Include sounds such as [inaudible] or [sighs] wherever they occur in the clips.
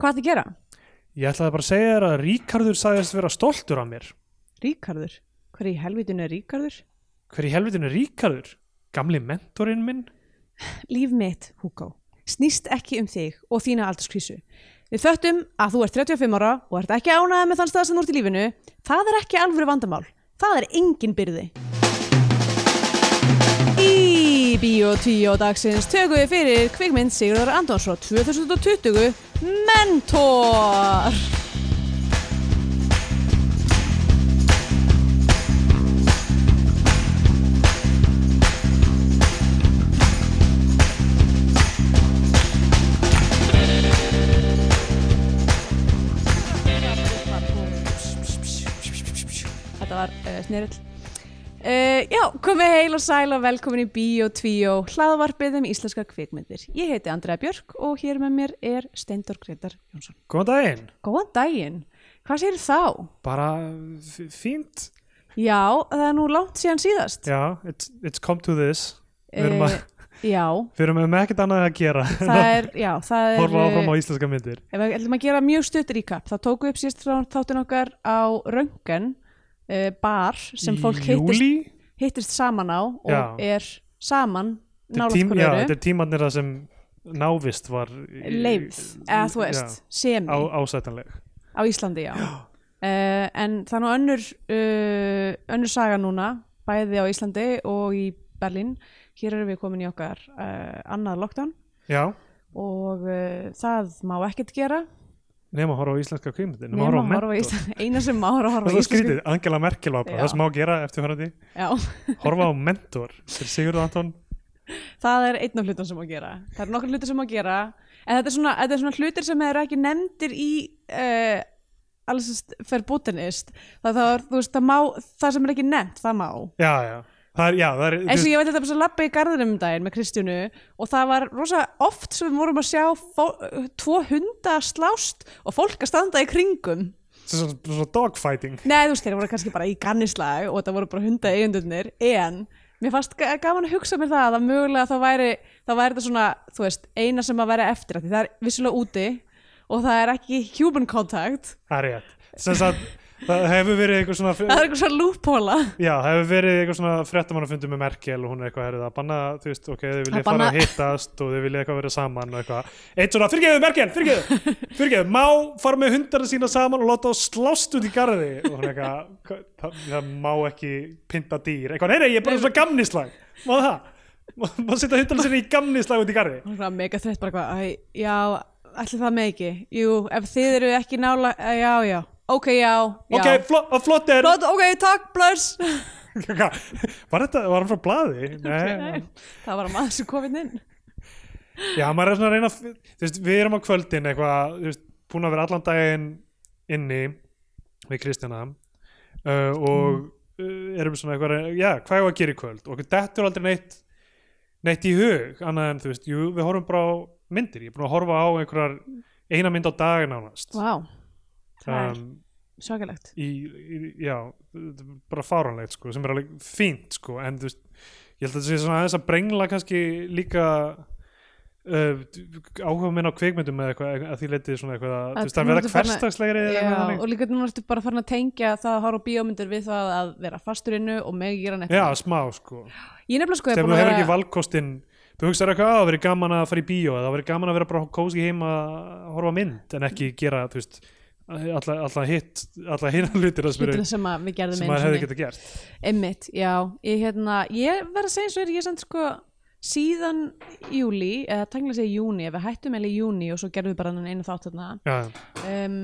Hvað að gera? Ég ætlaði bara að segja þér að Ríkardur sagðist vera stoltur af mér. Ríkarður? Hver í helvitinu er Ríkarður? Hver í helvitinu er Ríkardur? Gamli mentorinn minn? Líf mitt, Hugo, snýst ekki um þig og þína aldurskrísu. Við föttum að þú ert 35 ára og ert ekki ánægð með þann stað sem þú ert í lífinu. Það er ekki alvöru vandamál. Það er engin byrði. Í Bíó 10 dagsins tökum við fyrir kvikmynd Sigurðar Andonsson 2020 Mentor. Þetta var uh, snerill. Uh, já, komið heil og sæl og velkomin í Bíó 2, hlaðvarpið um íslenskar kvikmyndir. Ég heiti Andrea Björk og hér með mér er Steindor Gretar Jónsson. Góðan daginn. Góðan daginn. Hvað sér þá? Bara fínt. Já, það er nú langt síðan síðast. Já, it's, it's come to this. Við erum, að, Eh, já, við erum með ekkert annað að gera. það að er, já, það er... Horfa áfram á eh, íslenska myndir. Ef við ætlum að gera mjög stutt recap, þá tóku upp síðast frá þáttin okkar á Röngen uh, bar sem fólk hittist, hittist saman á og Já. er saman nálaft tím- hverju Já, þetta er tímannir það sem návist var leifð, eða þú veist, semi. á, á, ásætanleg. Íslandi, já, Uh, en það er nú önnur uh, önnur saga núna, bæði á Íslandi og í Berlín. Hér erum við komin í okkar annað lockdown. Já, og það má ekkert gera nema að horfa á íslenska kvímyndir. nema að horfa á horfa á Íslandi eina sem má er að Það horfa er á skrítið, Angela Merkel var bara, það sem má gera eftir hverjandi, Já, horfa á mentor til Sigurður Anton. Það er einn af hlutum sem má gera. Það er nokkur hlutir sem má gera. En þetta er svona, þetta er svona hlutir sem eru ekki nefndir í uh, alls verbotenist það, það, er, það má, það sem er ekki nefnt það má. Já, já, það er, já, það er eins og ég veit þetta bara svo lappa í garðinum um daginn með Kristjánu og það var rosa oft sem við vorum að sjá tvo hunda að slást og fólk að standa í kringum. Svona, svona dogfighting. Nei, þú veist, þeir voru kannski bara í gannislag og þetta voru bara hunda eigendurnir en mér fannst ga- gaman að hugsa mér það að mögulega þá væri, þá væri þetta svona þú veist, eina sem að vera eftir því það er vissulega úti og það er ekki human contact. Það er rétt. Sem sagt, það hefur verið eitthvað svona það er eitthvað svona lúphóla Já, það hefur verið eitthvað svona fréttamannafundur með Merkel og hún er eitthvað herrið að banna, þú veist, ok, þau viljið Að fara að hittast og þau viljið eitthvað vera saman og eitthvað. Eitt svona, fyrirgeðu Merkel, fyrirgeðu, [laughs] fyrirgeðu, má fara með hundarna sína saman og láta þá slást út í garði? Og hún er eitthvað, "Hva- það, það má ekki pynta dýr, eitthvað, nei, nei, ég er bara svona gamnislag, má það? Má, setja hundarna sína í ok, já, já. Ok, flott, flott er, Flott, ok, takk, bless. Var þetta, var hann frá blaði? [laughs] Nei, það var að maður sem komið inn. Já, maður er svona að reyna þú veist, við erum á kvöldin eitthvað, þú veist, búin að vera allan daginn inni við Kristjana uh, og uh, erum svona eitthvað, já, hvað er að gera í kvöld? Og þetta er aldrei neitt neitt í hug, annað en þú veist jú, við horfum bara á myndir, ég er búin að horfa á einhverjar eina mynd á dag nánast. Vá, það er um, svakalegt. já, bara fáranlegt sko, sem er alveg fínt sko, en þú veist, ég held að þetta sé svona aðeins að brengla kannski líka uh, áhuga minn á kvikmyndum eða eitthvað, að því letið svona eitthvað að, þú veist, að vera hverstagslegri og líka nú ertu bara farin að tengja það að horfa á bíómyndir við það að vera fastur innu og megi gera neitt. Já, smá sko. Ég nefnilega sko búin þú hefur ekki vera valkostin þú hugsaður eitthvað að það verið gaman að fara í bíó eða það verið gaman að vera bara kósi heima að horfa mynd en ekki gera, þú veist alltaf hitt, alltaf hinn [laughs] hlutir sem, hlutina eru- sem að við gerðum sem sinni. getað gert. Einmitt, já, ég, hérna, ég verð að segja eins og er, ég samt sko síðan júli, eða tengla segja júni, ef við hættum eða júni og svo gerðum við bara einu þátt þarna. Um,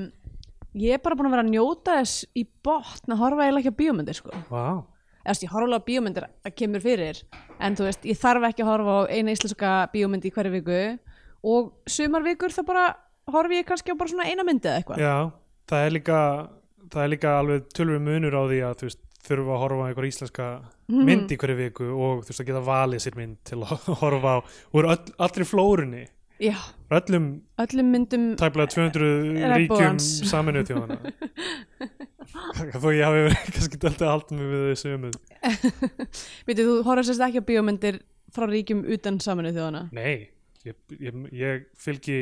ég er bara búin að vera að njóta þess í botn að horfa eiginlega ekki á bíómyndir sko. þú veist, ég horfa á bíómyndir að kemur fyrir en þú veist, ég þarf ekki að horfa á eina íslenska bíómynd í hverju viku. Og sumar vikur þá bara horfi ég kannski á bara svona eina myndi eða eitthvað? Já, það er líka það er líka alveg tölur munur á því að þú veist, þurfa að horfa á einhver íslenska Mhm. mynd í hverju viku og þú veist að geta valið sér mynd til að [laughs] horfa á úr öll, allri flórunni. Já, öllum öllum myndum tæplega 200 ríkjum [laughs] Regnbogans. saminuð þjóðana þó ég hafi [laughs] kannski dælt að halda mig við þessu um veitir, þú horfir sérst ekki á bíómyndir frá ríkjum utan saminuð þjóðana Nei, ég, ég, ég fylgi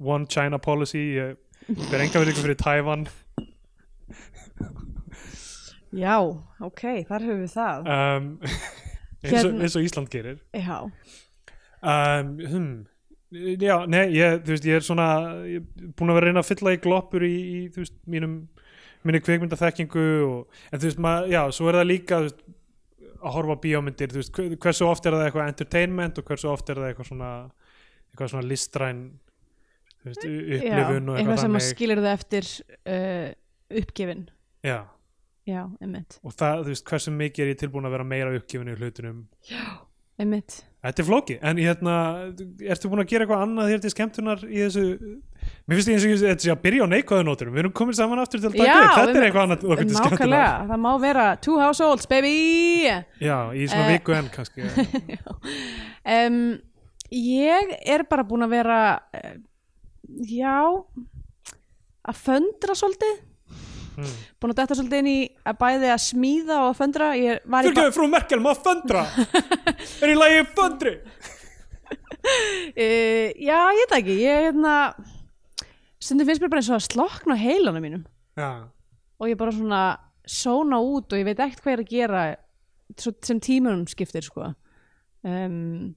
One China Policy ég ber enga verið fyrir Taiwan. Já, ok, þar höfum við það. Um, [laughs] eins, og, Hérna- eins og Ísland gerir. Já, um, hmm, já, nei, ég, þú veist, ég er svona ég er búin að vera að reyna að fylla í gloppur í, í þú veist, mínum minni kvikmyndaþekkingu og, en þú veist, maður, já, svo er það líka þú veist, að horfa bíómyndir þú veist, hver- hversu oft er það eitthvað entertainment og hversu oft er það eitthvað svona eitthvað svona listræn veist, já. upplifun og eitthvað sem að skilur það eftir uh, uppgefin. Já, Já, einmitt, og það, þú veist, hversu mikið er ég tilbúin að vera meira uppgefin í hlutunum? Einmitt. Þetta er flóki, en hérna ertu búin að gera eitthvað annað þér til skemmtunar í þessu? Mér finnst ég eins og þetta sé að byrja á neikvæðu nótunum við erum komin saman aftur til að taka Já, upp þetta er eitthvað annað okkur til Nákvæmlega, skemmtunar það má vera two households, baby! Já, í svona Eh. viku enn kannski um, [laughs] Ég er bara búin að vera uh, Já. Að föndra svolítið. Hmm. búin að detta svolítið inn í að bæði að smíða og að föndra. Fyrirgefðu frú Merkel, maður föndra? [laughs] Er í lagi föndri? Uh, Já, ég veit ekki. Ég hérna stundum finnst mér bara eins og að slokna á heilanum mínum. Já, og ég bara svona sóna út og ég veit ekkert hvað er að gera sem tímunum skiptir sko. Um,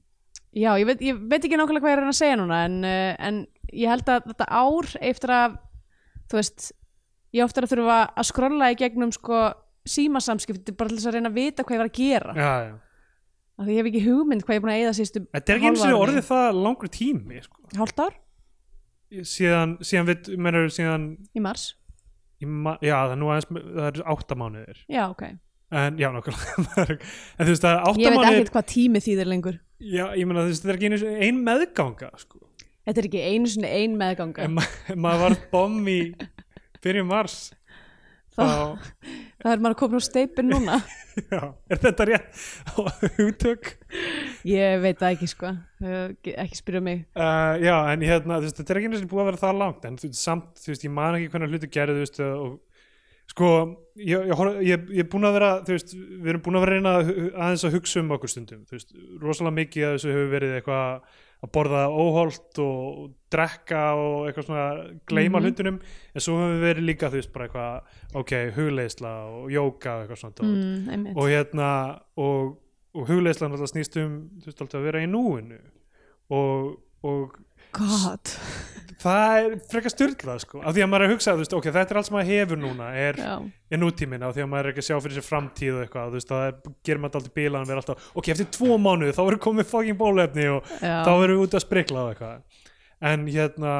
já, ég veit, ég veit ekki nákvæmlega hvað ég er að að segja núna en, uh, en ég held að þetta ár eftir að þú veist, ég ofta að þurfa að skrolla í gegnum sko símasamskipti bara til þess að reyna að vita hvað ég var að gera. Já, já. Af því ég hef ekki hugmynd hvað ég er búin að eyða sístu Þetta er ekki eins og orðið það langur tími sko. hálft ár? Síðan, síðan við, mennur síðan í mars? Í ma- já, það er nú aðeins það er átta mánuðir. Já, ok, en já, [laughs] átta ég veit ekkert hvað tími þýðir lengur. Já, ég meina þú veist, þetta er ekki einu ein meðganga sko. Þetta er ekki einu sinni ein meðganga. Ef, ma maður var bom í fyrir mars þá, það er maður komin á steipin núna. [laughs] Já, er þetta rétt hugtök? Ég veit það ekki sko, ekki spyrja mig. Uh, já, en hérna, þú veist, þetta er ekki einu sinni búið að vera það langt en þú veist, samt, þú veist, ég man ekki hvernig hluti gerðu, þú veist, og sko, ég, er búin að vera þú veist, við erum búin að vera reyna aðeins að hugsa um okkur stundum, þú veist, rosalega mikið að þessu hefur verið eitthvað að borða óholt og drekka og eitthvað svona gleyma Mhm. hlutunum. En svo hefur við verið líka, þú veist, bara eitthvað ok, hugleisla og jóka og eitthvað svona. Mm, og hérna og, og hugleislan alltaf snýst um þú veist, alltaf að vera í núinu. Og, og God. Það er frekar styrlað sko, af því að maður er að hugsa veist, ok, þetta er allt sem maður hefur núna er, Já, er nútíminn, af því að maður er ekki að sjá fyrir sér framtíð og eitthvað, veist, það er, gerir maður alltaf bílan að vera alltaf, ok, eftir tvo mánuði þá verður komið fucking bólefni og já, þá verður við út að sprikla og eitthvað. En hérna,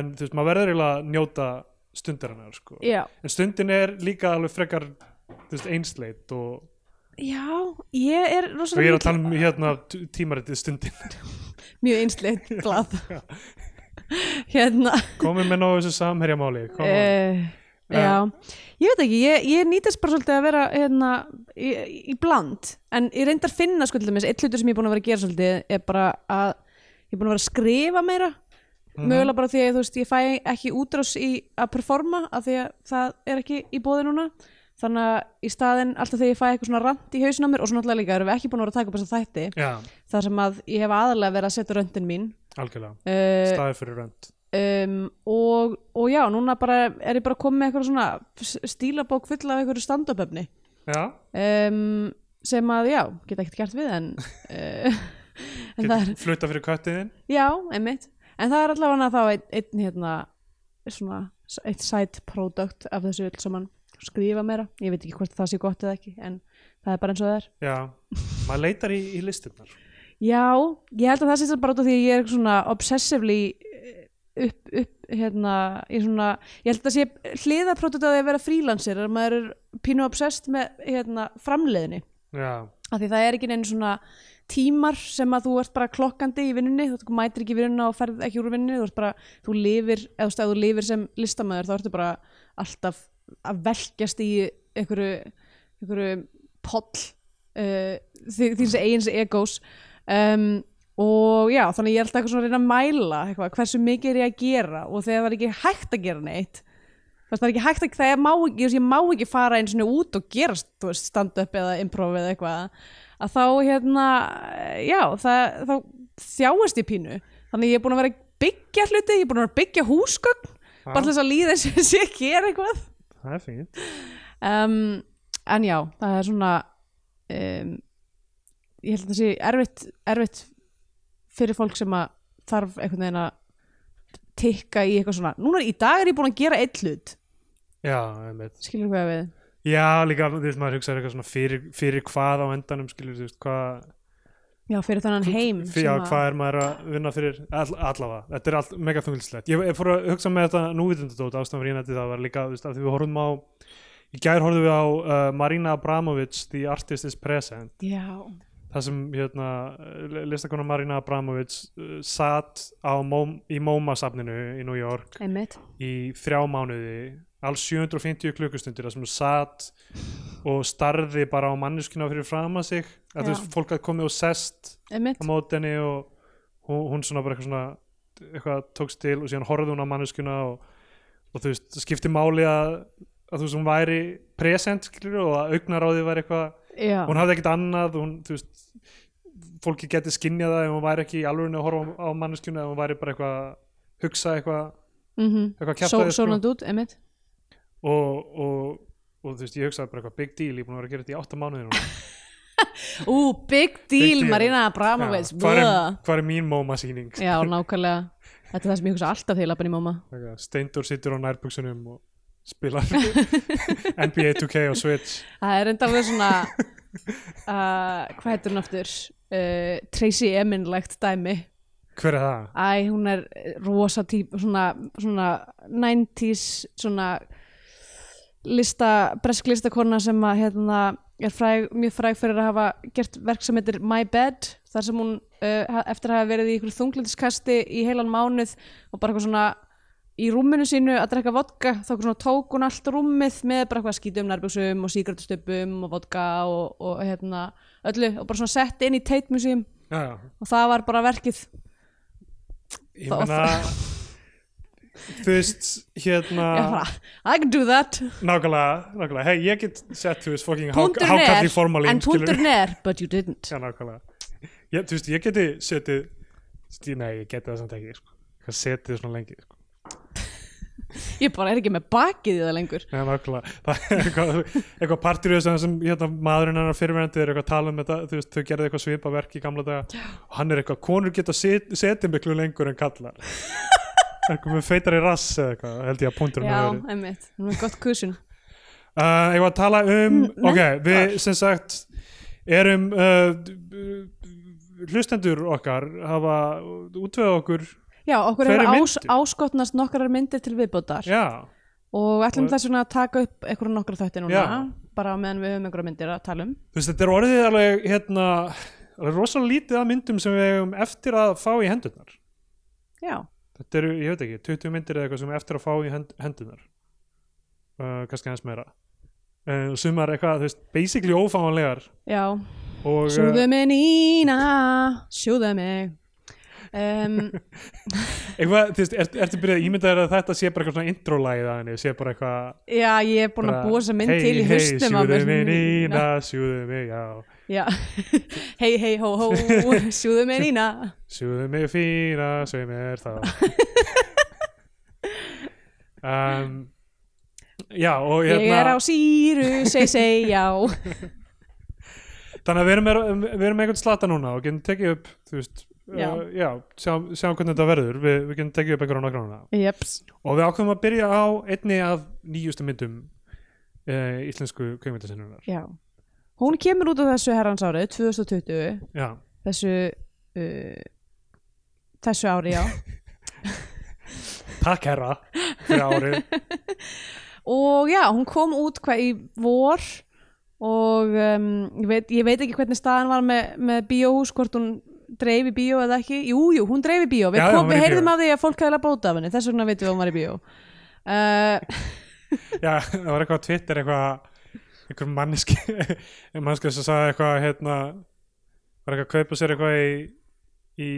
en þú veist, maður verður eiginlega að njóta stundarinnar sko, já. en stundin er líka alveg frekar veist, einsleit og, já ég er og ég er að tala um hérna tímaritið stundin. [laughs] Mjög einsleitt blað. [laughs] Hérna. Komið með nógu þessu samherjamáli uh, Já, ég veit ekki ég, ég nýtast bara svolítið að vera hérna, í, í bland. En ég reyndar finna sko til dæmis, eitt hlutur sem ég er búin að vera að gera svolítið er bara að ég er búin að vera að skrifa meira. Mögulega bara því að þú veist ég fæ ekki útrás í að performa af því að það er ekki í bóði núna þannig að í staðinn alltaf þegar ég fæ eitthvað svona rant í hausinn á mér og svo náttúrulega líka erum við ekki búin að vera að taka upp þessa þætti já, þar sem að ég hef aðalega verið að setja röndin mín. Algjörlega. Uh, staðið fyrir rönd um, og, og já, núna bara er ég bara komið með eitthvað svona stílabók full af einhverju stand-up-efni. Já, um, sem að, já, geta ekkert gert við en, uh, en það er flutta fyrir köttiðin já, einmitt, en það er allavega þá einn, einn hérna svona, eitt side product af þessu öll saman skrifa meira, ég veit ekki hvort það sé gott eða ekki en það er bara eins og það er. Já, maður leitar í, í listinnar Já, ég held að það sé bara út af því að ég er svona obsessively eh, upp, upp hérna, ég svona ég held að það sé hliðaprótut að því að vera frílansir að maður er pínu obsessed með hérna, framleiðinni já, af því það er ekki neinn svona tímar sem að þú ert bara klokkandi í vinnunni þú mætir ekki vinnuna og ferð ekki úr vinnunni þú ert bara, þú lifir, eða þú lifir sem listamæður þá ertu bara alltaf að velkjast í einhverju, einhverju poll uh, því, því sem eigins egos um, og já, þannig ég er alltaf eitthvað svona að reyna að mæla eitthvað, hversu mikið er ég að gera og þegar það er ekki hægt að gera neitt það er ekki hægt að, það má ekki, ég má ekki fara einu svona út og gera stand-up eða improv eða eitthvað að þá hérna, já, það, þá þjáist ég pínu, þannig ég er búin að vera byggja hluti, ég er búin að vera að byggja húsgögn bara þess að líða eins og sé að gera eitthvað það er fínt. Um, en já, það er svona um, ég held að það sé erfitt, erfitt fyrir fólk sem að þarf einhvern veginn að tikka í eitthvað svona, núna í dag er ég búin að gera eitt hlut, skilur hvað við? Já, líka, þú veist, maður hugsaður eitthvað svona fyrir, fyrir hvað á endanum, skilur, þú veist, hvað já, fyrir þannig heim fyrir, að- hvað er maður að vinna fyrir all, allavega, þetta er allt mega þungilslegt ég, ég fór að hugsa með þetta núvitundadót ástæðan fyrir einandi það var líka, þú veist, að því við horfum á í gær horfum við á uh, Marina Abramovic The Artist is Present. Já, það sem hérna listakona Marina Abramovic uh, satt á í MoMA-safninu í New York einmitt. í þrjá mánuði alls 750 klukkustundir þar sem hún satt og starði bara á manneskina fyrir fram að sig. Að þú veist, fólk að komið og sest einmitt, á móti henni og hún, hún svona bara eitthvað svona eitthvað tókst til og síðan horfði hún á manneskuna og, og þú veist, skipti máli að, að þú veist, hún væri present og að augnaráði væri eitthvað. Já, hún hafði ekkert annað hún, þú veist, fólki geti skinjað það ef hún væri ekki í alvörinu að horfa á manneskuna ef hún væri bara eitthvað að hugsa eitthvað, mhm. eitthvað Só, kjaftaði sko. svona út, einmitt og, og, og þú veist, ég hugsaði bara eitthvað big deal, ég er búin að vera að gera þetta í átta mánuði núna. [laughs] Ú, big deal, deal. Marina Abramovic hvað hvað er mín MoMA sýning já, nákvæmlega. Þetta er það sem ég hugsa alltaf að bara í máma Steindur sittur á nærbuksunum og spilar NBA 2K og Switch. Það er enda alveg svona [laughs] uh, hvað heitir hún aftur? Uh, Tracy Emin-legt dæmi. Hver er það? Æ, hún er rosa típ svona, svona 90s svona lista, bresk listakona sem að hérna er fræg, mjög fræg fyrir að hafa gert verk sem heitir My Bed þar sem hún uh, eftir að hafa verið í ykkur þunglindiskasti í heilan mánuð og bara eitthvað svona í rúminu sínu að drekka vodka þá svona tók hún allt rúmið með bara eitthvað skítum nærbuxum og sígrætustöpum og vodka og, og hérna öllu og bara svona sett inn í já. og það var bara verkið ég meina þú veist, hérna ég I can do that. Nákvæmlega, nákvæmlega, hei, ég get sett þú veist, fucking hákalli formalín en punktur ner, but you didn't. Já, nákvæmlega. Ég, Þú veist, ég geti setið Nei, ég geti það samt ekki sko. Hvað setið svona lengi sko. ég bara er ekki með bakið í það lengur. Já, nákvæmlega. [laughs] Það er eitthvað, eitthvað partir sem hérna, maðurinn hennar fyrirverandi er eitthvað að tala um þetta. Þú veist, þau gerði eitthvað svipa verk í gamla daga. Og hann er eitthvað, konur geta set, setið miklu lengur en kallar [laughs] eitthvað feitar í rass eða eitthvað, held ég að punktur já, með verið. einmitt, hún er gott kusin. Uh, Ég var að tala um Mm, nei, ok, við sem sagt erum uh, hlustendur okkar hafa útvöð okkur já, okkur hefur ás, áskotnast nokkrar myndir til viðbótar. Já, og ætlum þess vegna að taka upp einhverjum nokkra þætti núna Já. bara meðan við höfum einhverja myndir að tala um. Þú veist, þetta er orðið alveg hérna, alveg rosalega lítið af myndum sem við hefum eftir að fá í hendurnar. Já, þetta eru, ég veit ekki, 20 myndir eða eitthvað sem eftir að fá í hend, hendunar uh, kannski hans meira. Uh, sumar eitthvað, þú veist, basically ófáanlegar. Já. Og uh, sjúðu mig Nína. Sjúðu mig. Um, [laughs] eitthvað, þú veist, ert, ertu byrjað að ímynda þér að þetta sé bara eitthvað svona intro-lagið að henni, sé bara eitthvað já, ég er búin að búa þessa mynd til í hey, haustum á sjúðu mig Nína, sjúðu mig, já já, hei hei hó hó sjúðu mig Nína. sjúðu mig fína, segð mér þá. [laughs] Um, já, og ég hérna er á síru, seg seg já. Þannig að við erum, við erum einhvern slata núna og getum tekið upp þú veist, Já. uh, já. sjá, sjá hvernig þetta verður. Við, við getum tekið upp einhverjum Jeps. og við ákveðum að byrja á einni af nýjustu myndum uh, íslensku kveimyndasinnunar Já. Hún kemur út á þessu herrans árið 2020 já, þessu uh, þessu ári, já. [laughs] Takk herra fyrir árið. [laughs] Og já, hún kom út hvað í vor og um, ég, veit, ég veit ekki hvernig staðan var með, með bíóhús, hvort hún dreif í bíó eða ekki, jú, jú, hún dreif í bíó. Við, við heyrðum af því að fólk hefði að bóta af henni. Þess vegna veitum við að hún var í bíó. [laughs] Uh, já, það var eitthvað Twitter eitthvað einhver manneski [laughs] manneski sem sagði eitthvað hérna var eitthvað að kaupa sér eitthvað í í,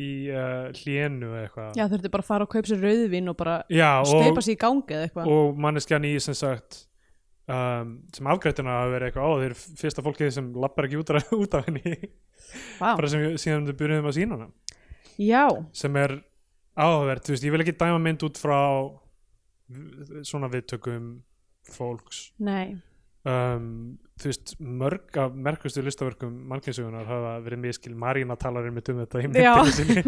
í uh, hlénu eitthvað. Já, þurfti bara að fara og kaupa sér rauðvin og bara steipa sér í gangi eða eitthvað. Og manneskjan í sem sagt um, sem afgrættina að vera eitthvað ó þeir eru fyrsta fólkið sem lappar ekki út [laughs] út af henni. Vá. bara sem síðan við byrjuðum að sína hana. Já, sem er áhugavert, þú veist, ég vil ekki dæma mynd út frá svona viðtökum fólks. Nei, um, þú veist, mörg af merkustu listaverkum mannkynnsugunar hafa verið miskil Marína talar um þetta í myndinu sinni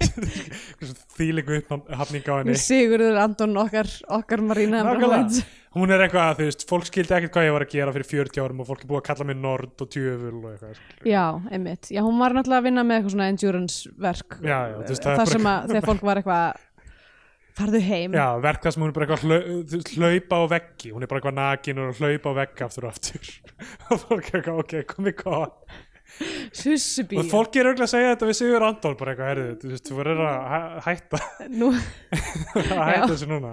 [laughs] þýlingu upphafning á henni Sigurður Anton okkar, okkar. Abramovich. hún er eitthvað, þú veist, fólk skildi ekkert hvað ég var að gera fyrir 40 árum og fólk er búið að kalla mig Nord og Tjöful og eitthvað. Já, einmitt. Já, hún var náttúrulega að vinna með eitthvað svona endurance verk Já, já, veist, það bara- sem að þegar fólk var eitthvað farðu heim. Já, verka sem hún er bara eitthvað hlaupa á veggi, hún er bara eitthvað nakin og hlaupa á veggi aftur og aftur. [laughs] Og fólk er eitthvað, ok, komið Sussubí og fólk er auðvitað að segja þetta við Sigur Andól bara eitthvað, herrið, þú veist, þú verður að hæ- hætta. Nú, [laughs] að hætta þessu núna.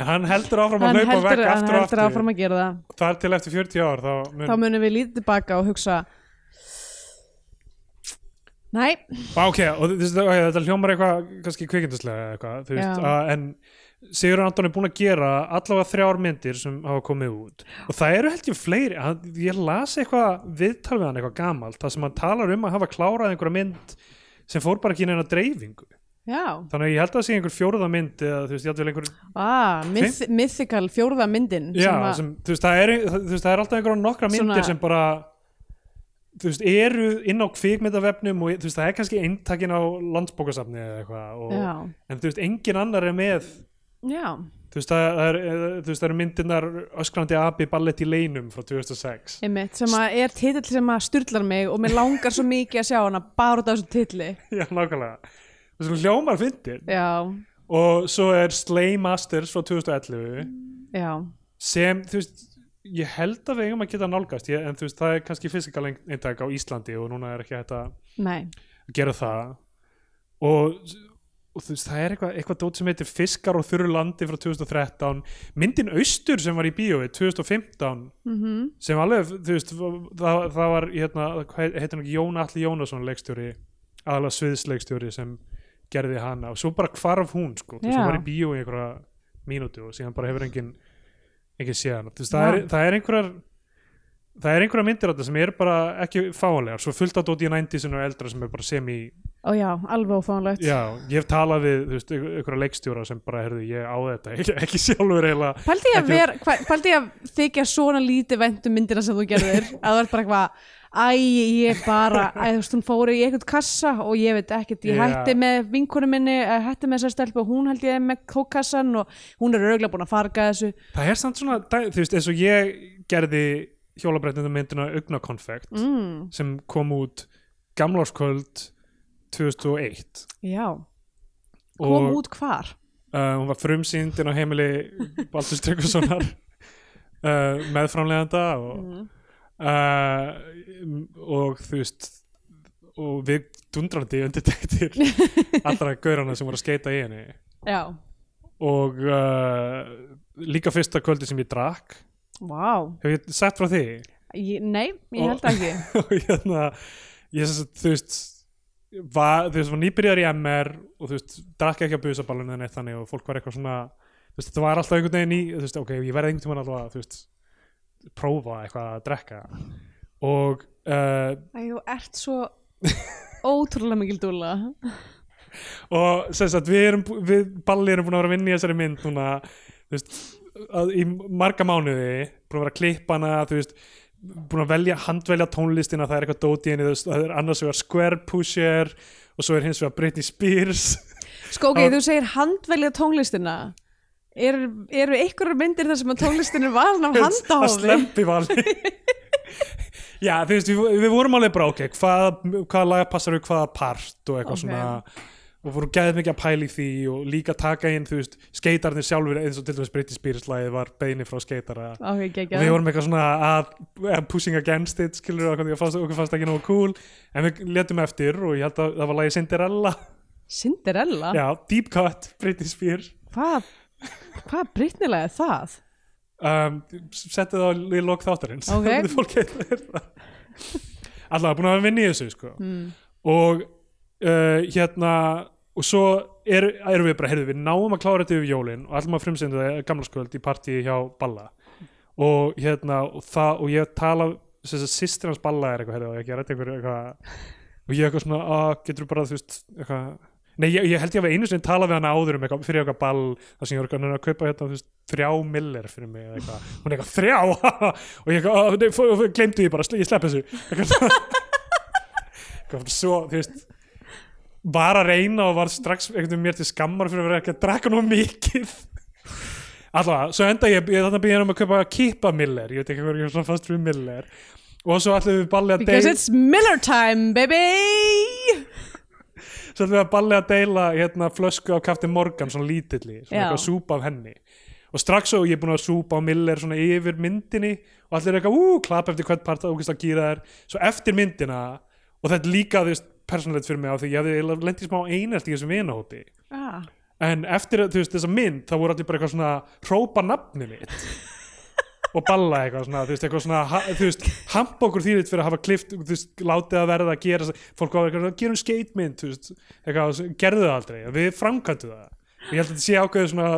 En hann heldur áfram að hlaupa á veggi aftur og aftur. það. Þar til eftir 40 ár þá mun, þá munum við lítið tilbaka og hugsa Næ, Á, ok, og þú veist, okay, þetta hljómar eitthvað kannski kvikindislega eitthvað, þú veist, að, en Sigur Anton er búin að gera allavega þrjár myndir sem hafa komið út. Og það eru held ég fleiri hann, ég las eitthvað viðtal við hann eitthvað gamalt það sem hann talar um að hafa klárað einhverja mynd sem fór bara ekki inn eina dreifingu. Já. Þannig að ég held að það sé einhver fjóruða mynd eða þú veist, ég held vel einhver ah, myth, Mythical, fjórða myndin já, sem að- sem, þú veist, er, þú veist, það er alltaf einhverja nokkra myndir Svona- sem bara þú veist, eru inn á kvikmyndavefnum og þú veist, það er kannski eintakin á landsbókasafni eða eitthvað og, en þú veist, engin annar er með já, þú veist, það er, þú veist, það eru myndirnar öskrandi abi ballett í leinum frá 2006 einmitt sem að er titill sem að styrlar mig og mér langar svo mikið að sjá hana bara út af þessu titli. [laughs] Já, nákvæmlega. Þú veist, hljómar fyndir já, og svo er Slay Masters frá 2011 já, sem, þú veist ég held að við eigum að geta nálgast ég, en þú veist, það er kannski fysikal eintak á Íslandi og núna er ekki hægt að gera það. Og, og þú veist, það er eitthvað, eitthvað dót sem heitir Fiskar og þurru landi frá 2013 myndin Austur sem var í bíói 2015 mm sem alveg, þú veist, það, það var hérna, heitir hann ekki, Jón Alli Jónasson leikstjóri, aðalega sviðsleikstjóri sem gerði hana. Og svo bara hvarf hún, sko, þú veist, hún var í bíó í einhverja mínútu og síðan bara hefur engin engin séð hana, þú veist, það er, það er einhverjar það er einhverja myndir á þetta sem er bara ekki fáanlegar, svo fullt á dóti í 90 og eldra sem er bara semi ó já, alveg ófánlegt já, ég hef talað við, þú veist, einhverja leikstjóra sem bara, herðu, ég á þetta, [laughs] ekki, ekki sjálfur eiginlega Pældi ég að, Ekki- að þykja svona lítið vænt um myndina sem þú gerðir? [laughs] Að það er bara eitthvað Æ, ég bara, æ, þú veist, hún fór í einhvern kassa og ég veit ekkert, ég hætti með vinkonu minni, eh, hætti með þessar stelpu og hún held ég með kókassan og hún er örgulega búin að farga þessu. það er samt svona, þú veist, eins og ég gerði hjólabrætnum myndina Ugnakonfekt Mm, sem kom út gamlárskvöld 2001 já, kom og út hvar? uh, hún var frumsýndin á heimili Baldur Stryggurssonar uh, [laughs] meðframleganda og, Mm. Uh, og þú veist og við dundrandi undirtektir [laughs] allra gaurana sem voru að skeita í henni. Já, og uh, líka fyrsta kvöldi sem ég drakk. Vá, hefur ég sagt frá því? Ég, nei, ég Og- held [laughs] ekki. og hérna ég þú veist var, þú veist, var nýbyrjar í MR og þú veist, drakk ekki að busaballinu en eitt þannig og fólk var eitthvað svona þú veist, það var alltaf einhvern veginn í þú veist, ok, ég verði einhvern tímann alltaf að, þú veist prófa eitthvað að drekka og uh, Æ, þú ert svo ótrúlega mikil dúla. og sem sagt, við erum við balli erum búin að vera að vinna í þessari mynd núna, þú veist, að, í marga mánuði, búin að vera að klippa hana þú veist, búin að velja handvelja tónlistina, það er eitthvað dót í henni það er annars vegar Square Pusher og svo er hins vegar Britney Spears Það- [laughs] þú segir handvelja tónlistina. Er, eru einhverjar myndir þar sem að tónlistin er valin af [laughs] að handaháfi? slempi vali [laughs] Já, þú veist, við, við vorum alveg bara, ok, hvað, hvaða laga passar við hvaða part og eitthvað Ok. svona. Og vorum gæðið mikið að pæla í því og líka taka inn, þú veist, skeitarnir sjálfur eins og til dæmis Britney Spears lagið var beini frá skeitara. Ok, og við vorum eitthvað svona að, að pushing against it, skilur okkur fannst, okkur fannst ekki nógu cool, en við letum eftir og ég held að það var lagið Cinderella. Cinderella? já, Deep Cut, Britney Spears Hvað, hvað brittnilega er það? um, settið það í lok þáttarins Ok. [laughs] þá getur fólk eitthvað alltaf búin að vinna í þessu sko. Mm. og uh, hérna og svo er, erum við bara, heyrðu við náum að klára þetta yfir jólin og allum að frumsynda það gamla skvöld í partíi hjá Balla og hérna og, það, og ég tala sýstir hans Balla er eitthvað, heyrðu, og rætta einhver eitthvað og ég eitthvað svona, að getur bara þú veist, eitthvað Nei, ég, ég held ég að einu sinni tala við hana áður um eitthvað, fyrir eitthvað ball þar sem ég var að kaupa hérna, þú veist, þrjá miller fyrir mig eða eitthvað, hún er eitthvað þrjá? [laughs] Og ég eitthvað, "Ó, nei, fó- fó- gleymdu ég bara, ég slepp þessu. [laughs] Eitthvað, eitthvað svo, þú veist var að reyna og var strax veginn mér til skammar fyrir að vera ekki að drakka nú mikið. [laughs] Allavega, svo enda ég, ég þannig að byrja um að kaupa kippa miller, ég veit ekki hvað er svona fast fyrir miller. Og svo ætlum við balli að svo ætlum við að balli að deila hérna flösku af kafti Morgan svona lítilli, svona eitthvað súpa af henni. Og strax svo ég er búin að súpa á Miller svona yfir myndinni og allir er eitthvað, ú, klapp eftir hvert part og að gýra þær, svo eftir myndina og þetta líka þú veist persónulegt fyrir mig á því ég hefði lendið smá einelt í þessum vinahóti ah. en eftir þú veist, þessa mynd þá voru allir bara eitthvað svona hrópa nafni mitt [laughs] og balla eitthvað svona, þú veist, eitthvað svona ha, þú veist, hampa okkur þýrit fyrir að hafa klift þú veist, látið að verða að gera fólk var eitthvað, gerum skeitmynd, þú veist eitthvað, gerðu það aldrei, við framkvæmdu það. Og ég held að þetta sé ákveðið svona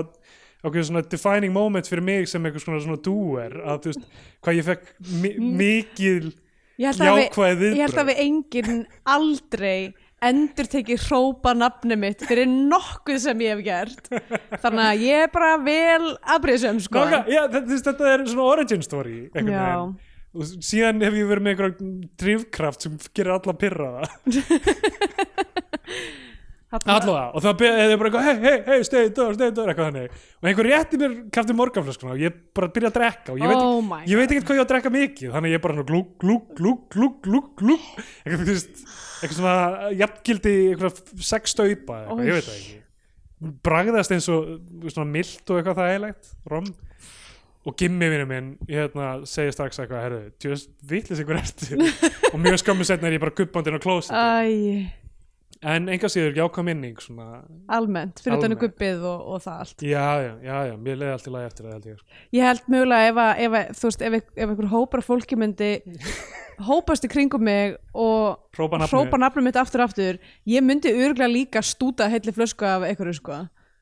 ákveðið svona defining moment fyrir mig sem eitthvað svona, svona doer, að þú veist hvað ég fekk mi mikil Ég held að við, jákvæð ég held að við enginn aldrei endur tekið hrópa nafni mitt fyrir nokkuð sem ég hef gert. Þannig að ég er bara vel aðbriðsum sko. Náka, já, þetta, þetta er svona origin story einhvern veginn. og síðan hef ég verið með einhverjum drifkraft sem gerir alla pyrraða [laughs] allavega, og það er bara eitthvað hei, hei, hei, stay door, stay door, eitthvað þannig. Og einhver rétti mér kafti morganflöskuna og ég bara byrja að drekka og ég veit, Oh ég veit ekkert hvað ég á að drekka mikið. Þannig ég bara svona glúk, glúk, glúk, glúk, glúk, glúk. Eitthvað, þú veist, eitthvað svona jafngildi eitthvað sex staupa eða eitthvað, ég veit það ekki. Bragðast eins og svona mild og eitthvað þægilegt rom. Og Gimmi vinur minn hérna, segir strax eitthvað herru, djöðs vitlis ertu. [laughs] Og mjög skömmu setna er ég bara guppandinn á klósið Æ, en enga síður jákvæm minning svona, almennt, fyrir Almennt. gubbið og, og það allt já, já, já, já mér leiði allt í lagi eftir það held ég sko. Ég held mögulega ef, að, ef, að, þú veist, ef, ef einhver hópar fólki myndi [laughs] hópast í kringum mig og Hrópa nafnum mitt aftur aftur ég myndi örgulega líka stúta heilli flösku af einhverju sko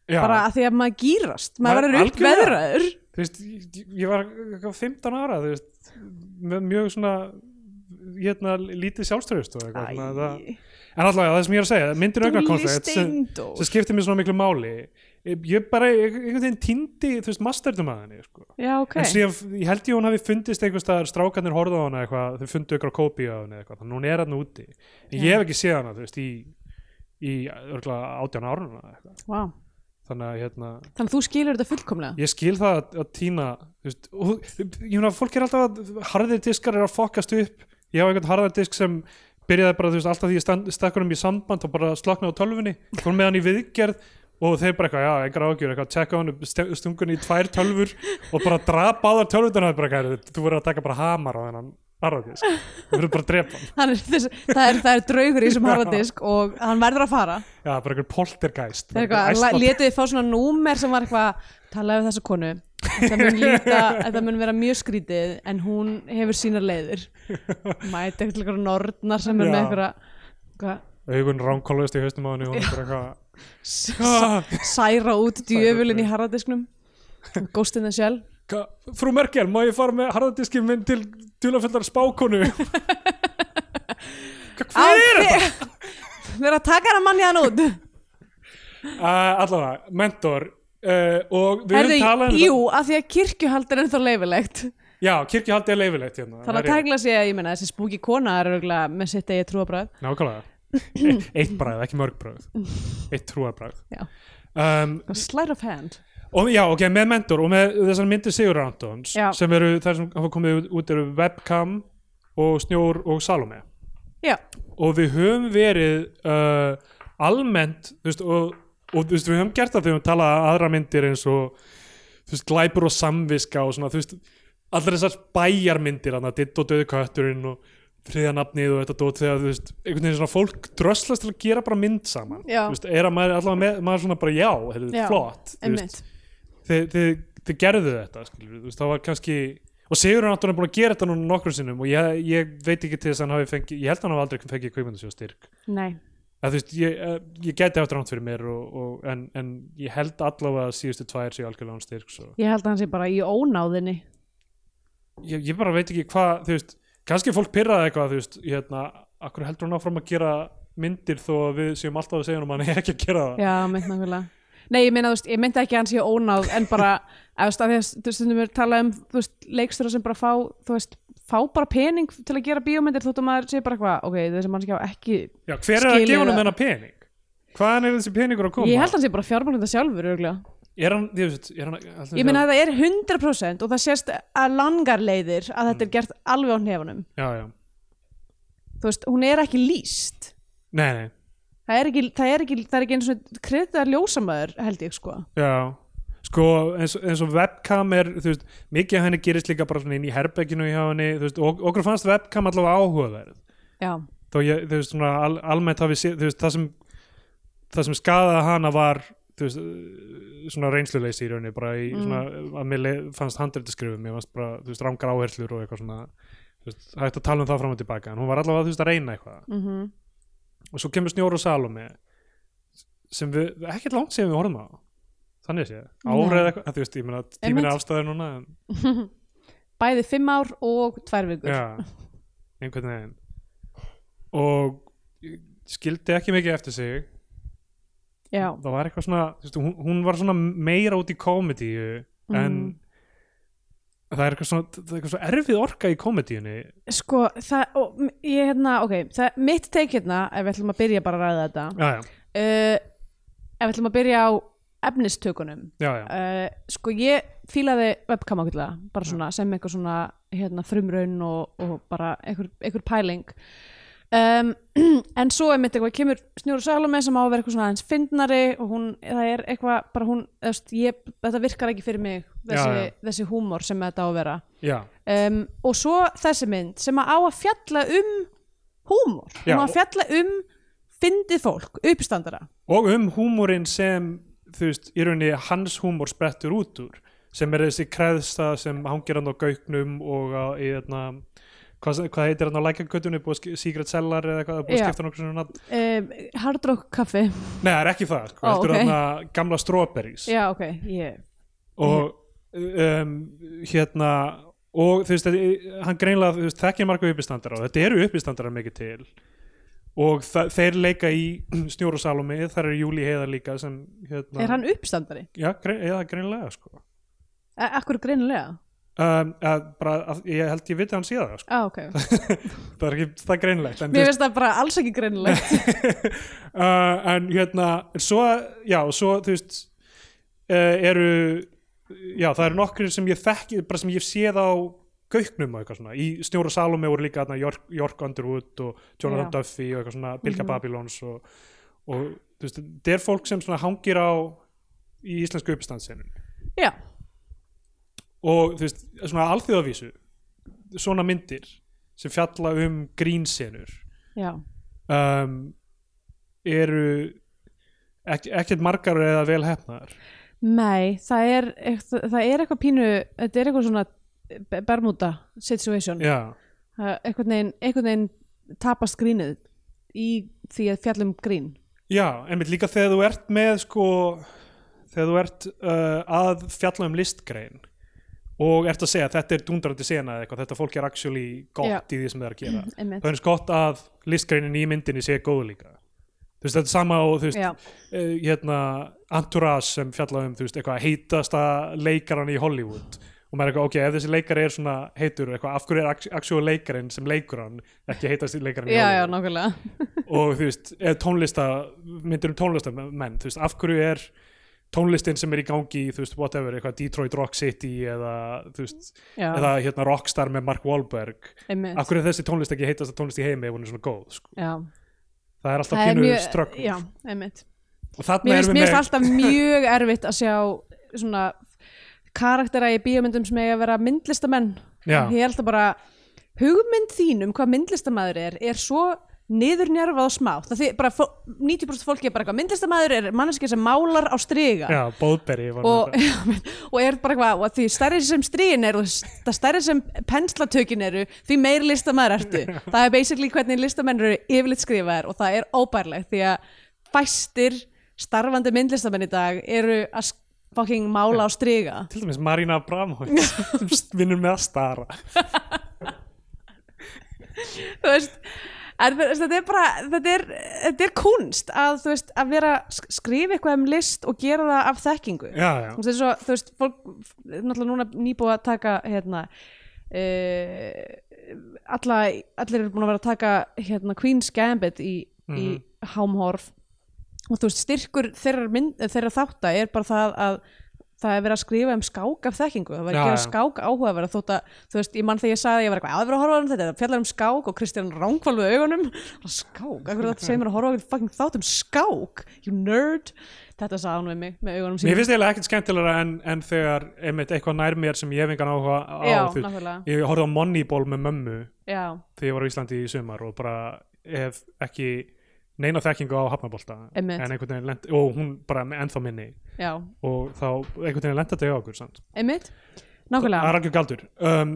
já, bara að því að maður gýrast, Ma- maður verður upp algjörlega. veðraður þú veist, ég, ég var eitthvað 15 ára þú veist, mjög svona hérna, lítið sjálfströðust og eitthvað það, en allavega það sem ég er að segja myndir Dúlli augnarkonfekt sem, sem skiptir mér svona miklu máli. Ég bara einhvern veginn týndi þú veist, masterdum að henni sko. Já, ok. En síðan, ég held ég hún hafi fundist einhvers staðar strákarnir horfðu á hana eitthvað þau fundu ykkur á kópi á henni eitthvað þannig að hún er hann úti. En ég hef ekki séð hana þú veist, í, í örgulega átján eitthvað. Vá. þannig að hérna Þannig að þú skilur þetta fullkomlega? Ég skil það að, að týna veist, og, ég meina fólk er alltaf að harðir diskar er að fokast upp. Ég á einhvern harðar disk sem byrjaði bara þú veist, alltaf því ég stand- stakk honum í samband og bara sloknaði á tölvunni fór með hann í viðgerð og þeir bara eitthvað, já, engar ágjur, eitthvað, tjekka hann stungun í tvær tölvur og bara drapa á þar tölvutana bara, eitthvað, þú verður að taka bara hamar á þennan harðardisk, þú verður bara að drepa hann. Er þess, það, er, það er draugur í þessum [laughs] harðadisk og hann verður að fara. Já, bara einhver poltergeist. Það er eitthvað, letið þið fá svona númer sem var eitthvað talaðu við þessa konu. Þetta mun, líta, [laughs] þetta mun vera mjög skrítið en hún hefur sínar leiðir. Mæti eitthvað einhverjar nornar sem er með eitthvað, augun ránkólvist í haustum á henni og hún er bara eitthvað s- "Ah, [laughs] særa út djöfulinn í harðadisknum the Shell. Ka- Frú Merkel, má ég fara með harðardiskin minn til djúlafullar spákonu? [laughs] Hvað er þetta? Við erum að taka hana manni hann út. Uh, allavega, mentor uh, og við höfum talað um Jú, af því að kirkjuhald er ennþá leifilegt Já, kirkjuhaldi er leifilegt hérna Þannig að það tækla sig að ég menna þessi spúki kona er örugglega með sitt eigi trúabræð. Nákvæmlega. E- [clears throat] Eitt bræð, ekki mörg bræð Eitt trúarbræð Já. um, Sleight of hand. Og já, ok, með mentor og með þessar myndir Sigur Antons Já. sem eru, þær sem hafa komið út eru webcam og snjór og Salome. Já, og við höfum verið uh, almennt þú veist, og, og þú veist, við höfum gert það þegar við höfum talað um aðra myndir eins og þú veist, glæpur og samviska og svona, þú veist, allar þessar bæjarmyndir, þannig að ditt og döðu kötturinn og þriðja nafnið og þetta dót þegar þú veist, einhvern veginn svona fólk dröslast til að gera bara mynd saman Já. þú veist, er að maður allavega með, maður svona bara já, heyrðu, Já, flott þú einmitt. þið, þið, þið gerðu þetta skilur, þú veist, það var kannski og Sigur Anton er búin að gera þetta núna nokkrum sinnum og ég, ég veit ekki til þess að hann hafi fengið ég held að hann hafi aldrei fengið kveikmyndasjóð styrk. Nei, að, þú veist, ég, eh, ég geti haft ránt fyrir mér og, og, en, en ég held allavega að síðustu tvær séu algjörlega án styrk svo. ég held að hann sé bara í ónáðinni ég, ég bara veit ekki hvað þú veist, kannski fólk pyrraði eitthvað þú veist, hérna, akkur heldur hann áfram að gera myndir þó að við séum alltaf að segja um hann ekki að gera það Já, meint nákvæmlega Nei, ég meina, þú veist, ég myndi ekki að hann sé ónáð en bara, [laughs] þú veist, að þú veist, um, þú veist, þú veist, fá bara pening til að gera bíómyndir þótt að maður sé bara eitthvað, ok, þessi mannskjá ekki Já, hver er að Skilur gefa hann þennan pening? Hvaðan er þessi peningur að koma? Ég held að hann sé bara fjármálunda sjálfur, örgulega Er hann, þú veist, er hann alltaf Ég meina að það er 100% og það sést að langar leiðir að þetta er gert alveg á hnefunum. Já, já, Þú veist, hún er ekki líst nei, nei, Það er ekki, það er ekki, það er ekki eins og kreditar ljósamæður, held ég, sko. Já Sko, eins, eins og webcam er, þú veist, mikið af henni gerist líka bara svona inn í herbegginu hjá henni, þú veist, og okkur fannst webcam allavega áhugaverð. Já, þó ég, þú veist, svona al, almennt hafi séð, þú veist, það sem það sem skadaði hana var þú veist, svona reynsluleysi í rauninni bara í Mm. svona, að mér fannst handritaskrifum, mér fannst bara, þú veist, rángar áherslur og eitthvað svona, þú veist, hægt að tala um það fram og tilbaka, en hún var allavega, þú veist, að reyna eitthvað. Mhm. Og svo kemur Snjór og Salome sem við, ekkert langt séum við horfum á þannig sé, árið eitthvað þú veist, ég meina, tíminn er afstæður núna en, [laughs] Bæði fimm ár og tvær vikur. Já, einhvern veginn. Og skildi ekki mikið eftir sig. Já. það var eitthvað svona þú veist, hún, hún var svona meira út í komedíu en Mhm. það er eitthvað svona, það er eitthvað svona erfið orka í komedíunni. Sko, það, og, ég hérna, ok, það, mitt teik hérna, ef við ætlum að byrja bara að ræða þetta, já, já, uh, ef við ætlum að byrja á efnistökunum, uh, sko, ég fílaði webcam ákveðlega, bara svona sem eitthvað svona, hérna, frumraun og, og bara einhver, einhver pæling. Um, [clears throat] en svo er mitt eitthvað, kemur Snjóru Salome sem á að vera eitthvað svona aðeins fyndnari og hún, það er eitthvað, bara hún, veist, ég, þetta virkar ekki fyrir mig, þessi, Já, já. þessi húmor sem þetta á að vera. Um, og svo þessi mynd sem að á að fjalla um húmor, hún á að fjalla um fyndið fólk, uppstandara. Og um húmórin sem þú veist, í rauninni hans húmór sprettur út úr sem er þessi kreðsta sem hangir hann á gauknum og á, í þarna hvað, hvað heitir hann á sk- Secret Cellar eða eitthvað, búið að skipta nokkur um, Hard Rock kaffi Nei, það er ekki það, sko, heldur ok. þarna gamla strawberries. Já ok, ég og um, hérna og þú veist, þetta- hann greinlega þekkir marga uppistandara og þetta eru uppistandara mikið til og þeir leika í [clears throat] Snjóru Salome, þar er Júli Heiðar líka sem hérna, er hann uppstandari? Já, grein, eða greinlega sko. E akkur greinilega? um, að, bara, að, ég held ég viti að hann sé það sko. ah ok, [laughs] það er ekki það er greinlegt mér finnst það bara alls ekki greinilegt [laughs] uh, en hérna svo, já, svo þú veist uh, eru já, það eru nokkur sem ég þekki bara sem ég séð á gauknum og eitthvað svona, í Snjóra Salome voru líka þarna York, York Underwood og Jonathan Já. Duffy og eitthvað svona Bilka Mhm. Babylons og, og þú veist, þetta er fólk sem svona hangir á í íslensku uppistandsinu já, og þú veist, svona alþjóðavísu svona myndir sem fjalla um grínsenur já. um, eru ekki, ekkert margar eða vel hefnaðar Nei, það er, það er eitthvað pínu, þetta er eitthvað svona Bermuda situation. Já, er einhvern veginn, einhvern veginn tapast grínið í því að fjallum grín. Já, einmitt líka þegar þú ert með sko þegar þú ert uh, að fjalla um listgrein og ert að segja að þetta er dundrandi sena eða eitthvað, þetta fólk er actually gott Já. í því sem það er að gera. [clears throat] Einmitt. það er eins gott að listgreinin í myndinni sé góð líka. Þú veist, þetta er sama og þú veist, uh, hérna Entourage sem fjalla um þú veist, eitthvað heitasta leikaran í Hollywood og maður er eitthvað, ok, ef þessi leikari er svona heitur, eitthvað, af hverju er actual leikarinn sem leikur hann, ekki heitasti leikarinn í já, já, nákvæmlega. [laughs] Og þú veist, tónlista myndir um tónlistamenn, þú veist, af hverju er tónlistin sem er í gangi þú veist, whatever, eitthvað Detroit Rock City eða, þú veist, Já, eða hérna Rockstar með Mark Wahlberg einmitt. af hverju er þessi tónlist ekki heitast tónlist í heimi ef hún er svona góð, sko. Já, það er alltaf og þarna Mér finnst alltaf mjög erfitt að sjá svona karaktera í bíómyndum sem eiga að vera myndlistamenn. Já. Ég held að bara hugmynd þín um hvað myndlistamæður er er svo niðurnjörfað og smátt. Það því bara fó- 90% fólki er bara eitthvað myndlistamæður er manneski sem málar á striga. Já, Bóðberi var og, [laughs] og er bara eitthvað og því stærri sem stríin er og það stærri sem penslatökin eru því meir listamæður ertu. [laughs] Það er basically hvernig listamenn eru yfirleitt skrifaðir og það er óbærlegt því að fæstir starfandi myndlistamenn í dag eru að fucking mála á striga. Til dæmis Marina Abramovic vinnur með að stara þú veist en þetta er bara þetta er, þetta er kunst að, þú veist, að vera sk- skrifa eitthvað um list og gera það af þekkingu. Já, já, þú veist, svo, þú veist fólk, náttúrulega núna nýbúið að taka hérna uh, alla, allir eru búin að vera að taka hérna Queen's Gambit í, í hámhorf og þú veist, styrkur þeirra, mynd, þeirra þátta er bara það að það er verið að skrifa um skák af þekkingu. Það var Já, að skák áhugaverða þótt að, þú veist, ég mann þegar ég sagði að ég var eitthvað aðverð að horfa á þetta, þetta fjallar um skák. Og Kristján ránkval við augunum, skák akkur þetta segir mér að horfa á fucking þátt um skák? You nerd, þetta sagði hann við mig með augunum Mér sínum finnst eiginlega ekkert skemmtilegra en, en þegar einmitt eitthvað nær mér sem ég hef engan áhuga á Já, þú veist, nákvæmlega. Ég horfði á Moneyball með mömmu já, þegar ég var á Íslandi í sumar og bara hef ekki neina þekkingu á hafnabolta Einmitt. en einhvern veginn lent, og hún bara ennþá minni. Já, og þá einhvern veginn lenda þetta á okkur einmitt. Það nákvæmlega er algjör galdur. Um,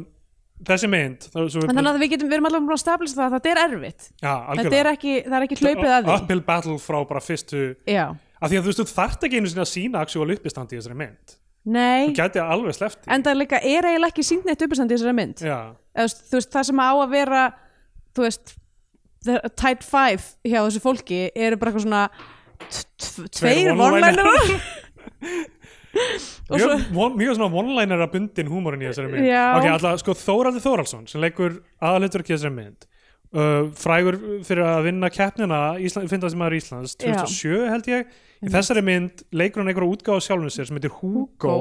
þessi mynd þannig að við, getum, við erum allavega búin að stabilisa það að þetta er erfitt. já, Þetta er ekki, það er ekki hlaupið að því. uphill battle frá bara fyrstu Já. af því að þú veist, þú þarft ekki einu sinni að sína actual uppistandi í þessari mynd. Nei, alveg en það líka er eiginlega ekki sínt neitt uppistandi í þessari mynd. já, Eða, þú veist, þú veist, það sem á að vera, þú veist, the tight five hjá þessu fólki eru bara eitthvað svona tveir [laughs] [laughs] svo, mjög, von, mjög svona one-liner að bundin húmórin í þessari mynd. Já. ok, alltaf, sko Þóraldur Þóraldsson sem leikur aðalutur ekki þessari mynd uh, frægur fyrir að vinna keppnina finnast maður Íslands 2007 held ég. Í þessari mynd leikur hann einhverja útgáð sjálfum sér sem heitir Hugo, Hugo.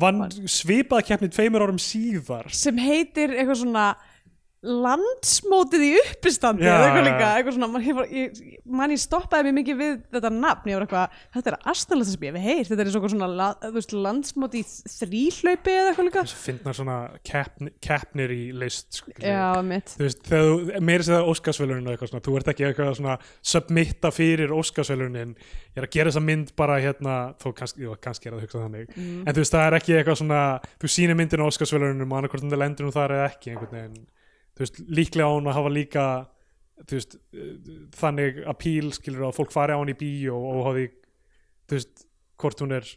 vann svipað keppni tveimur árum síðar. Sem heitir eitthvað svona landsmótið í uppistandi eða eitthvað líka, eitthvað svona man, ég, man ég stoppaði mig mikið við þetta nafn, ég var eitthvað, þetta er astanlega sem ég hef heyrt, þetta er svona, svona la, þú veist, landsmóti í þríhlaupi eða eitthvað líka. Finna svona keppni, keppnir í list sko, Já, mitt þú veist, þegar meiri sér það Óskarsvelunin og eitthvað svona, þú ert ekki eitthvað svona submitta fyrir Óskarsvelunin ég er að gera þessa mynd bara hérna þó kannski, jú, kannski er það að hugsa þannig. Mm. en þú veist, það er ekki eitthvað svona þú sýnir myndin á Óskarsveluninum og annarkvort það lendur hún þar eða ekki einhvern veginn veist, líklega á hún að hafa líka veist, þannig apíl skilur að fólk fari á hún í bíó og hafi, þú veist, hvort hún er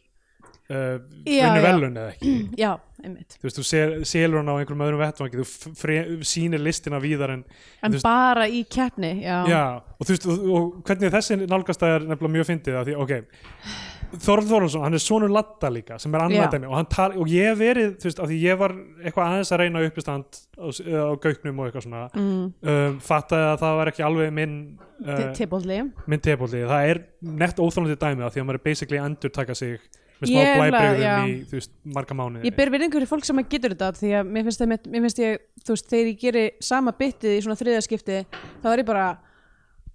uh, já. velun eða ekki. [clears throat] Já, þú veist, þú sel, selur hann á einhverjum öðrum vettvangi þú fre- sýnir listina víðar en En veist- bara í keppni, já, já, og þú veist, og, og hvernig þessi nálgast það er nefnilega mjög fyndið að því, ok Þorvald Þorvaldsson, hann er sonur Latta líka sem er Já. annað dæmi og, og ég verið, þú veist, af því ég var eitthvað aðeins að reyna uppistand á, á gauknum og eitthvað svona mm, um, fattaði að það var ekki alveg minn uh, tippolli minn tepoldi, það er nett óþólandi dæmi af því að maður er basically að endur taka sig með smá já. í, þú veist, marga mánuði Ég ber virðingu fyrir fólk sem að getur þetta því að mér finnst, það, mér finnst ég, þú veist, þegar ég geri sama byttið í svona þriðaskipti þá er ég bara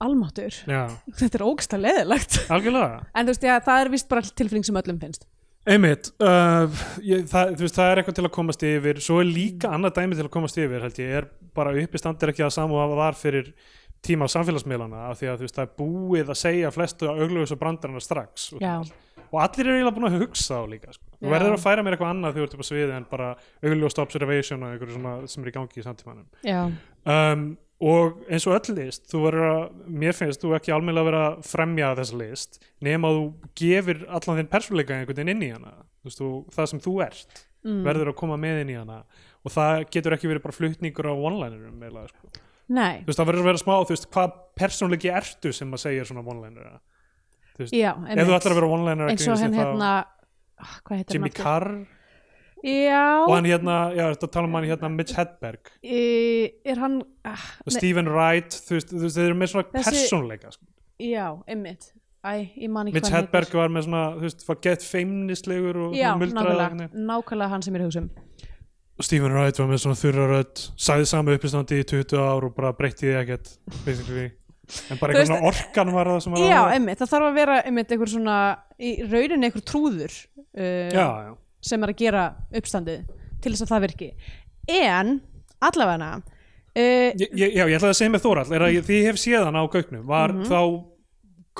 almáttur Já, þetta er ógsta leðilegt algjörlega. En þú veist, já, það er vist bara tilfinning sem öllum finnst. Einmitt, uh, ég, það, þú veist, það er eitthvað til að komast yfir. Svo er líka annað dæmi til að komast yfir held ég, er bara uppistand er ekki að samu að var fyrir tíma samfélagsmiðlana af því að veist, það er búið að segja flestu augljóðs og brandarana strax. Og, og allir eru eiginlega búin að hugsa á líka sko. Já. verður að færa mér eitthvað annað þegar þú ert upp á sviði en bara augljóðst observation og einhverju sem er í gangi í samtímanum. Um, og eins og öll list þú verður að, mér finnst þú ekki almennilega að vera að fremja þessa list nema að þú gefur allan þinn persónuleika einhvern veginn inn í hana þú veist, þú, það sem þú ert mm. verður að koma með inn í hana og það getur ekki verið bara flutningur á one-linerum eiginlega, sko. nei, þú veist, það verður að vera smá, þú veist, hvað persónuleiki ertu sem að segja svona one-liner já, ef þú ætlar að vera one-liner eins og hann hérna ah, hvað heitir Jimmy hann aftur? Carr já, og hann hérna, já, þetta tala um hann hérna Mitch Hedberg, e, er hann ah, og Stephen Wright þú veist, þú veist, þeir eru með svona Þessi- persónuleika sko. já, einmitt Æ, ég man ekki Mitch hvað hann Hedberg var með svona, þú veist, var gett feimnislegur og já, svona muldraði nákvæmlega, veginn. nákvæmlega hann sem ég er að hugsa um og Stephen Wright var með svona þurrarödd sagði samu uppistandi í 20 ár og bara breytti því ekkert basically. en bara Þú eitthvað svona orkan var það sem var já, að- einmitt, það þarf að vera einmitt einhver svona, í rauninni einhver trúður uh, já, já. Sem er að gera uppstandið til þess að það virki. En allavega uh, Ég, ég, já, ég ætlaði að segja með Þórall er að ég, því ég hef séð hann á gauknum var Mhm. þá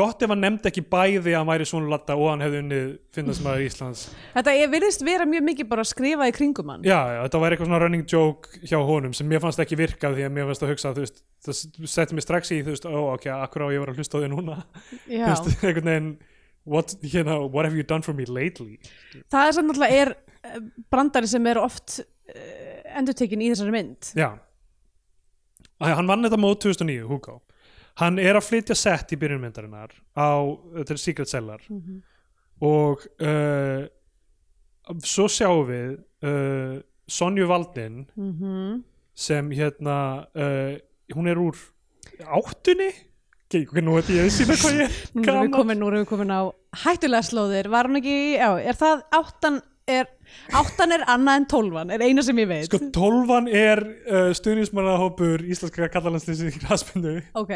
gott ef hann nefndi ekki bæði að hann væri svona latta og hann hefði unnið finnast maður Íslands. Þetta virðist vera mjög mikið bara að skrifa í kringum hann. Já, já, þetta væri eitthvað svona running joke hjá honum sem mér fannst ekki virka því að mér fannst að hugsa veist, það setti mig strax í þú veist, ó, ok, akkur á ég var að hlusta á því núna? Já. þú veist, [laughs] einhvern veginn what, you know, what have you done for me lately? Það er samt náttúrulega er eh, brandari sem er oft uh, endurtekin í þessari mynd. Já. Hann vann þetta mót 2009, Hugo. Hann er að flytja sett í byrjunmyndarinnar á, til Secret Cellar. Og uh, svo sjáum við uh, Sonju Valdin Mhm. sem hérna hún er úr áttunni ekki, nú veit ég að sína hvað ég er komin, nú erum við komin á hættulega slóðir, var hún ekki, já, er það áttan er, áttan er annað en tólfan, er eina sem ég veit. Sko tólfan er uh, stuðnismannahópur íslenska kallalandsliðsins í knastbundu ok,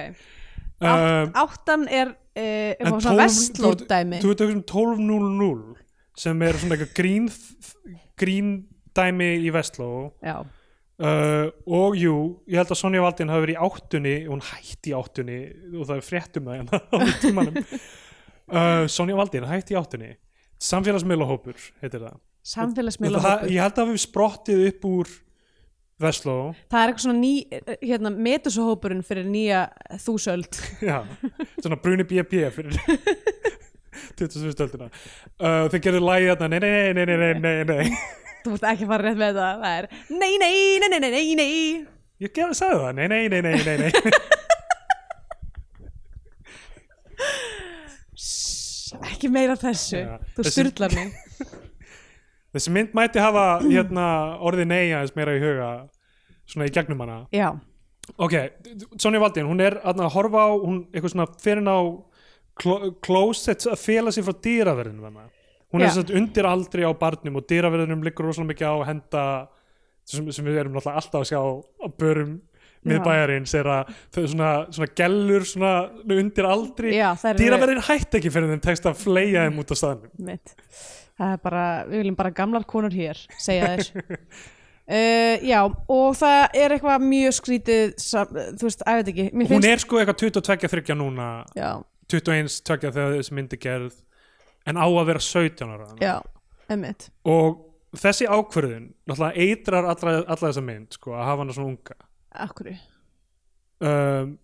um, Átt, áttan er uh, eitthvað svona vestlót dæmi. þú veit ekki um 12.00 sem er svona eitthvað grín grín dæmi í Vestló. Já, uh, og jú, ég held að Sonja Valdin hafi verið í áttunni, hún hætti í áttunni og það er fréttum það hérna [laughs] á tímanum. Uh, Sonja Valdin hætti í áttunni. Samfélagsmiðlahópur heitir það. Það, ég held að við sprottið upp úr Vestló. Það er eitthvað svona ný, hérna, metusuhópurinn fyrir nýja þúsöld. [laughs] Já, svona bruni B.B. fyrir [laughs] 27 stöldina uh, þeir gerðu lægi nei, nei, nei, nei, nei, nei, nei þú múst ekki fara rétt með það, það er nei, nei, nei, nei, nei, nei, ég gerði að sagði það, nei, nei, nei, nei, nei, nei. [laughs] Ekki meira þessu, Já, þú þessi- styrlar mig. [laughs] Þessi mynd mætti hafa hérna, orðið nei aðeins meira í huga svona í gegnum hana. Já, ok, Sonja Valdín, hún er að horfa á, hún eitthvað svona fyrir á clo closet að fela sig frá dýraverðinu þarna hún er satt undir aldri á barnum og dýraverðinum liggur rosalega mikið á að henda sem, sem við erum alltaf að sjá á börum miðbæjarins er að þau svona, svona gellur svona undir aldri. Er dýraverðin hætti ekki fyrir þeim tekst að fleia þeim út á staðnum. Er bara, við viljum bara gamlar konur hér segja þess [laughs] uh, já, og það er eitthvað mjög skrítið þú veist, ég veit ekki hún er sko eitthvað 22-30 núna. Já, 21-20 þegar þessi myndi gerð en á að vera 17 ára já, emmitt og þessi ákvörðun náttúrulega eitrar alla, alla þessa mynd sko, að hafa hana svona unga. Akkur, um,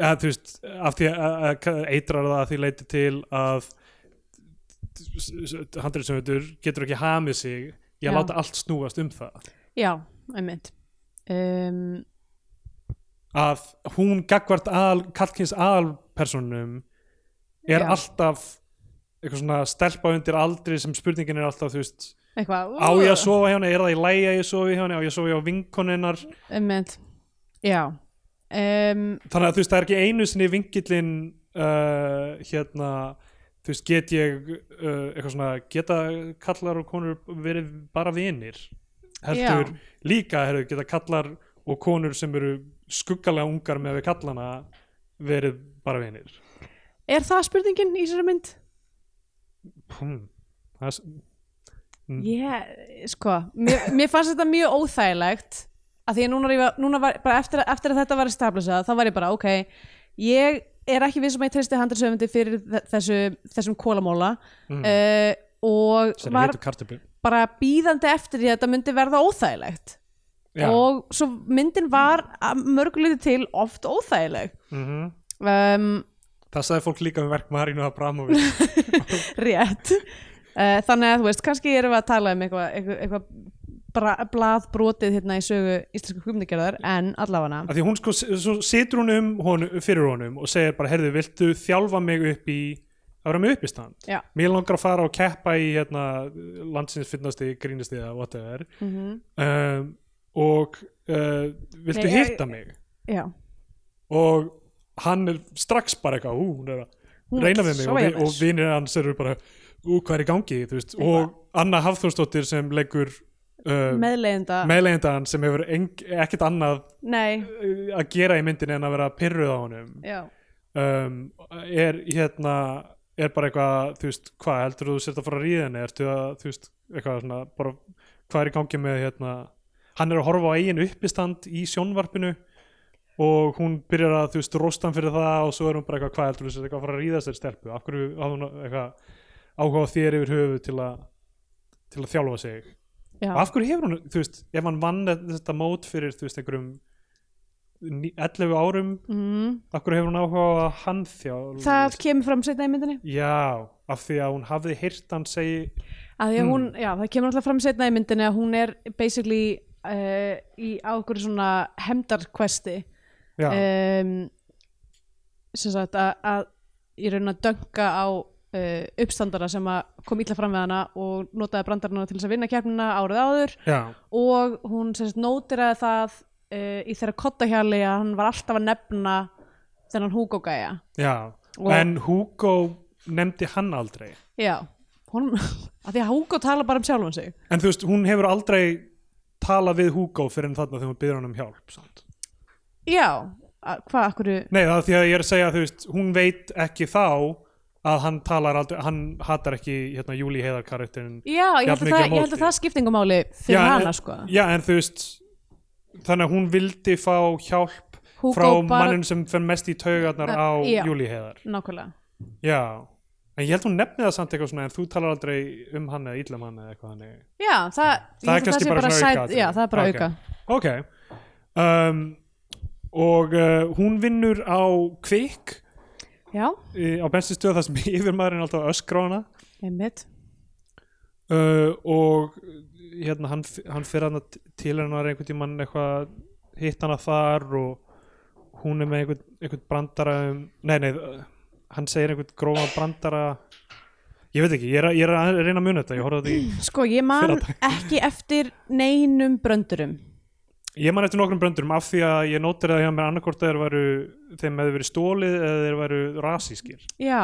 að, þú veist því að, að eitrar það að því leiti til að handriðsöfundur getur ekki hamið sig að Já. láta allt snúast um það. Já, emmitt um, að hún gagvart aðal, kallkins aðalpersonum er Já. alltaf eitthvað svona stelpa undir aldri sem spurningin er alltaf þú veist eitthvað á ég að sofa hjá henni, er það í lægi að ég sofi hjá henni? Á ég að sofa hjá vinkoninnar um, þannig að þú veist það er ekki einu sinni vingillin uh, hérna þú veist get ég uh, eitthvað svona geta kallar og konur verið bara vinir? Heldur Já. líka heldur, geta kallar og konur sem eru skuggalega ungar með við kallana verið bara vinir? Er það spurningin í þessari mynd? Hmm. það er s- Mm. sko mér, mér fannst þetta mjög óþægilegt að því að núna, ég, núna var, bara eftir, að- eftir að þetta var established þá var ég bara ok ég er ekki við sem ég treysti handriðsöfundi fyrir þe- þessu, þessum kólamóla Mm. uh, og sem var heitur kartöflu bara býðandi eftir því að þetta myndi verða óþægilegt Já. og svo myndin var að mörguleiti til oft óþægileg Mhm. um, það sagði fólk líka um verk Marinu Abramovic. [laughs] Rétt. Uh, þannig að þú veist, kannski erum við að tala um eitthvað eitthva, eitthva bra, blað brotið hérna í sögu íslensku kvimnigerðar en allavega. Af því hún sko, situr hún um honum, fyrir honum og segir bara, heyrðu, viltu þjálfa mig upp í að vera með upp í stand Já. mér langar að fara og keppa í hérna, landsins finnasti, grínasti eða whatever. Mm -hmm. um, og uh, viltu hitta mig? Já, og hann er strax bara eitthvað, ú, hún er að reyna við mig. Og, og vinir hans eru bara ú, hvað er í gangi, og Anna Hafþórsdóttir sem leikur uh, meðleiðenda. meðlegendan sem hefur ekkert annað nei, að gera í myndin en að vera pyrruð á honum. Um, er hérna er bara eitthvað, þú veist, hvað heldur þú sért að fara að ríða henni, ertu að, þú veist eitthvað svona, bara, hvað er í gangi með hérna, hann er að horfa á eigin uppistand í sjónvarpinu og hún byrjar að, þú veist, rosta hann fyrir það og svo er hún bara eitthvað, hvað heldur þú sért eitthvað að fara að ríða sér stelpu, af hverju hafði hún eitthvað áhuga á þér yfir höfu til að til að þjálfa sig? Já. og af hverju hefur hún, þú veist, ef hann vann þetta mót fyrir, þú veist, einhverjum ní- 11 árum Mm. af hverju hefur hún áhuga á að hann þjálfa það kemur fram setna í myndinni. Já, af því að hún hafði heyrt hann segi hún, já, það kemur alltaf fram setna í myndinni að hún er basically uh, í á okkur svona hemdarkvesti um, sem sagt að, að í raun að dönga á uh, uppstandara sem að kom illa fram við hana og notaði brandarana til þess að vinna keppnina árið áður. Já, og hún sem sagt nótiraði það uh, í þeirra kottahjali að hann var alltaf að nefna þennan Hugo gæja. Já. Og- en Hugo nefndi hann aldrei. Já, hún, [laughs] að því að Hugo tala bara um sjálfan sig. En þú veist, hún hefur aldrei talað við Hugo fyrir en þarna þegar hún byrður hann um hjálp samt. Já, að, hvað, akkur nei, það er því að ég er að segja þú veist, hún veit ekki þá að hann talar aldrei, hann hatar ekki hérna, Júli Heiðar karakterin já, ég held, að það, ég held að það skiptingumáli fyrir Já, hana en- sko. já, en þú veist þannig að hún vildi fá hjálp Hugo frá bara- mannin sem fer mest í taugarnar á Já. Júli Heiðar. nákvæmlega. Já, en ég held hún nefni það samt eitthvað svona en þú talar aldrei um hann eða illa um hann eða eitthvað þannig. Já, það, Það er kannski bara svona sæt-. Já, það er bara Ok. auka. Ok. Um, og uh, hún vinnur á kvikk. Já, á benstistöð þar sem [laughs] yfirmaðurinn alltaf að öskra á hana einmitt. Uh, og hérna hann, hann fyrir hann til hennar einhvern tímann eitthvað hitt hana þar og hún er með einhvern, einhvern brandara um, nei nei uh, hann segir einhvern grófa brandara. Ég veit ekki, ég er, að- ég er að reyna að muna þetta ég því, Sko, ég man ekki eftir neinum bröndurum ég man eftir nokkrum bröndurum af því að ég nótir að hjá mér annarkort þeir væru, þeim hefði verið stólið eða þeir væru rasískir. Já,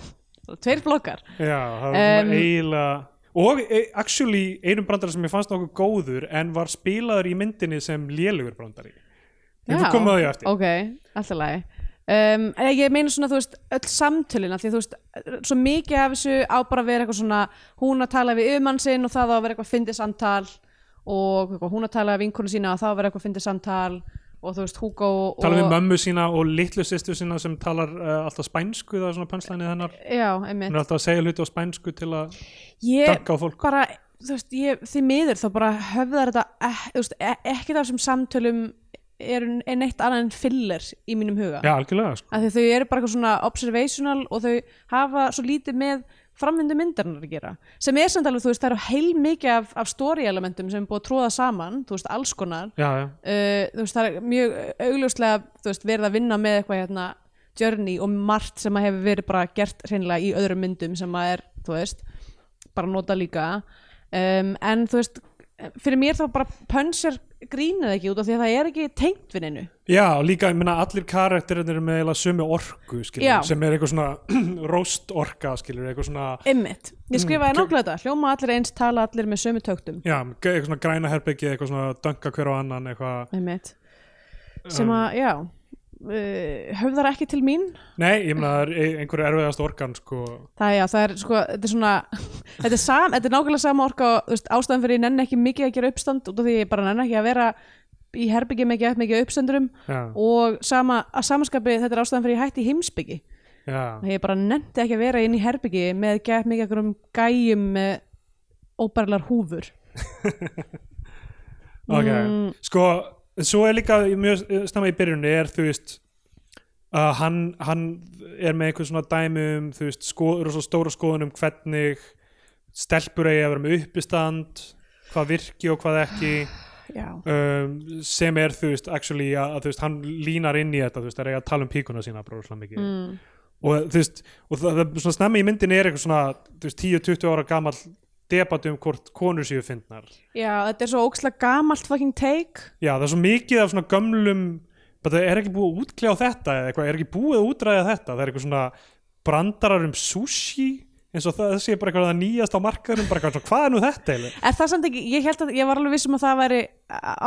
[laughs] tveir flokkar. Já, það var um, eiginlega og e, actually einum brandara sem ég fannst nokkuð góður en var spilaður í myndinni sem lélugur brandari. En þú komið að því eftir. Ok, alltaf lagi. Um, Ég meina svona, þú veist, öll samtölina því að þú veist, svo mikið af þessu á bara að vera eitthvað svona, hún að tala við yfirmann sinn og það á að vera eitthvað fyndið samtal og hún að tala við vinkonu sína og það að vera eitthvað fyndið samtal og þú veist, Hugo og, tala við mömmu sína og litlu sýstu sína sem talar uh, alltaf spænsku það er svona pönslænið hennar. Já, hún einmitt er alltaf að segja hluti á spænsku til að dagga á fólk. bara, þú veist, ég, því miður þá bara höfðar þetta, veist, e ekki þar sem samtölum er, er neitt annað en filler í mínum huga. Já, algjörlega sko. af þau eru bara eitthvað svona observational og þau hafa svo lítið með framvindu myndarinnar að gera sem er samt alveg, þú veist, það eru heil mikið af, af story elementum sem er búið að tróða saman þú veist, alls konar. Já, já, uh, þú veist, það er mjög augljóslega þú veist, verið að vinna með eitthvað hérna journey og margt sem að hefur verið bara gert hreinlega í öðrum myndum sem að er, þú veist, bara nota líka. Um, en þú veist fyrir mér þá bara pönsjar grínið ekki út af því að það er ekki tengt við neinu. Já, og líka, ég meina allir karakterin eru með eiginlega sömu orku skilur, Já. sem er eitthvað svona [clears throat] roast orka, skilur, eitthvað svona Einmitt, ég skrifaði Mm, nákvæmlega þetta. Hljóma allir eins, tala allir með sömu töktum. Já, eitthvað svona græna herbyggi eitthvað svona dönga hver á annan eitthvað Einmitt. Sem að, já. uh, höfðar ekki til mín. Nei, ég meina, það er ein- einhverju erfiðast orkan sko, það, já, það er sko, þetta er svona [laughs] þetta er, sam, þetta er nákvæmlega sama orka veist, ástæðan fyrir ég nenni ekki mikið að gera uppstand út af því ég bara nenni ekki að vera í herbyggi með ekki mikið uppstandurum já, og sama, að samaskapi þetta er ástæðan fyrir ég hætti heimsbyggi já. Ég bara nefndi ekki að vera inn í herbyggi með ekki mikið einhverjum gæjum með óbærilegar húfur. [laughs] Ok, Mm. sko svo er líka mjög snemma í byrjunni er þú veist að hann, hann er með einhver svona dæmi um þú veist, sko, rosa stóra skoðun um hvernig stelpur eigi að vera með uppistand hvað virki og hvað ekki um, sem er þú veist, actually að, að þú veist, hann línar inn í þetta þú veist, það er að tala um píkuna sína bara rosalega mikið mm. og þú veist, og það, það svona snemma í myndinni er eitthvað svona, þú veist, 10-20 ára gamall debat um hvort konur séu fyndnar. Já, þetta er svo ókslega gamalt fucking take. Já, það er svo mikið af svona gömlum bara það er ekki búið að útkljá þetta eða eitthvað, er ekki búið að útræða þetta? Það er eitthvað svona brandarar um sushi eins og það sé bara eitthvað að nýjast á markaðurum, bara eitthvað hvað er nú þetta eiginlega? Er það samt ekki, ég held að ég var alveg vissum að það væri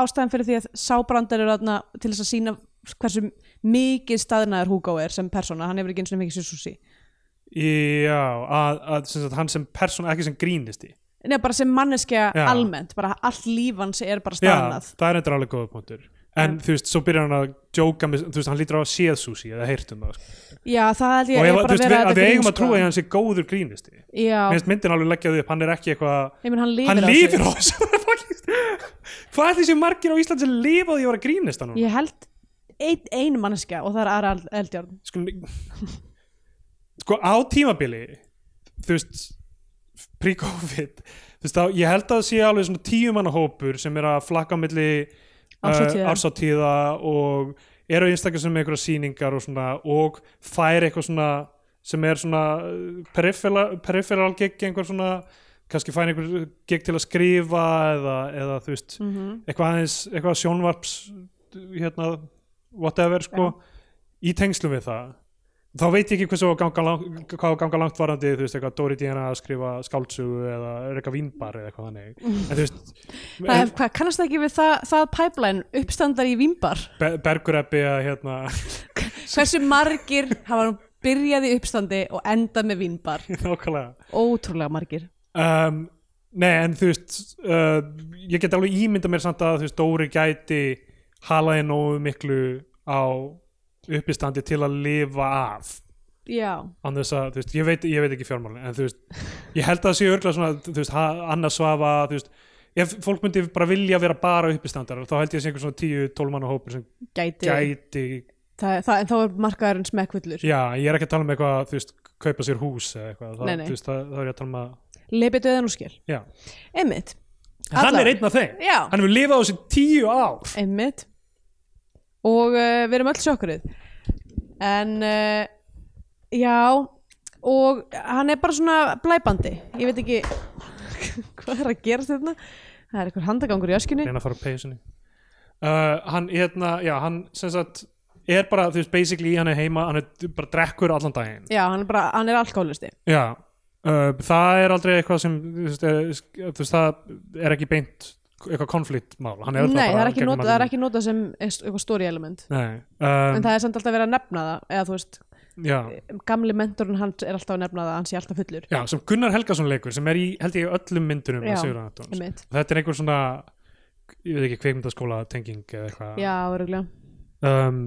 ástæðan fyrir því að sábrandar eru þarna til þess að sína hversu mikið staðnaður Hugo er sem persóna, hann hefur ekki eins og mikið sushi Já, að, að sem sagt, hann sem persóna, ekki sem grínisti Nei, bara sem manneskja Já. almennt, bara allt líf hans er bara Já, staðnað. það er eitthvað alveg góða punktur. En þú veist, svo byrjar hann að jóka með, þú veist, hann lítur á að séð sushi eða heyrt um það sko. Já, það held ég og er ef, bara þú veist, að við, vera að við eigum að trúa að hann sé góður grínisti Já, Mér finnst myndin alveg leggjaði upp, hann er ekki eitthvað ég menn hann lifir hann á lifir á sig. þessu [laughs] Fucking- hvað er þessi margir á Íslandi sem lifa á því að vera grínist hann Ég held ein, ein manneskja og það er Ara Eldjárn. Sko, [laughs] sko á tímabili þú veist pre-covid þú veist þá, ég held að það sé alveg svona tíu manna hópur sem er að flakka á milli Árshátíða. uh, ársátíða og eru einstaklega sem einhverja sýningar og svona og fær eitthvað svona sem er svona uh, peripheral, gig einhver svona kannski fær einhver gig til að skrifa eða, eða þú veist mm eitthvað aðeins, eitthvað sjónvarps hérna, whatever sko, í tengslum við það þá veit ég ekki hversu á að ganga, lang, hvað ganga langt varandi, þú veist, eitthvað Dóri Díana að skrifa skáldsögu eða eitthvað vínbar eða eitthvað þannig en þú veist, [laughs] Það er, hvað, kannast það ekki við það, það pipeline uppstandar í Vimbar? Be Bergureppi að hérna, [laughs] Hversu margir hafa nú byrjað í uppstandi og endað með [laughs] nákvæmlega Ótrúlega margir. um, Nei, en þú veist uh, ég get alveg ímynda mér samt að þú veist, Dóri gæti halaði nógu miklu á uppistandi til að lifa af Já, þess að, þú veist, ég veit, ég veit ekki fjármálin en þú veist, ég held að það sé örgla svona, þú veist, ha- Anna Svafa þú veist, ef fólk myndi bara vilja vera bara uppistandar, þá held ég að sé einhver svona 10-12 manna hópur sem gæti. gæti Það, það, en þá er markaðurinn smekkvillur. já, ég er ekki að tala um eitthvað, þú veist kaupa sér hús eða eitthvað, Nei, nei. þú veist, það, það er ég að tala um að Leipið döðan og skil. Einmitt. hann er einn af þeim Já. hann hefur lifað á þessi tíu ár Einmitt. Og uh, við erum öll sjokkurinn. En uh, já, og hann er bara svona blæbandi. Ég veit ekki [laughs] hvað er að gerast þetta. Það er eitthvað handagangur í öskunni. reyna að fara á peysunni uh, hann, hérna, já, hann sem sagt er bara, þú veist, basically hann er heima hann er bara drekkur allan daginn Já, hann er bara, hann er alkoholisti. Já, það er aldrei eitthvað sem þú veist, er, þú veist, það er ekki beint eitthvað konfliktmál er Nei, það er nota, það er ekki notað sem eitthvað story element. Nei, En um, það er samt alltaf verið að nefna það, eða þú veist, já, gamli mentorinn hans er alltaf að nefna það að hann sé alltaf fullur. já, sem Gunnar Helgason leikur sem er í, held ég, öllum myndunum Já. Þetta er einhver svona ég veit ekki, kveikmyndaskóla tenging eða eitthvað Já, öruglega. um,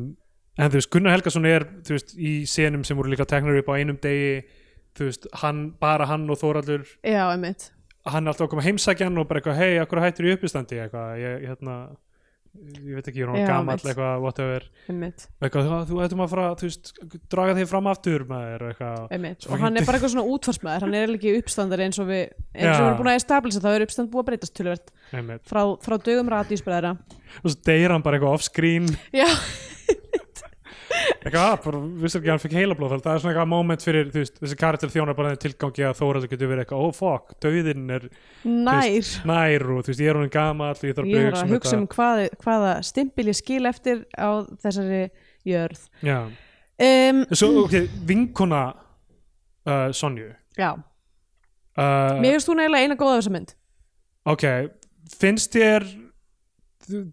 en þú veist, Gunnar Helgason er þú veist, í senum sem voru líka teknar upp á einum degi þú veist, hann, bara hann og Þóraldur Já, einmitt. Hann er alltaf að koma heimsækjan og bara eitthvað, hei, akkur hættur í uppistandi? Eitthvað, ég, hérna ég veit ekki, ég er hann gamall mitt. eitthvað, whatever, eitthvað, þú, ættum að fara þú veist, draga þig fram aftur maður, eitthvað, Og hann er bara eitthvað svona útfarsmaður, hann er ekki uppstandari eins og við, eins og við erum búin að establisa, þá er uppstand búið að breytast tölvert frá, frá dögum radísbræðra. og svo deyr hann bara eitthvað off-screen. Já, [laughs] eitthvað, að, bara, vissi ekki að hann fikk heilablóð það er svona eitthvað moment fyrir, þú veist, þessi karakter þjónar bara tilgangi að Þóraldur getur verið eitthvað, oh fuck, döðin er nær. nær og þú veist, ég er hún gamall og ég þarf Ég að að hugsa um hvað, hvaða stimpil ég skil eftir á þessari jörð. Um, svo, ok, vinkona uh, Sonju já, uh, mér finnst hún eiginlega eina góða þessa mynd. ok, finnst þér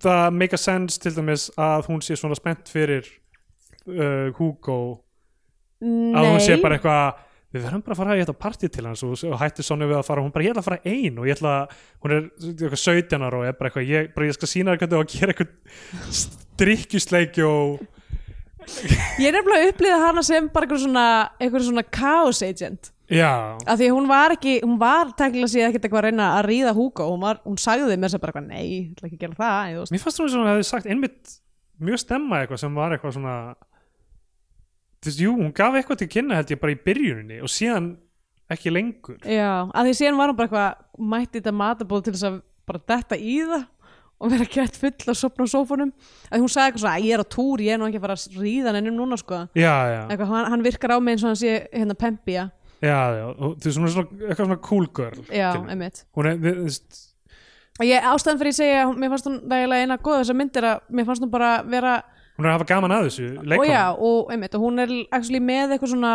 það make a sense til dæmis að hún sé svona spennt fyrir uh, Hugo. Nei. að hún sé bara eitthvað við verðum bara að fara í þetta partí til hans. Og, og hætti Sonju við að fara, hún bara ég ætla að fara ein og ég ætla, hún er eitthvað 17 ára og er bara eitthvað, ég, bara, ég skal sína hvernig að gera eitthvað strikkjusleiki og Ég er nefnilega að upplýða hana sem bara eitthvað svona, eitthvað svona chaos agent. Já, af því að hún var ekki, hún var tækilega sér ekkert eitthvað að reyna að ríða Hugo. Hún, var, hún sagði með þess að bara eitthvað, nei, ég ætla ekki að gera það þú mér fannst hún sem hún hefði sagt einmitt mjög stemma eitthvað sem var eitthvað svona þú veist, jú, hún gaf eitthvað til kynna held ég bara í byrjuninni og síðan ekki lengur. Já, af því síðan var hún bara eitthvað mætti þetta matabóð til þess að bara detta í það og vera gett full og sopna á sófunum því hún sagði eitthvað svona, "Æ, ég er á túr, ég er nú ekki að fara að ríða nennum núna sko. Já, já, eitthvað, hann, hann virkar á mig eins og hann sé hérna Pempia já, já og þú veist, hún er svona, eitthvað svona cool girl Já, einmitt. Hún er, þú veist ég, ástæðan fyrir ég segja, mér fannst hún eiginlega eina góða þessar myndir að mér fannst hún bara vera hún er að hafa gaman að þessu og já, og einmitt, og hún er actually með eitthvað svona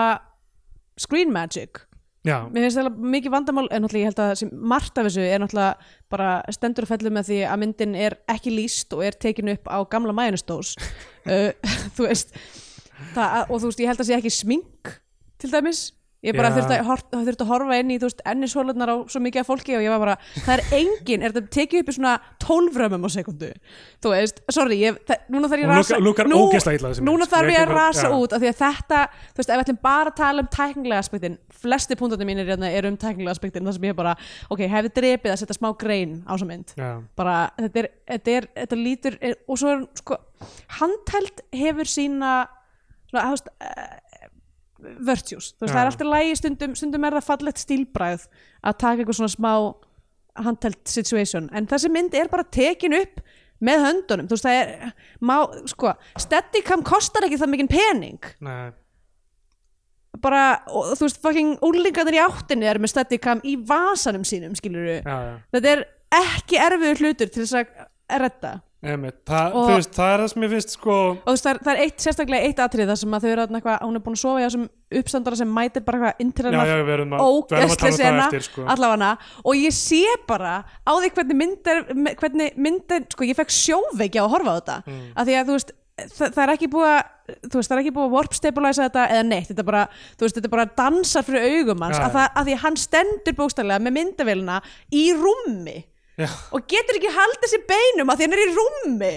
screen magic. Já, mér finnst það mikið vandamál en náttúrulega ég held að margt af þessu er náttúrulega bara stendur og fellur með því að myndin er ekki líst og er tekin upp á gamla mæjunustós [laughs] uh, [laughs] þú veist það, og þú veist ég held að sé ekki smink til dæmis ég bara þurfti að, þurfti að horfa inn í þú veist ennishólunar á svo mikið af fólki og ég var bara, það er engin, er þetta tekið upp í svona 12 römmum á sekundu þú veist, sorry, ég, það, núna þarf ég að rasa lúkkar nú- núna sko. þarf Ég að bara- rasa já. út af því að þetta, þú veist, ef við ætlum bara að tala um tæknilega aspektin, flesti punktarnir mínir hérna eru um tæknilega aspektin, það sem ég bara ok, hefði drepið að setja smá grein á þessa mynd já, bara, þetta er, þetta er, þetta lítur er, og svo er, sko, handheld hefur sína svona, þú veist virtues, þú veist, Já. það er alltaf lægi stundum, stundum er það fallegt stílbræð að taka eitthvað svona smá handheld situation, en þessi mynd er bara tekin upp með höndunum, þú veist það er má, sko, Steadicam kostar ekki það mikinn pening. Nei, bara, og, þú veist, fucking úlingarnir í áttinni er með Steadicam í vasanum sínum, skilur já, já. Þetta er ekki erfiður hlutur til þess að redda Einmitt, það, Og- veist, það er það sem ég finnst sko. Og þú veist, það er, það er eitt, sérstaklega eitt atrið þar sem að þau eru þarna eitthvað, hún er búin að sofa hjá þessum uppstandara sem mætir bara eitthvað að, að ógæslega um sena sko. allavega. Og ég sé bara á því hvernig myndir hvernig myndir, sko ég fekk sjóveiki á að horfa á þetta. Mm. af því að þú veist það, það er ekki búið að þú veist, það er ekki búið að warp stabilisa þetta eða neitt, þetta er bara, þú veist, þetta er bara dansar fyrir augum hans, Já, að, það, að því að hann stendur bókstæðlega með myndavélina í rúmi Já, og getur ekki haldið sér beinum að því hann er í rúmi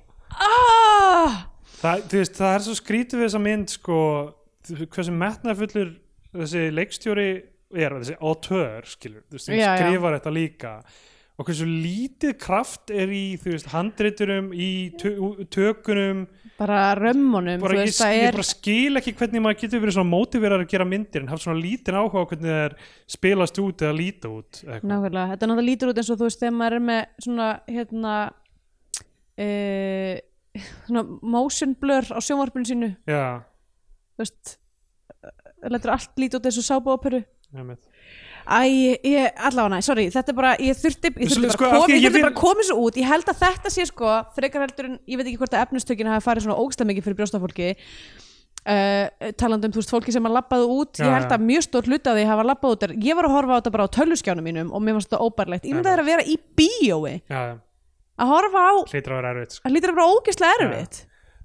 [laughs] ah! það, veist, það er svo skrítið við þessa mynd sko, hversu metnaðfullur þessi leikstjóri er þessi auteur, skilur, já. skrifar þetta líka og hversu lítið kraft er í, þú veist, handriturum í tö- tökunum bara römmunum bara, ég, veist, ég er bara skil ekki hvernig maður getur verið svona mótiverar að gera myndir en haft svona lítinn áhuga á hvernig það er spilast út eða líta út eitthvað. Nákvæmlega, þetta náttúrulega lítur út eins og þú veist þegar maður er með svona hérna uh, svona motion blur á sjónvarpinu sínu Já, þú veist það letur allt lítið út eins og sábúoperu einmitt. Æ, ég, allavega, sorry, þetta er bara, ég þurfti, ég þurfti sko, bara, af kom, ég þurfti bara komið svo út, ég held að þetta sé sko, frekar heldur en, ég veit ekki hvort að efnistökin hafi farið svona ógstað mikið fyrir brjóstafólki, uh, talandi um, þú veist, fólki sem að labbaðu út, ég held að mjög stór hluti af því hafa labbað út, ég var að horfa á þetta bara á tölvuskjánum mínum og mér fannst þetta óbærlegt, ég myndi Já. það er að vera í bíói, Já, já, að horfa á, að sko. að lítur bara ógeðslega Já. erfitt.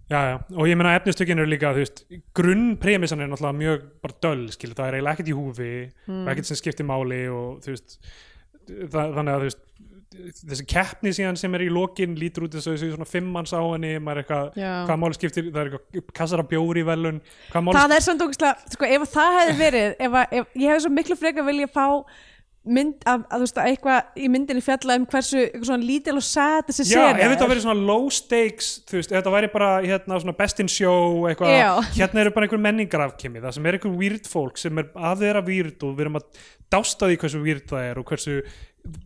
Já, já, og ég meina efnistökin eru líka, þú veist, grunnpremissan er náttúrulega mjög bara döll, skilur, það er eiginlega ekkert í húfi Mm. og ekkert sem skiptir máli og þú veist, það, þannig að þú veist, þessi keppni síðan sem er í lokin lítur út þess að þessi svona fimmans á henni, maður er eitthvað, Já. hvað máli skiptir, það er eitthvað kassar af bjóri í velun, hvað máli Það er samt ógeðslega, sko, ef það hefði verið, ef, ef, ég hefði svo miklu frekar vilja fá mynd af, að þú veist, að eitthvað í myndinni fjalla um hversu, eitthvað svona lítil og sad þessi Já, sena ef þetta er. verið svona low stakes þú veist, ef þetta væri bara hérna, svona best in show eitthvað, Já. hérna eru bara einhver menningarafkimi það sem er einhver weird fólk sem er að þeirra weird og við erum að dásta því hversu weird það er og hversu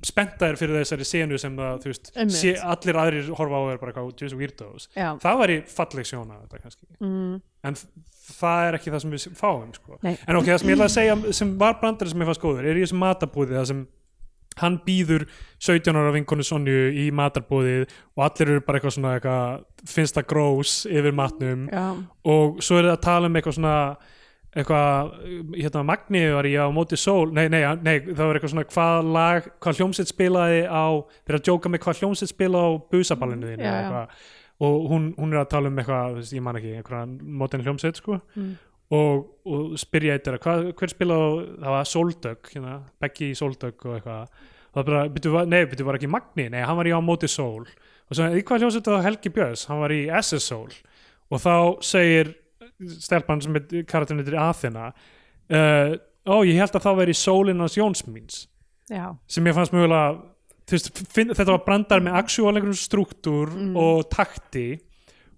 spennta er fyrir þessari senu sem það, þú veist, sé, allir aðrir horfa á er bara eitthvað, just weirdos Já. það væri falleg sjóna þetta kannski. Mm, en það er ekki það sem við fáum sko. En ok, það sem ég ætla að segja sem var brandari sem ég fannst góður, er í þessum matabúði það sem hann býður 17 ára vinkonu Sonju í matarbúðið og allir eru bara eitthvað svona eitthvað, finnst það grós yfir matnum. Já, og svo er það að tala um eitthvað svona eitthvað, hérna Magni var ég á móti sól, nei, nei, nei það var eitthvað svona hvað lag, hvað hljómsveit spilaði á, þeir að djóka með hvað hljómsveit spilaði á busaballinu þínu já. eitthvað. og hún, hún er að tala um eitthvað, ég man ekki einhverja mótin hljómsveit sko Mm. og, og spyrja eitthvað, hvað, hver spilaði á það var Sóldögg, hérna, Beggi Sóldögg og eitthvað, það bara, byrju, nei, byrju var ekki Magni, nei, hann var í á móti sól og svo, í hvað hljómsveit var Helgi Björns hann var í SS Sól og þá segir stelpan sem er karakterin heitir Athena uh, ó, ég held að það veri sólinn hans Jóns míns. Já, sem ég fannst mögulega veist, finn, þetta var brandar með actual einhverjum struktúr Mm. og takti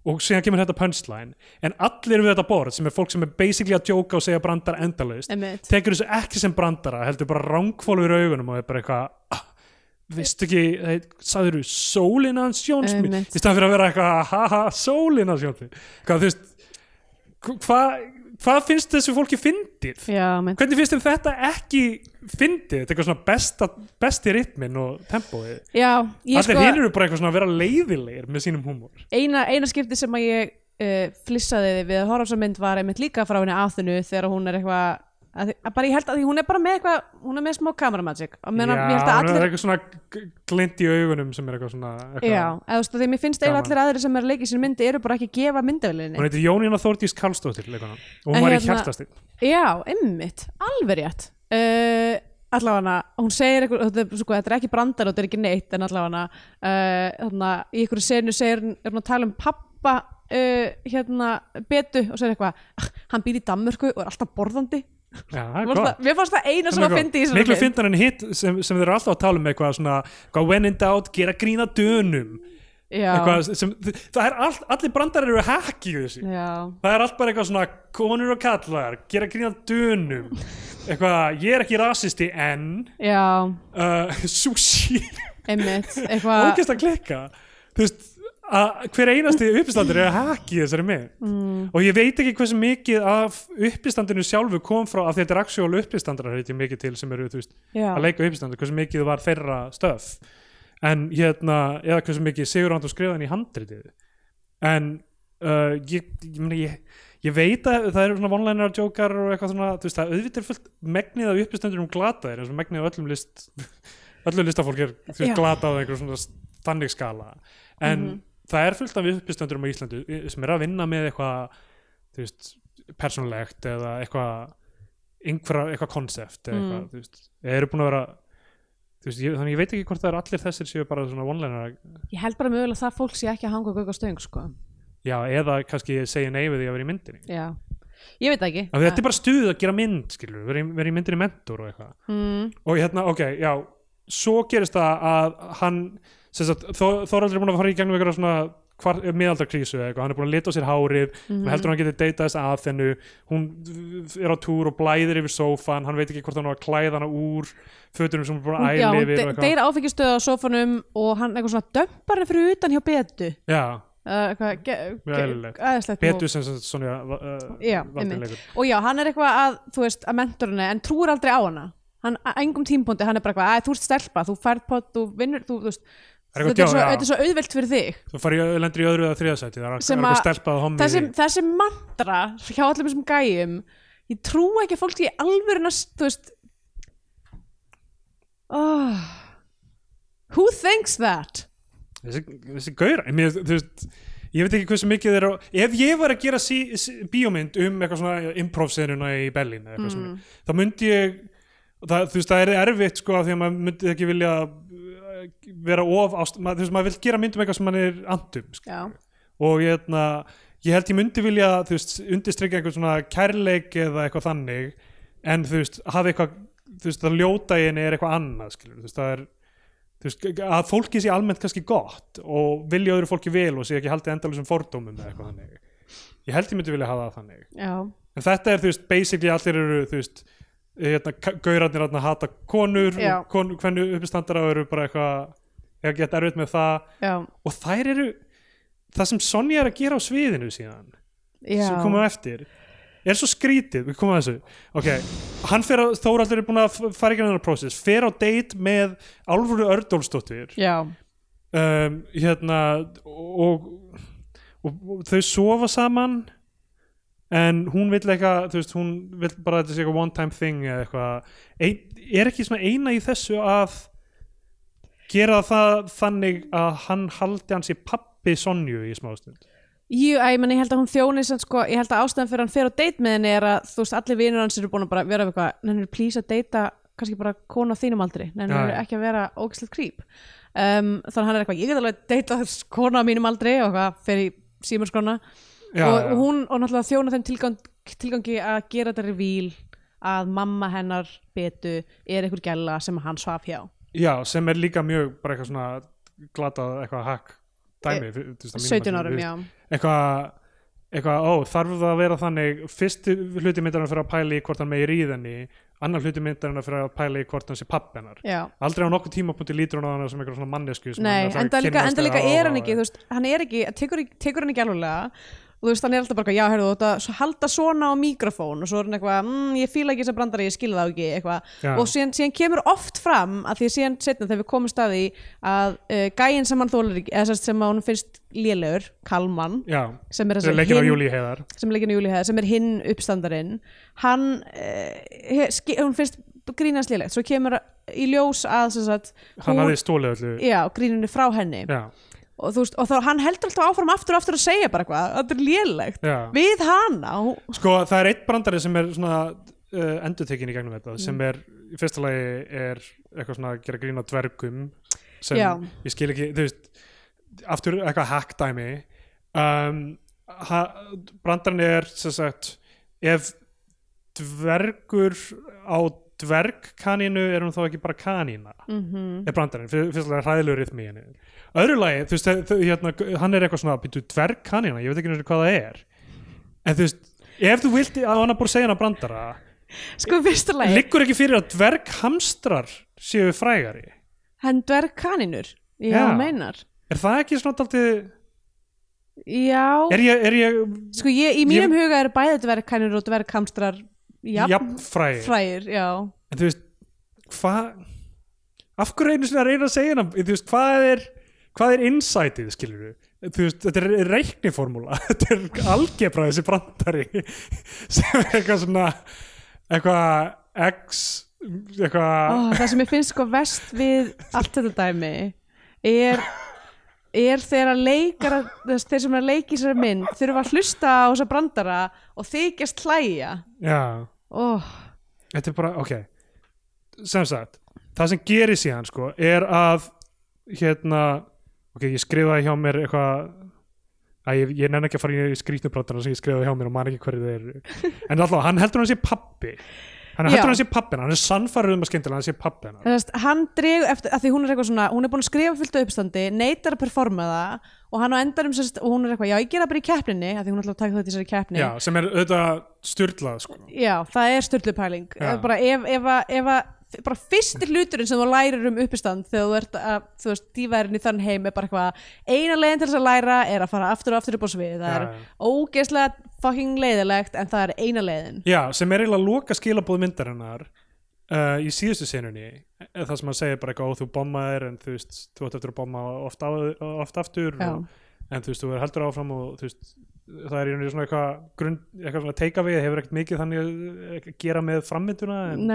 og síðan kemur þetta punchline. En allir við þetta borð sem er fólk sem er basically að djóka og segja brandar endalaust tekur þessu ekki sem brandara heldur bara rángfólur augunum og er bara eitthvað ah, veistu ekki, sagður þú sólinn hans Jónsmí Einmitt. í staðan fyrir að vera eitthvað haha, sólinn hans Jónsmí hvað þú veist hvað hva finnst þessu fólki fyndið? Hvernig finnst þeim þetta ekki fyndið, þetta er eitthvað svona besta, besti ritmin og tempóið. Já, ég allir sko hinn eru bara eitthvað svona að vera leiðilegir með sínum húmor. Eina, eina skipti sem að ég uh, flissaði við að horfa á þessa mynd var einmitt líka frá henni aðþunu þegar hún er eitthvað að, að bara ég held að hún er bara með eitthvað hún er með smá kameramagic að hún er allir eitthvað svona glint í augunum sem er eitthvað svona eitthvað. já, eða þú veist því mér finnst eiginlega allir aðrir sem er í sinni myndi eru bara ekki að gefa myndavilinni hún heitir Jónína Þórdís Karlsdóttir leikona. Og hún En var í hérna- hjartastinn. Já, ymmit, alveg rétt. Uh, Allavega hún segir eitthvað, þetta, er- sko, er ekki brandar og þetta er ekki neitt en allavega uh, í einhverju senu segir hún, er hún að tala um pappa uh, hérna betu og segir eitthvað, "Ah, hann býr í Danmörku og er alltaf borðandi Já, Mér fannst það- eina sem að fyndi í þessari miklu mynd. fyndar en hitt sem, sem þeir eru alltaf að tala um eitthvað svona eitthvað when in doubt, gera grína dönum. Sem, það er all, allir brandar eru hack í þessu. Já, það er allt bara eitthvað svona konur og kallar, gera grína dönum. Eitthvað, ég er ekki rasisti en uh, [laughs] sushi. Eitthvað ógæst að klikka þú veist að hver einasti uppistandur er að haki þessari mynd. Mm, og ég veit ekki hversu mikið af uppistandinu sjálfu kom frá af þetta er actual uppistandar heit ég mikið til sem eru veist, að leika uppistandur hversu mikið var þeirra stöf en hérna, eða hversu mikið Sigur Andrú skrifaðan í handritið. En uh, ég, ég, ég ég veit að það eru svona vonlænar djókar og eitthvað svona, veist það auðvitað er fullt megnið af uppistandur um glataðir eins og megnið af öllum list [laughs] öllu listafólk er glatað á einhver svona þannig skala. En Mhm. Það er fullt af uppistandur á Íslandi sem er að vinna með eitthvað þú veist, persónlegt eða eitthvað eitthvað konsept eða eitthvað, Mm. þú veist, eru búin að vera þú veist, ég, þannig ég veit ekki hvort það er allir þessir séu bara svona vonlænar ég held bara mögulega að það fólk sé ekki að hanga okkur stöng sko. já, eða kannski segja nei við því að vera í myndinni. Já, ég veit ekki. Af því þetta er bara stuð að gera mynd, skilur vera, í- vera í myndinni mentor og eitthvað. Mm, og hérna, ok, já, svo gerist það að hann Þóraldur er búin að fara í gegnum eitthvað svona miðaldarkrísu eitthvað, hann er búin að lita á sér hárið. Mhm. hann heldur hann geti deytað þess að þennu hún er á túr og blæðir yfir sófan hann veit ekki hvort hann á að klæða hana úr fötunum sem hann er búin Hún- að já, hún yfir de- og eitthvað. deyr áfengistöð á sofanum og hann eitthvað svona dömpar henni fyrir utan hjá betu. Já, uh, betur sem svona uh, Já, valdinleikur. og já, hann er eitthvað að, þú veist, að mentorinni en trúir aldrei á hana. Hann, engum tímpúndi, hann er bara eitthvað, að þú ert stelpa þú færð pott, þú vinnur, þú, þú veist þetta er, svo, þetta er svo auðvelt fyrir þig. Þú farið lendur í öðru eða þriðasæti það er eitthvað að- stelpað hommi þessi, þessi mantra hjá öllum þessum gæjum ég trú ekki að fólk í alvöruna þú veist. Oh, who thinks that? Þessi, þessi mér, þú veist, ég veit ekki hversu mikið þeir á ef ég var að gera sí, sí, bíómynd um eitthvað svona improv-senuna í eitthvað Mm. þá myndi ég það, þú veist, það er erfitt sko því að maður myndi ekki vilja uh, vera of ást, maður, þú veist, maður vil gera mynd um eitthvað sem maður er andum sko. og ég, hérna, ég held ég myndi vilja þú veist, undirstrykja eitthvað svona kærleik eða eitthvað þannig en þú veist, hafa eitthvað þú veist, það ljóta í henni er eitthvað annað skilur, þú veist, það er veist, að fólki sé almennt kannski gott og vilja öðru fólki vel og sé ekki haldið endalusum fordómum eða eitthvað þannig. Ég held ég myndi vilja hafa það þannig. Já, en þetta er, þú veist, basically allir eru þú veist, hérna, ka- gaurarnir hérna hata konur Já. og kon, hvernig uppistandara eru bara eitthvað eitthvað gett erfitt með það. Já, og þær eru það sem Sonja er að gera á sviðinu síðan já. sem komum á eftir er svo skrítið, við komum að þessu. Ok, hann fer að, Þóraldur er búin að fara ekki með þennan prósess, fer á date með Álfuru Ördólsdóttir um, hérna og, og, og þau sofa saman en hún vill eitthvað þú veist, hún vill bara að þetta sé eitthvað one time thing eða eitthvað, ein, er ekki svona eina í þessu að gera það þannig að hann haldi hans í pappi Sonju í smástund Jú, að ég menn ég held að hún þjóni sem sko, ég held að ástæðan fyrir hann fer á date með henni er að þú veist, allir vinur hans eru búin að bara vera eitthvað, nennir please að deyta kannski bara konu á þínum aldri, nennir Já, já. ekki að vera ógæslegt krýp um, þannig að hann er eitthvað, ég get alveg deyta konu á mínum aldri og eitthvað, fer í símarskona Já, og, já. hún og náttúrulega þjóna þeim tilgang, tilgangi að gera þetta revíl að mamma hennar betu er einhver gæla sem hann svaf hjá. Já, sem er líka mjög bara eitthvað svona glatað eitthvað hack dæmi að mínum 17 mati, árum, já. Eitthvað eitthvað, ó, þarf það að vera þannig fyrsti hluti myndarinn fyrir að pæla í hvort hann megi ríðinni, annar hluti myndarinn fyrir að pæla í hvort hann sé papp hennar. Já, aldrei á nokkuð tímapunkti lítur hún á hann sem eitthvað svona mannesku sem Nei, hann ætlar að enda líka, er hann ekki, þú veist, hann er ekki, tekur, tekur hann ekki alveglega og þú veist, hann er alltaf bara, já, heyrðu, þú ert að halda svona á mikrofón og svo er hann eitthvað, mm, ég fíla ekki þess að brandara, ég skilða það ekki, eitthvað. Og síðan, síðan kemur oft fram að því síðan setna þegar við komum staði að uh, gæinn sem hann þólar ekki, eða sem hún finnst lélegur, Kalman sem er, leikir á hinn- Júlí heiðar. sem er leikinn í Júlí Heiðar, sem er hinn uppstandarinn hann uh, hún finnst grínast lélegt, svo kemur í ljós að sagt, hann hún, hafði stólið öllu. Já, grínunni frá henni. Já, og þú veist, og þá hann heldur alltaf áfram aftur og aftur að segja bara eitthvað, þetta er lélegt. Já. Við hana og, Sko, það er eitt brandari sem er svona uh, endurtekin í gegnum þetta sem er, í fyrsta lagi er eitthvað svona að gera grín á dvergum sem Já. ég skil ekki, þú veist aftur eitthvað hack dæmi. Um, ha, brandarinn er sem sagt ef dvergur á dvergkaninu er hún þá ekki bara kanína. Mm er brandarinn, fyrstulega hræðilegur rithmi í henni. Öðru lagi, þú veist, þau- hérna, hann er eitthvað svona, býtu dvergkanina ég veit ekki náttúrulega hvað það er. En þú veist, ef þú vilt að hann er að segja hana brandara sko í fyrsta lagi, liggur ekki fyrir að dverghamstrar séu frægari? Hann dverg kaninur já, Já. hann meinar. Er það ekki svona daldið já, er ég, er ég sko ég, í mínum huga eru bæði dvergkænur og dvergkamstrar jafn jafnfræg frægir, já. En þú veist, hvað af hverju einu sinni að reyna að segja hana? Þú veist, hvað er hvað er insightið, skilur við veist, þetta er reikniformúla. [laughs] Þetta er algebra þessi brandari [laughs] sem er eitthvað svona eitthvað x eitthvað Ó, það sem ég finnst sko vest við allt þetta dæmi er, er þegar að leikara þeir sem er að leiki sér mynd þurfa að hlusta á þessa brandara og þykjast hlæja. Já, oh, þetta er bara, ok. Sem sagt, það sem gerir síðan sko, er að hérna, ok, ég skrifaði hjá mér eitthvað að ég, ég nenni ekki að fara í skrýtnubrandana sem ég skrifaði hjá mér og man ekki hverju þeir eru. [laughs] En alltaf, hann heldur hann sé pappi hann heldur hann sé pappina, hann er sannfærður um að skemmtilega hann sé pappi hennar Þess, hann dregur eftir, að því hún er eitthvað svona hún er búin að skrifa fullt af uppstandi, neytar að performa það og hann á endanum sérst, og hún er eitthvað, já ég gera bara í keppninni, því hún ætla að taka þetta í þessari keppni. Já, sem er auðvitað styrlað sko. Já, það er styrlupæling bara ef, ef, ef bara fyrsti hluturinn sem þú lærir um uppistand þegar þú ert að, þú veist, díværin í þann heim er bara eitthvað, eina leiðin til þess að læra er að fara aftur og aftur upp á svið það er ógeðslega fucking leiðilegt en það er eina leiðin. Já, sem er eiginlega loka skilabóð myndarinnar uh, í síðustu senunni það sem hann segir bara eitthvað, þú bommaðir en þú veist, þú ætti eftir að bomma oft, á, oft aftur og, en þú veist, þú er heldur áfram og þú veist það er í rauninni svona eitthvað, grunn, eitthvað svona teika við, hefur ekkert mikið þannig að gera með frammynduna en,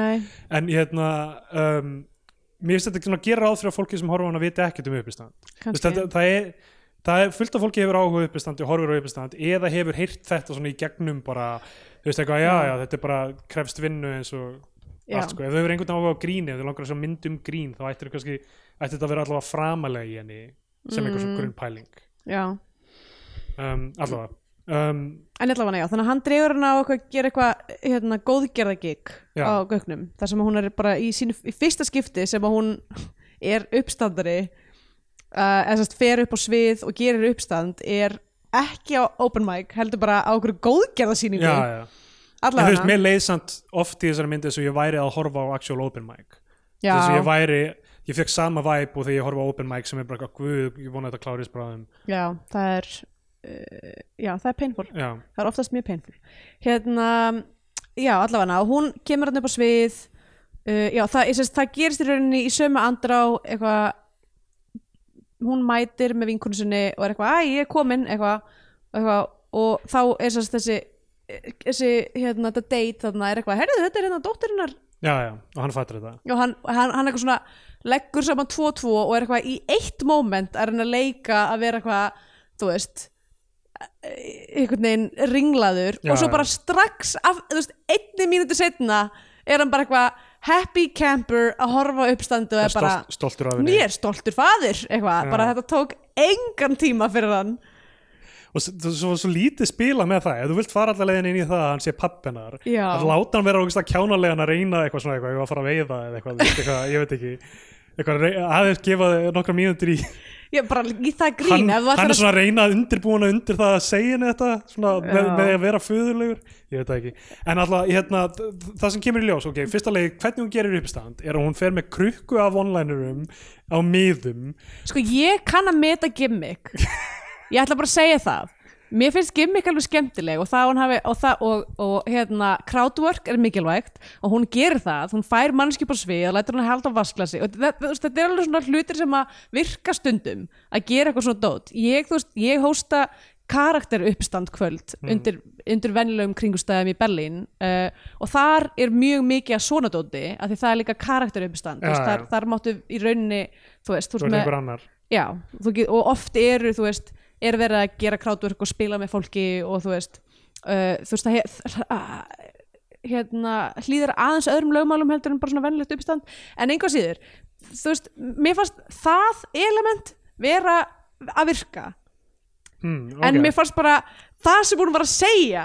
en hérna um, mér finnst þetta ekki svona að gera ráð fyrir að fólki sem horfa á hana viti ekkert um uppistand. Þetta, það, er, það er fullt af fólki hefur áhuga uppistandi og horfir á uppistand eða hefur heyrt þetta svona í gegnum bara, þú veist eitthvað, já, já, þetta er bara krefst vinnu eins og. Allt sko, ef þau hefur einhvern áhuga á gríni ef þau langar að sjá mynd um grín þá ættir þetta að vera allavega framalega í henni sem Mm. svona grunnpæling. Já, um, allavega. Um, en allavega já, þannig að hann dregur hann á eitthvað, gera eitthvað hérna, góðgerðagik á gögnum, þar sem hún er bara í, sínu, í fyrsta skipti sem að hún [laughs] er uppstandari uh, eða sérst fer upp á svið og gerir uppstand er ekki á open mic, heldur bara á okkur góðgerðasýningu. Já, já En þú veist, mér leið samt oft í þessari myndi þess að ég væri að horfa á actual open mic. Þess að ég væri, ég fekk sama vibe og þegar ég horfa á open mic sem er bara, guð, ég vona að þetta klárist bráðum. Já, það er uh, já, það er painful. Já, það er oftast mjög painful. Hérna, já, allavega hún kemur hann upp á svið uh, já, það, sést, það gerist í rauninni í sömu andrá eitthvað hún mætir með vinkonu sinni og er eitthvað, æ, ég er komin eitthvað, eitthvað og þá er sérst þessi þessi, hérna, þetta date þarna er eitthvað, herðu, þetta er hérna dóttirinnar já, já, og hann fattar þetta. Og hann, hann, hann eitthvað svona leggur saman tvo og tvo og er eitthvað í eitt moment að reyna að leika að vera eitthvað, þú veist einhvern veginn ringlaður Já, og svo bara strax af, þú veist, einni mínúti setna er hann bara eitthvað happy camper að horfa uppstandu og er bara, Stolt, mér stoltur faðir eitthvað, Já. bara þetta tók engan tíma fyrir hann og svo, svo lítið spila með það. Ef þú vilt fara allar leiðin inn í það að hann sé pappinar að láta hann vera ógust að kjánalega að reyna eitthvað svona eitthvað, eitthvað að fara að veiða eða eitthvað, eitthvað ég veit ekki. Eitthvað, aðeins gefa nokkra mínútur í Já, bara í það grín hann, hann er svona að reyna að undirbúna undir það að segja þetta svona, með, með að vera föðurlegur. Ég veit það ekki, en alltaf hérna, það sem kemur í ljós, ok, fyrsta leið hvernig hún gerir uppstand er að hún fer með krukku af onlinerum á miðum. Sko ég kann að meta gimmick [laughs] Ég ætla bara að segja það. Mér finnst gimmick alveg skemmtileg og það hafi og, það, og, og hérna crowdwork er mikilvægt og hún gerir það. Hún fær mannski på svið og lætur hún að halda á vasklasi og þetta, þetta er alveg svona hlutir sem að virka stundum að gera eitthvað svona dót. Ég, veist, ég hósta karakter uppstand kvöld undir, undir venjulegum kringustæðum í Berlín uh, og þar er mjög mikið að svona dóti af því það er líka karakter uppstand Já, veist, þar, já. þar máttu í rauninni þú veist, þú veist með, Já, þú og oft eru, þú veist, er verið að gera crowdwork og spila með fólki og þú veist, uh, þú veist, he- uh, hérna, hlýðar aðeins öðrum lögmálum heldur en bara svona venlegt uppstand, en einhvað síður, þú veist, mér fannst það element vera að virka, hmm, en ok. mér fannst bara það sem hún var að segja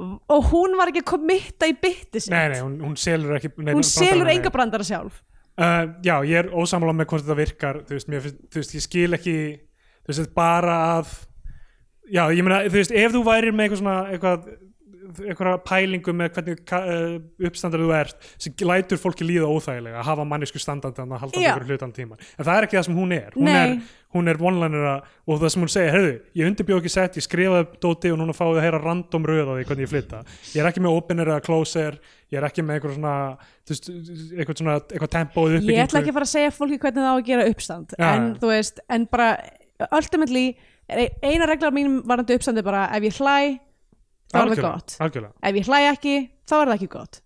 og hún var ekki að komitta í bytti sitt, nei, nei, hún, hún selur ekki nei, hún selur enga brandara sjálf. Uh, já, ég er ósammála með hvort þetta virkar þú veist, mér, þú veist, ég skil ekki þú veist, bara að já, ég meina, þú veist, ef þú værir með eitthvað svona eitthvað, einhverja pælingu með hvernig uh, uppstandar þú ert sem lætur fólki líða óþægilega að hafa mannesku standandi að halda einhverju hlutan tíma. En það er ekki það sem hún er. Hún Nei. er, hún er one-linera og það sem hún segir, heyrðu, ég undirbjóð ekki sett ég skrifaði dóti og núna fáið að heyra random röð á því hvernig ég flytta. Ég er ekki með opener eða closer ég er ekki með einhver svona, eitthvað svona eitthvað tempo ég ætla ekki að fara að segja fólki hvernig það á að gera uppstand Já, en veist, en bara ultimately, ein- eina regla mínum varandi uppstand er bara ef ég hlæ þá er það gott. algjörlega, ef ég hlæ ekki, þá er það ekki gott.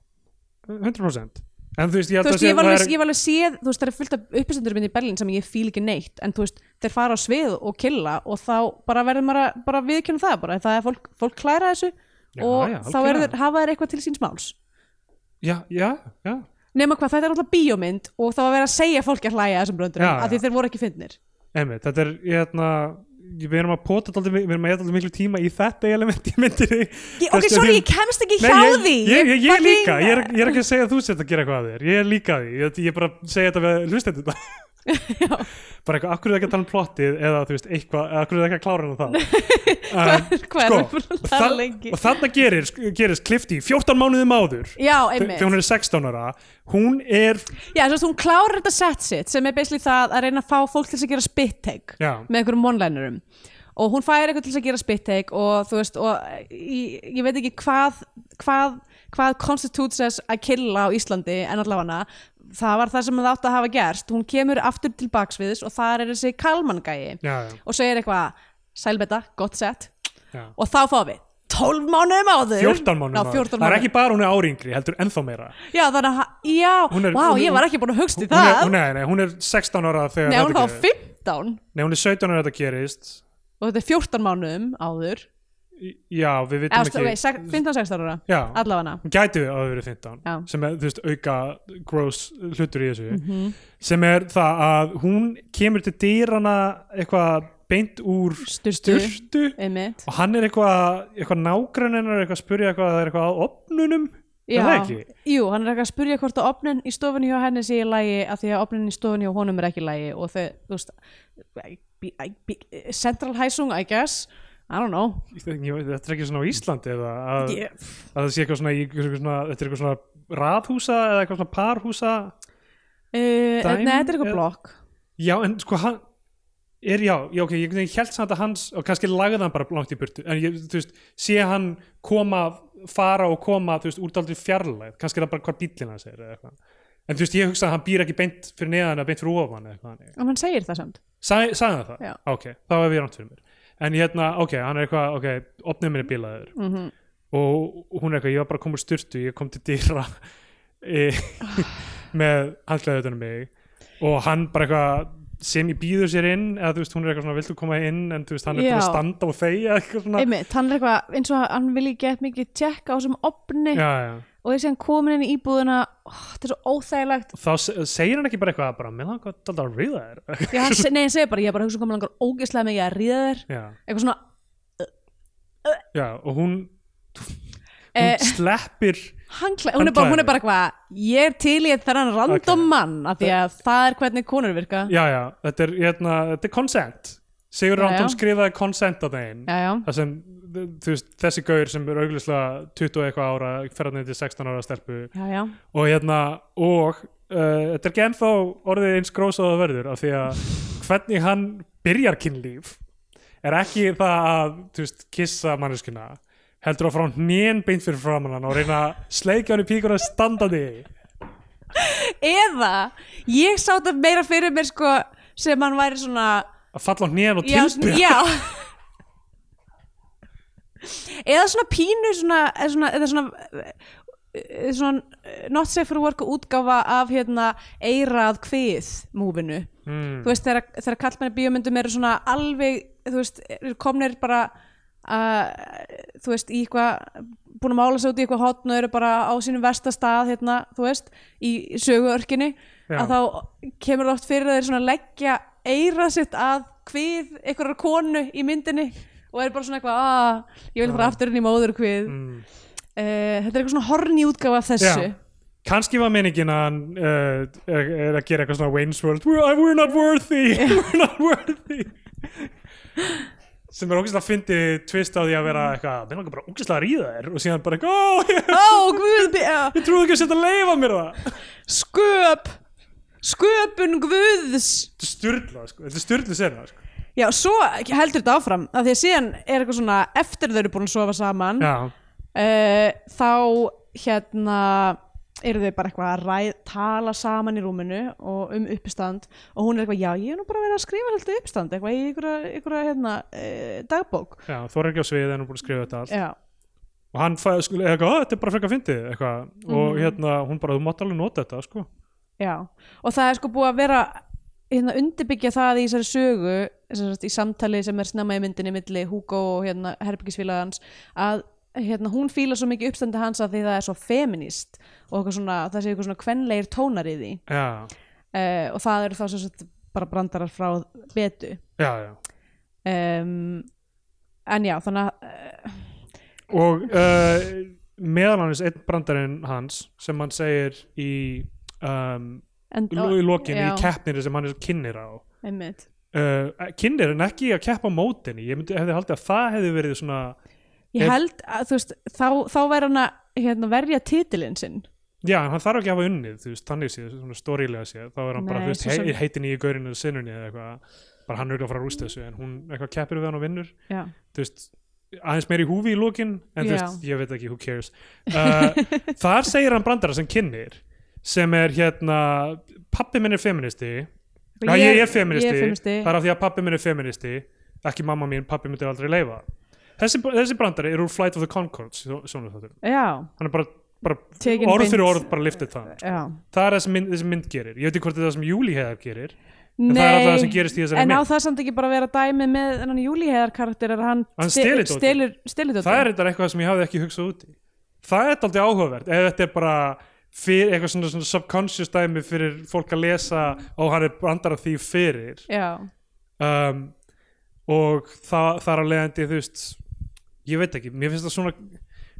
100% en þú veist, ég þú veist, að ég var alveg, ég var alveg séð þú veist, það er fullt af uppistandur minn í Berlín sem ég fíl ekki neitt, en þú veist, þeir fara á svið og killa og þá bara verður maður að bara viðkjörna það bara, það er fólk, fólk klæra þessu Já, og já, þá þeir, hafa þeir eitthvað til síns máls. Já, já, já. Nema hvað, þetta er alltaf bíómynd og þá var verið að segja fólki að hlæja þessum bröndurum já. þeir voru ekki fyndnir Einmitt, þetta er, ég hérna við erum að pota dálítið, við erum að geta miklu tíma í þetta element í myndinni. Ok, sorry, ég kemst ekki Nei, hjá ég, því. ég, ég, ég líka, ég er, ég er ekki að segja að þú sért að gera eitthvað að þér ég er líka að því, ég, er bara að segja þetta við hlustendur bara eitthvað, akkur er það ekki að tala um plottið eða þú veist, eitthvað, akkur er það ekki að klára hann það [laughs] hvað sko, að og, þa lengi? og þarna gerir, gerist klifti 14 mánuðum áður. Já, þegar hún er 16 ára hún er, já, svo hún klárar þetta set sitt sem er basically það að reyna að fá fólk til þess að gera spit take já, með einhverjum one-linerum og hún fær eitthvað til þess að gera spit take og þú veist, og ég, ég veit ekki hvað hvað, hvað constitutes as að killa á Íslandi en allavega það var það sem það átti að hafa gerst. Hún kemur aftur til baksviðis og þar er þessi já, og segir eitthvað, sælbetta, gott sett og þá fáum við 12 mánuðum áður. 14 mánuðum áður. 14 það er ekki bara hún er áringri, heldur ennþá meira. Já, þannig að, já, Hún er- vá, hún er- ég var ekki búin að hugst í hún það. er, hún, nei, nei, hún er 16 ára þegar Nei, hún er þetta gerist. 15 nei, hún er 17 ára þetta gerist og þetta er 14 mánuðum áður. Já, við vitum Eða, ekki. okay, sek- 15-16 ára, já, allavega. Hún gæti við að hafa verið 15 Já. sem er, þú veist, auka gross hlutur í þessu. Mhm. sem er það að hún kemur til dýrana eitthvað beint úr sturtu. einmitt. Og hann er eitthvað, eitthvað nágrunninnar eitthvað að spyrja eitthvað, það er eitthvað að opnunum. Já, það jú, hann er ekki að spurja hvort að opnin í stofunni hjá henni sé í lagi af því að opnin í stofunni hjá honum er ekki í lagi. Og þau, þú veist I- I- guess. I don't know. Þetta er ekki svona á Íslandi eða að, ég, að það sé eitthvað svona, eitthvað svona þetta er eitthvað svona raðhúsa eða eitthvað svona parhúsa uh, Nei, þetta er eitthvað blokk. Já en sko hann er já, já ok, ég, ég held samt að hans og kannski lagði hann bara langt í burtu en ég, þú veist, sé hann koma fara og koma, þú veist, úr daldið fjarlæð kannski er það bara hvað bíllinn hans er eða eitthvað en þú veist, ég hugsa að hann býr ekki beint fyrir neðan eða beint fyrir ofan og hann segir það samt. Sagði hann það? Já. ok, þá er við rámt fyrir mér. En hérna, ok, hann er eitthvað, ok, opnið mér er bílaður. Mm og hún er eitthvað, ég var bara að koma úr styrtu ég kom til dýra e, [laughs] með handklæðutunum mig og hann bara eitthvað sem ég býður sér inn eða þú veist, hún er eitthvað svona, viltu koma inn? En þú veist, hann er að Já. standa og þegja eitthvað svona. Einmitt, hann er eitthvað eins og hann vilji gett mikið tjekka á þessum opni já, já. Og þessi hann komin inn í íbúðuna oh, þetta er svo óþægilegt. Þá se- segir hann ekki bara eitthvað bara, mér langar alltaf að ríða þér. [laughs] Já, hann, se- nei, hann segir bara, ég er bara að hugsa hvað mér langar ógeðslega mikið að ríða þér. Já, eitthvað svona já, og hún [laughs] hún eh, sleppir hankla, hún, er bara, hún er bara eitthvað ég er til í þennan random Ok. mann af því að það er hvernig konur virka. Já, já, þetta er, hérna, þetta er consent Sigur Rántón skrifaði consent á þeim sem, veist, þessi gaur sem er auglýslega 20 og eitthvað ára ferðan til 16 ára stelpu. Já, já. Og hérna, og uh, þetta er ekki ennþá orðið eins grósaða verður af því að hvernig hann byrjar kynlíf er ekki það að, veist, kissa manneskuna heldur að frá hnén beint fyrir framann hann og reyna að sleikja hann í píkuna standandi eða, ég sá þetta meira fyrir mér sko sem hann væri svona að falla á hnén og já, tilbyrja já. [laughs] Eða svona pínu svona, eða svona, eða svona, eða svona eh, not safe for work útgáfa af hérna eirað hvið múfinu. Mm, þú veist þegar, þegar kallmenni bíómyndum eru svona alveg þú veist, komnir bara uh, þú veist, í eitthvað búin að mála sig út í eitthvað hotn og eru bara á sínum versta stað hérna, þú veist, í söguörkinni Já. að þá kemur það oft fyrir að þeir svona leggja eira sitt að hvið einhverjar konu í myndinni og er bara svona eitthvað, að ég vil fara aftur inn í móður hvið mm. uh, þetta er eitthvað svona horni útgáfa af þessu. Já. kannski var meiningin að uh, er, er að gera eitthvað svona Wayne's World we're, we're not worthy [laughs] we're not worthy. Sem er ógeðslega fyndið tvist á því að vera eitthvað, við langar bara ógeðslega að ríða þér. Og síðan bara eitthvað, ó, ég, Ó, guð, ja. [laughs] ég trúi ekki að setja að leifa mér það. Sköp sköpun guðs. Þetta er styrla, sko, þetta er styrlu sena sko. Já, svo heldur þetta áfram af því að síðan er eitthvað svona eftir þau eru búin að sofa saman uh, þá hérna eru þau bara eitthvað að ræð, tala saman í rúminu og um uppistand og hún er eitthvað, já ég er nú bara verið að skrifa alltaf uppistand eitthvað í einhverja, hérna, uh, dagbók. Já, þú er ekki á svið en hún er búin að skrifa þetta allt. Já, og hann fæði, sko, eitthvað, "Ó, þetta er bara frekar fyndið eitthvað, og Mhm. hérna, hún bara, þú mátt alveg nota þetta, sko já. Og það er sko búið að vera hérna undirbyggja það í þessari sögu sem sagt, í samtali sem er snemma í myndinni milli Hugo og hérna herbyggisfélagans að hérna, hún fíla svo mikið uppstandi hans að því það er svo feminist og svona, það sé eitthvað svona kvenlegir tónar í því. Já, uh, og það eru þá sem sagt bara brandarar frá betu. Já, já. Um, en já, þannig að uh, og uh, meðal hans einn brandarinn hans sem hann segir í um, í, lo- í lokin já, í keppniri sem hann er kynir á. Uh, kynir en ekki að keppa á mótinni ég myndi, hefði haldið að það hefði verið svona ég held að þú veist þá, þá væri hann að hérna, verja titilinn sinn. Já, en hann þarf ekki að hafa unnið, þú veist, þannig séð svona stórilega séð, þá er hann bara, Nei, þú veist, sem- hei, heitin í gaurinu sinnunni eða eitthvað, bara hann er ekki að fara að rústa þessu en hún eitthvað keppir við hann og vinnur. Já, þú veist, aðeins meir í húfi í lókin en þú veist, ég veit ekki, who cares. Uh, [laughs] þar segir hann brandara sem kynir sem er hérna pappi minn er feministi. Já, ég, er feministi, ég er feministi. það er af því að pappi minn er feministi ekki mamma mín, pappi myndi aldrei leifa þessi, þessi brandari er úr Flight of the Conchords hann er bara, bara orð fyrir orð bara liftið það. Já. Það er það sem mynd, þessi mynd gerir, ég veit ekki hvort þetta er það sem Júli heiðar gerir en það er alltaf það sem gerist í þessari en á mynd. það samt ekki bara vera dæmi með þennan Júlíheðar karakter er hann, Hann stelur dótið. stelur, stelur það er eitthvað sem ég hafði ekki hugsað út í. Það er aldrei áhugavert ef þetta er bara fyrir, eitthvað svona, svona subconscious dæmi fyrir fólk að lesa og hann er brandar af því fyrir. Um, og það, það er að leiðandi þú veist ég veit ekki, mér finnst það svona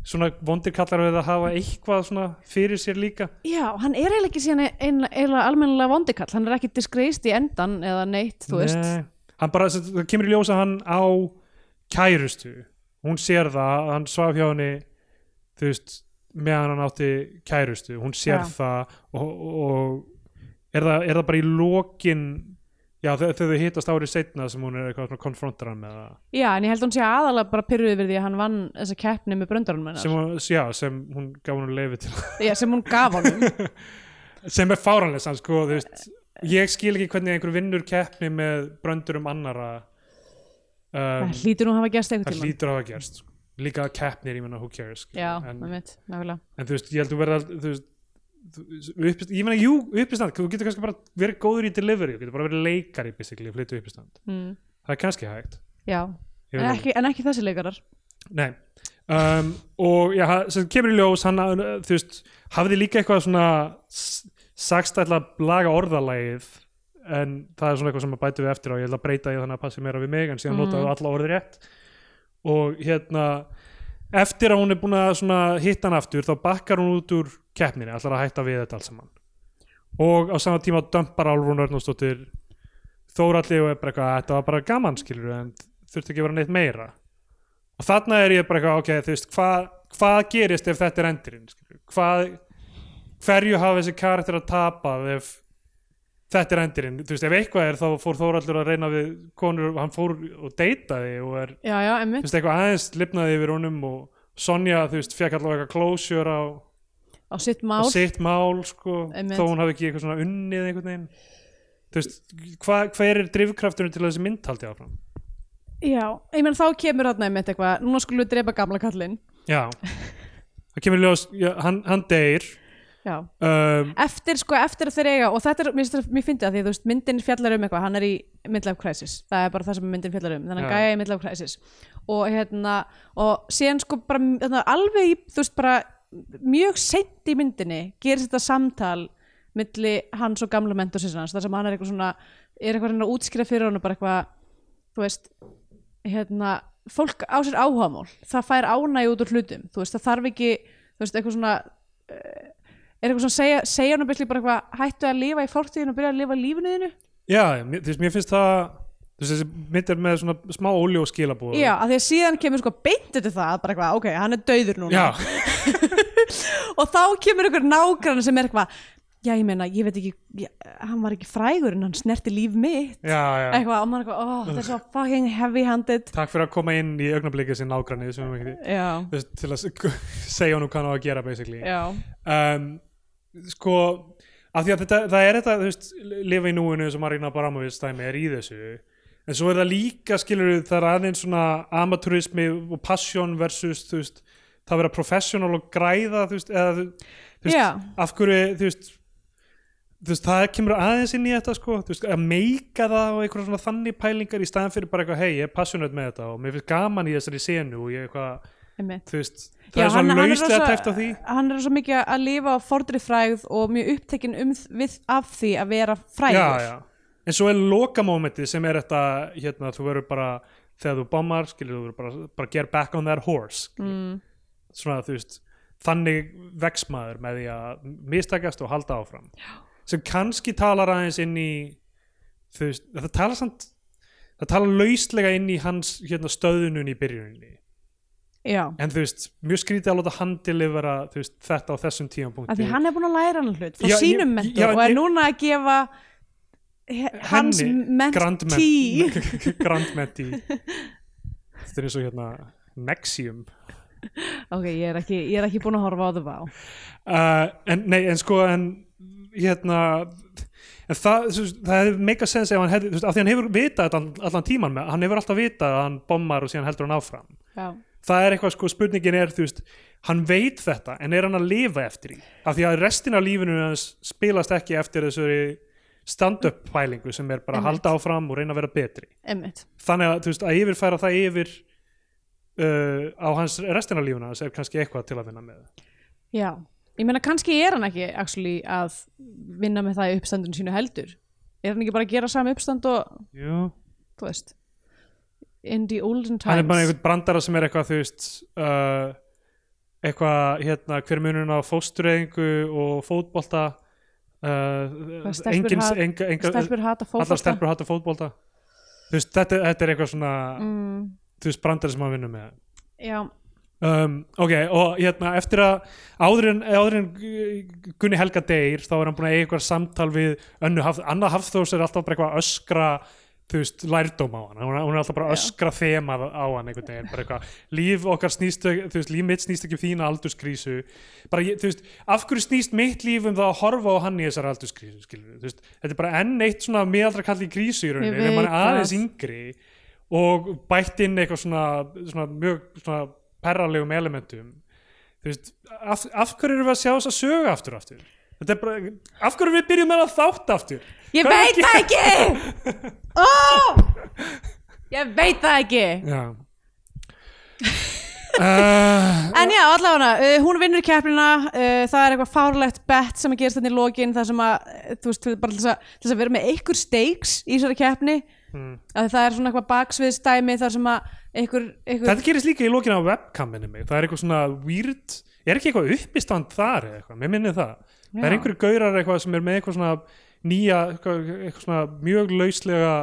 svona vondir kallar við að hafa eitthvað svona fyrir sér líka. Já, hann er eiginlega ekki síðan eiginlega almennilega vondikall, hann er ekki disgraced í endan eða neitt, þú veist. Nei. hann bara, það kemur í ljósa hann á kærustu. Hún sér það, hann svaf hjá henni þú veist, meðan hann átti kærustu, hún sér Já. það og, og er, það, er það bara í lokin já, þegar þau hittast árið setna sem hún er eitthvað svona konfrontar hann með það. Já, en ég held hún sé aðalega bara pyrruð yfir því að hann vann þessa keppni með bröndarunum sem, hún, já, sem hún gaf hún leifi til. Já, sem hún gaf honum. [laughs] Sem er fáranlega sann, sko, þú veist ég skil ekki hvernig einhver vinnur keppni með bröndurum annara um, það hlýtur nú að hafa gerst það einhvern tímann. hlýtur að hafa gerst sko. Líka keppnir, ég menna who cares sko. já, með mitt, nákvæmlega. En þú veist, ég held að verða þú veist, þú- uppistand, ég meina, jú, uppistand þú getur kannski bara verið góður í delivery þú getur bara verið leikari, basically, flyttu uppistand. Mm. það er kannski hægt. Já, Ég en veit ekki, en ekki þessi leikarar. Nei. Um, og já, ha- sem kemur í ljós hann, uh, þú veist, hafði líka eitthvað svona s- sagst ætla að laga orðalagið en það er svona eitthvað sem að bætu við eftir á ég ætla að breyta í þannig að passi meira við mig en síðan Mhm. notaðu alla orðið rétt og hérna eftir að hún er búin að hitta hann aftur þá bakkar hún út úr keppninni ætlar að hætta við þetta allt saman og á sama tíma dömpar Álfrún Örnósdóttir Þóralli og er bara eitthvað þetta var bara gaman skilur en þurfti ekki að vera neitt meira og þarna er ég bara eitthvað ok, þú veist, hvað hva gerist ef þetta er endurinn skilur? hvað hverju hafa þessi karakter að tapa ef þetta er endurinn, þú veist, ef eitthvað er þá fór Þórallur að reyna við konur hann fór og deytaði og er já, já, þú veist, eitthvað aðeins lifnaði yfir honum og Sonja, þú veist, fekk allavega closure á, á sitt á mál sitt mál sko, þó hún hafi ekki eitthvað svona unnið einhvern veginn. Þú veist, hva, hver er drifkrafturinn til að þessi mynd haldi áfram? Já, ég menn þá kemur hann einmitt eitthvað núna skulum við drepa gamla kallinn. Já, það kemur ljós já, hann, hann deyr um, eftir sko, eftir að þeir eiga og þetta er, mér, finnst þetta- mér fyndi að því, þú veist, myndin fjallar um eitthvað hann er í midlife crisis, það er bara það sem myndin fjallar um, þannig að gæja í midlife crisis. Og hérna, og síðan sko bara, hérna, alveg í, þú veist, bara mjög seint í myndinni gerist þetta samtal milli hans og gamla mentorsins hans, þar sem hann er eitthvað svona er eitthvað að að útskýra fyrir hann bara eitthvað, þú veist hérna, fólk á sér áhugamál. Það fær ánægi út úr hlutum þú veist, það þarf ekki, þú veist, eitthvað svona uh, er eitthvað svona segja, segja hann bara eitthvað hættu að lifa í fórtíðinu og byrja að lifa lífinu þínu? Já, mér, þú veist, mér finnst það þú veist þessi mynd er með svona smá og skilabúð Já, af því að síðan kemur sko beint til það bara eitthvað, ok, hann er dauður núna. Já, [laughs] og þá kemur einhver nágrann sem er eitthvað já, ég meina, ég veit ekki ég, hann var ekki frægur en hann snerti líf mitt. Já, já. eitthvað, og maður eitthvað, oh, þetta er svo fucking heavy handed takk fyrir að koma inn í augnablikið sem veist, til að [laughs] segja honum hvað hann á að gera basically. Um, sko af því að þetta, það er þetta þú veist, lifa í núinu sem Marina Baramovic dæmi er í þessu en svo er það líka skilur það er aðeins svona amatúrismi og passion versus þú veist, það vera professional og græða þú veist, eða þú veist, Já. af hverju þú veist þú veist, það kemur aðeins inn í þetta sko, þú veist, að meika það og einhverja svona þannig pælingar í staðan fyrir bara eitthvað, hei, ég er passionate með þetta og mér finnst gaman í þessari senu og ég eitthvað, einmitt þú veist það Já, er svona lauslega teft á því hann er svo mikið að lifa á fordri frægð og mjög upptekinn um, við, af því að vera frægur já, já. en svo er lokamómenti sem er þetta hérna, þú verður bara þegar þú bommar, skilur þú verður bara, bara get back on that horse mm. svona þú veist þannig veksmaður með því að mistakast og halda áfram já. sem kannski talar aðeins inn í þú veist, það talar samt það talar lauslega inn í hans hérna, stöðunum í byrjuninni já. en þú veist, mjög skrítið að láta hann delivera veist, þetta á þessum tímapunkti. Af því hann er búin að læra hann hlut frá Já, sínum já, og er ég- núna að gefa hans mentee grandmenti [laughs] þetta er eins og hérna Nexium. Ok, ég er ekki, ég er ekki búin að horfa á það uh, en nei, en sko en hérna en það, það hefur meika sens af því hann hefur vitað allan tíman með, hann hefur alltaf vitað að hann bommar og síðan heldur hann áfram. Já, það er eitthvað, sko, spurningin er, þú veist hann veit þetta, en er hann að lifa eftir því? Af því að restin af lífinu hans spilast ekki eftir þessari stand-up pælingu sem er bara að Einmitt. halda áfram og reyna að vera betri. Emmitt þannig að, þú veist, að yfirfæra það yfir uh, á hans restina af lífuna hans er kannski eitthvað til að vinna með. Já, ég meina kannski er hann ekki actually að vinna með það í uppstandinu sínu heldur. Er hann ekki bara að gera sami uppstand og Jú. þú veist in the olden times hann er bara einhvern brandara sem er eitthvað þú veist uh, eitthvað hérna hver er munurinn á fóstureyðingu og fótbolta? Uh, Hvað stelpur engin, hat- enga, enga, stelpur hata allar fótbolta? stelpur hata fótbolta. Veist þetta, þetta er eitthvað svona mm, þú veist brandara sem hann vinnur með. Já, um, ok og hérna eftir að áður en, áður en Gunni Helga deyr þá er hann búin að eiga eitthvað samtal við önnu haf, Anna Hafþórs er alltaf bara eitthvað að öskra þú veist, lærdóm á hann hún, hún er alltaf bara öskra þemað á hann einhvern veginn, bara eitthvað, líf okkar snýst þú veist, líf mitt snýst ekki um þína aldurskrísu bara, þú veist, af hverju snýst mitt líf um það að horfa á hann í þessar aldurskrísu skilur, þú veist, þetta er bara enn eitt svona miðaldra kalli krísu í rauninni, þegar mann er aðeins yngri og bætt inn eitthvað svona, svona mjög svona perralegum elementum. Þú veist, af, af hverju erum við að sjá þess að söga aftur aftur? Þetta er bara, af hverju við byrjum með að þátt aftur ég veit að það ekki! oh! ég veit það ekki. Já. Uh, [laughs] En já, allavega, uh, hún vinnur í keppnina uh, það er eitthvað fárlegt bett sem að gerast þannig í lokin það sem að, þú veist, bara til að, til að vera með einhver stakes í þessari keppni. Hmm. að það er svona eitthvað baksviðstæmi þar sem að einhver, einhver þetta gerist líka í lókinu á webcaminu mig það er eitthvað svona weird er ekki eitthvað uppistand þar eða eitthvað, mér minnir það. Það er Já. einhverju gaurar eitthvað sem er með eitthvað svona nýja, eitthvað, eitthvað svona mjög lauslega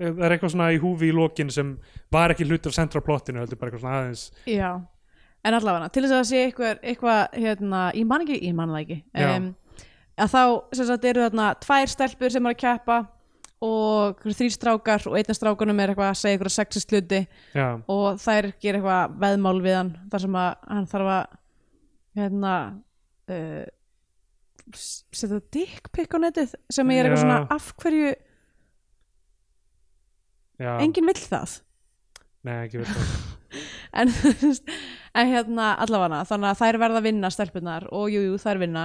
það er eitthvað svona í húfi í lokin sem var ekki hlut af central plottinu, heldur bara eitthvað svona aðeins. Já, en allavega, til þess að það sé eitthvað, eitthvað hérna, ég man ekki, ég man það ekki. Um, að þá, sem sagt, eru þarna tvær stelpur sem eru að keppa og þrý strákar og einna strákunum er eitthvað að segja eitthvað sexist hluti já, og þær gera eitthvað veðmál við hann þar sem að hann þarf að hérna uh, setja dickpick á netið sem ég er eitthvað svona af hverju, já. enginn vill það? Nei, ekki veit það. [laughs] En, en hérna allavega þannig að þær verða að vinna stelpunar og jú, jú, þær vinna.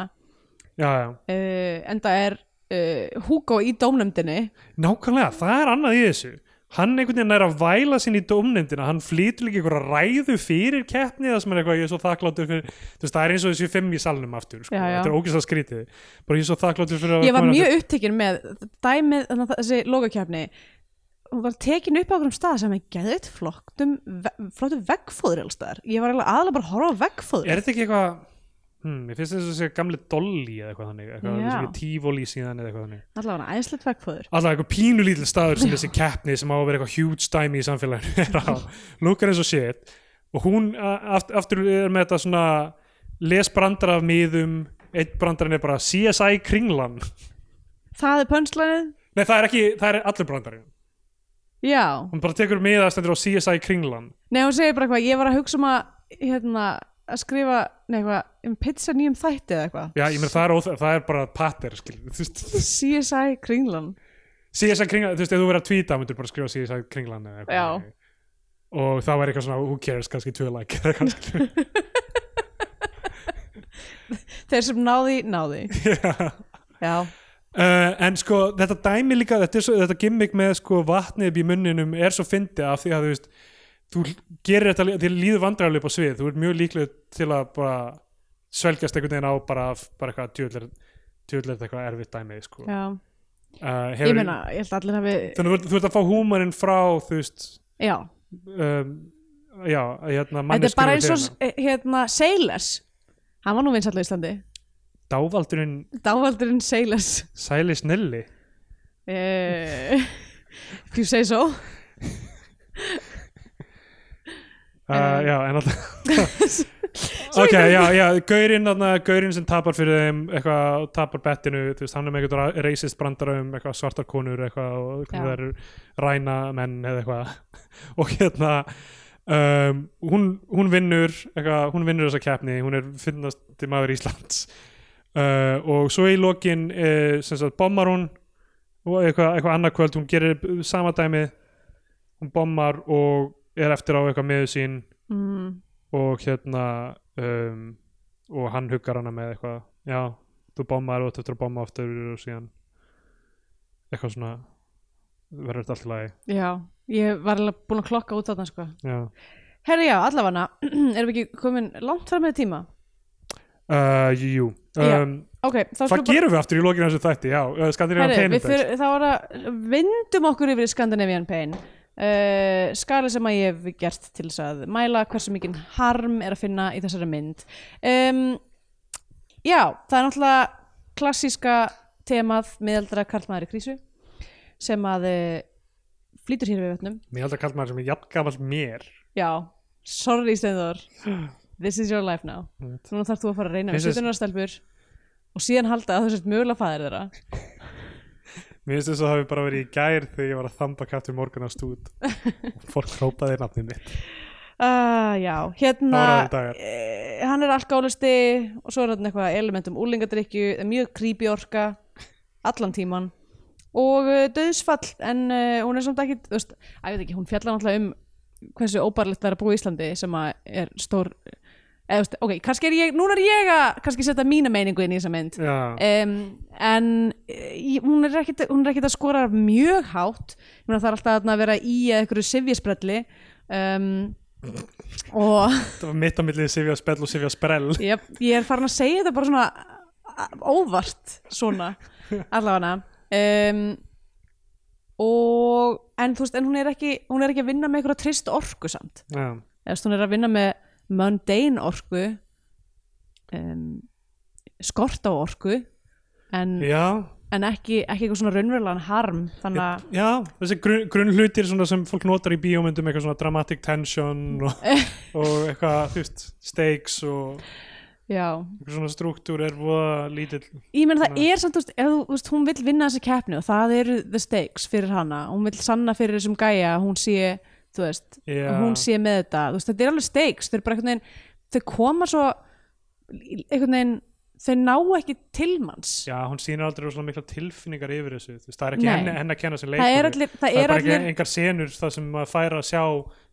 Já, já, uh, en það er uh, Hugo í dómnefndinni. Nákvæmlega, það er annað í þessu hann einhvern veginn er að væla sinni í dómnefndina. Hann flýtur líka einhverja ræðu fyrir keppni það sem er eitthvað, ég er svo þakkláttur fyrir þú veist, það er eins og þessi fimm í salnum aftur sko. Já, já. þetta er ógæslega skrítið. Bara ég er svo þakkláttur fyrir að ég var mjög upptekinn með dæmið, þannig að þessi logakefni hún var tekin upp á okkur stað sem er geðið flottum ve allstaðar, ég var eiginlega aðalega bara að horfa á veggfóður er þetta ekki eitthvað hmm, ég finnst þess að segja gamli Dolly eða eitthvað þannig, eitthvað Já. þess að tífóli síðan eða eitthvað þannig. Allavega æðislegt vekkfóður alltaf eitthvað pínu lítil staður sem þessi keppni sem á að vera eitthvað huge dæmi í samfélaginu [laughs] er á, lukkar eins og shit og hún aft, aftur er með þetta svona les brandar af miðum einn brandarinn er bara CSI Kringlan. Það er pönslænið nei það er ekki, það er allur brandarinn. Já, hún bara tekur miða stendur á CSI Kringlan. Nei hún segir bara eitthvað ég var að hugsa um að hérna, að skrifa, nei eitthvað um pizza nýjum þætti eða eitthvað? Já ég meina það er, óþ- það er bara patter skil, þú veist CSI Kringlan. CSI Kringlan, þú veist, ef þú verður að tvíta myndir bara skrifa CSI Kringlan eða eitthvað. Já. og það væri eitthvað svona who cares, kannski tvö like eða kannski [laughs] þeir sem náði, náði. Já, Uh, en sko þetta dæmi líka þetta, er svo, þetta gimmick með sko vatnið upp í munninum er svo fyndið af því að þú veist þú gerir þetta, þér líður vandræðarlega upp á svið. Þú ert mjög líklega til að bara svelgjast einhvern veginn á bara, bara eitthvað djúðlega djúðlega eitthvað erfitt dæmi sko. uh, ég meina, ég held að allir hafi þannig að þú ert- að fá húmarinn frá þú veist já, um, já, hérna þetta er bara eins og við hérna Sailors. Hann var nú vinsall á Íslandi. Dávaldurinn dávaldurinn Sailors. Sæli Snelli uh, if you say so. Uh, Eh. já, en alltaf [laughs] ok, já, já, gaurinn þarna, gaurinn sem tapar fyrir þeim eitthvað, tapar bettinu, þú veist, hann er með eitthvað racist brandara um eitthvað svartar konur eitthvað og það eru ræna menn eða eitthvað. [laughs] Og hérna um, hún, hún vinnur eitthvað, hún vinnur þessa keppni, hún er finnasti maður Íslands. Uh, og svo í lokin uh, sem sagt, bommar hún og eitthvað, eitthvað annað kvöld, hún gerir sama dæmi hún bommar og er eftir á eitthvað miður sín. Mm. Og hérna um, og hann huggar hana með eitthvað. Já, þú bommar og þú eftir að bomma aftur og síðan eitthvað svona verður þetta alltaf lagi. Já, ég var alveg búin að klokka út þarna sko. Já. herri já, allavega [clears throat] erum við ekki komin langt fram með tíma? Uh, jú, Um, ok, þá hvað gerum við aftur í lokinu þessu þætti? Já, uh, Skandinavian Pain þá vindum okkur yfir í Scandinavian Pain uh, skali sem að ég hef gert til þess að mæla hversu mikinn harm er að finna í þessari mynd. Um, já, það er náttúrulega klassíska temað miðaldra karlmaður í krísu sem að uh, flýtur hér við vötnum. Mér held að kalla maður sem er jafn gamall mér. Já, sorry Steinþór. [sighs] This is your life now. Right. núna þarf þú að fara að reyna þess- 17 ára stelpur og síðan halda að þú sért mögulega fæðir þeirra [laughs] mér finnst þess að það hafi bara verið í gær þegar ég var að þamba kaftur morgun á stúd. Og fólk hrópaði nafnið mitt. Uh, [laughs] já, hérna eh, hann er alkálisti og svo er hann eitthvað elementum úlingadrykju, mjög creepy orka allan tíman og uh, döðsfall en uh, hún er samt ekki, þú veist, að ég veit ekki hún fjallar náttúrulega um hversu óbærlegt það er að búa í Íslandi sem að er stór eða, ok, kannski er ég, núna er ég að kannski setja mína meiningu inn í þessa mynd. Um, en eh, hún er er ekkit að skora mjög hátt. Ég meina, það er alltaf að vera í að einhverju sifjasprelli um, og [laughs] það var mitt á millið Sifja Spell og Sifja Sprell ég, [laughs] ég er farin að segja þetta bara svona óvart svona allavega. Um, og en þú veist en hún er ekki, hún er ekki að vinna með einhverja trist orku samt. Eða hún er að vinna með mundane orku um, skort á orku en, en ekki, ekki eitthvað svona raunverulegan harm þannig að Já, þessi grunn, grunn hlutir svona sem fólk notar í bíómyndum eitthvað svona dramatic tension og, [laughs] og eitthvað, þú veist, stakes og já, eitthvað svona struktúr er voða lítill. Ég menn það er samt þú veist, hún vill vinna þessa keppni og það eru the stakes fyrir hana. Hún vill sanna fyrir þessum gæja hún sé þú veist, að hún sé með þetta. Veist, þetta er alveg stakes, þau eru bara einhvern veginn þau koma svo einhvern veginn, þau ná ekki til manns. Já, hún sýnir aldrei svona mikla tilfinningar yfir þessu, veist, það er ekki henni, henni að kenna sem það leikari er allir, það það er er bara allir ekki engar senur það sem maður fær að sjá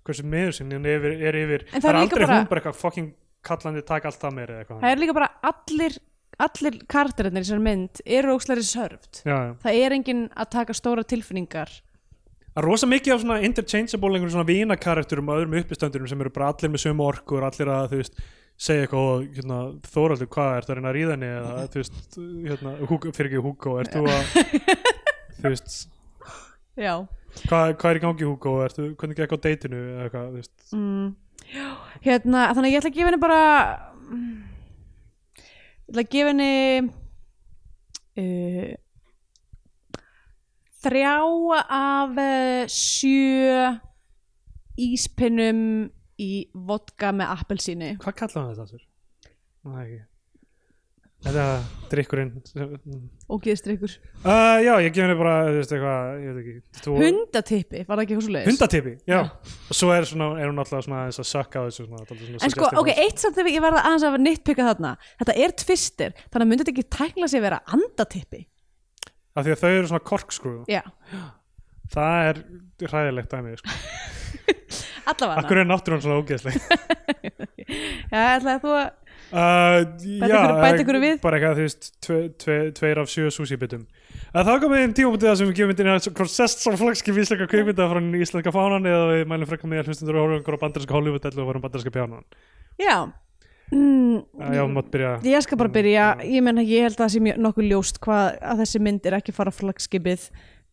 hversu miður sinni er yfir, er yfir. En það það er er líka aldrei bara- hún bara eitthvað fucking kallandi taka allt það meira eða eitthvað. Það er líka bara allir allir karakterinir í þessari mynd eru ókslega sörft það er enginn að taka stóra tilfinningar Er rosa mikið af svona interchangeable einhverjum svona vínakarakterum og öðrum uppistöndurum sem eru bara allir með sömu orku og allir að þú veist segja eitthvað og hérna, Þóraldur, hvað er það að reyna að ríða henni? eða þú veist, hérna, Hugo, fyrir ekki Hugo, ert þú að þú veist, já. hvað, hvað er í gangi Hugo, ertu, hvernig gekk á deitinu eða eitthvað, þú veist, mm. Já, hérna, þannig að ég ætla að gefa henni bara mm, ætla að gefa henni uh, þrjá af uh, sjö íspinnum í vodka með appelsíni Hvað kallaðum þetta þessur? Það ekki Þetta drikkurinn uh, ógeðstrykkur Já, ég gef henni bara, þú veist eitthvað ég veit ekki þú, hundatippi, var það ekki leiðis? Hundatipi, já. Já. Og svo er, svona, er hún alltaf svona þess að sökka á þessu svona, svona En sko, ok, eitt samt ef ég verða aðeins að nýttpika þarna Þetta er tvistir, þannig að myndi þetta ekki tækla sig að vera andatippi Af því að þau eru svona korkskrúð Já, Það er hræðilegt dæmi sko. [laughs] allavega. Akkur er náttúrulega svona ógeðsleg? [laughs] Já, ætlaði þú að uh, Bæta ykkur- bæta ykkur við? Bara eitthvað, þú veist, tve, tve, tveir af sjö sushi-bitum. Að Það komið einn tímabútið það sem við gefum myndinni að hvort sest sem flagskip íslenska kveikmynda frá íslenska fánan eða við mælum frekka með hlustundur og horfum á bandarinska Hollywood og varum bandarinska pjánan Já mm, Já, mátt byrja. Ég skal bara byrja, ég menna ég held að það sé mjög nokkuð ljóst hvað að þessi mynd er ekki fara flagskipið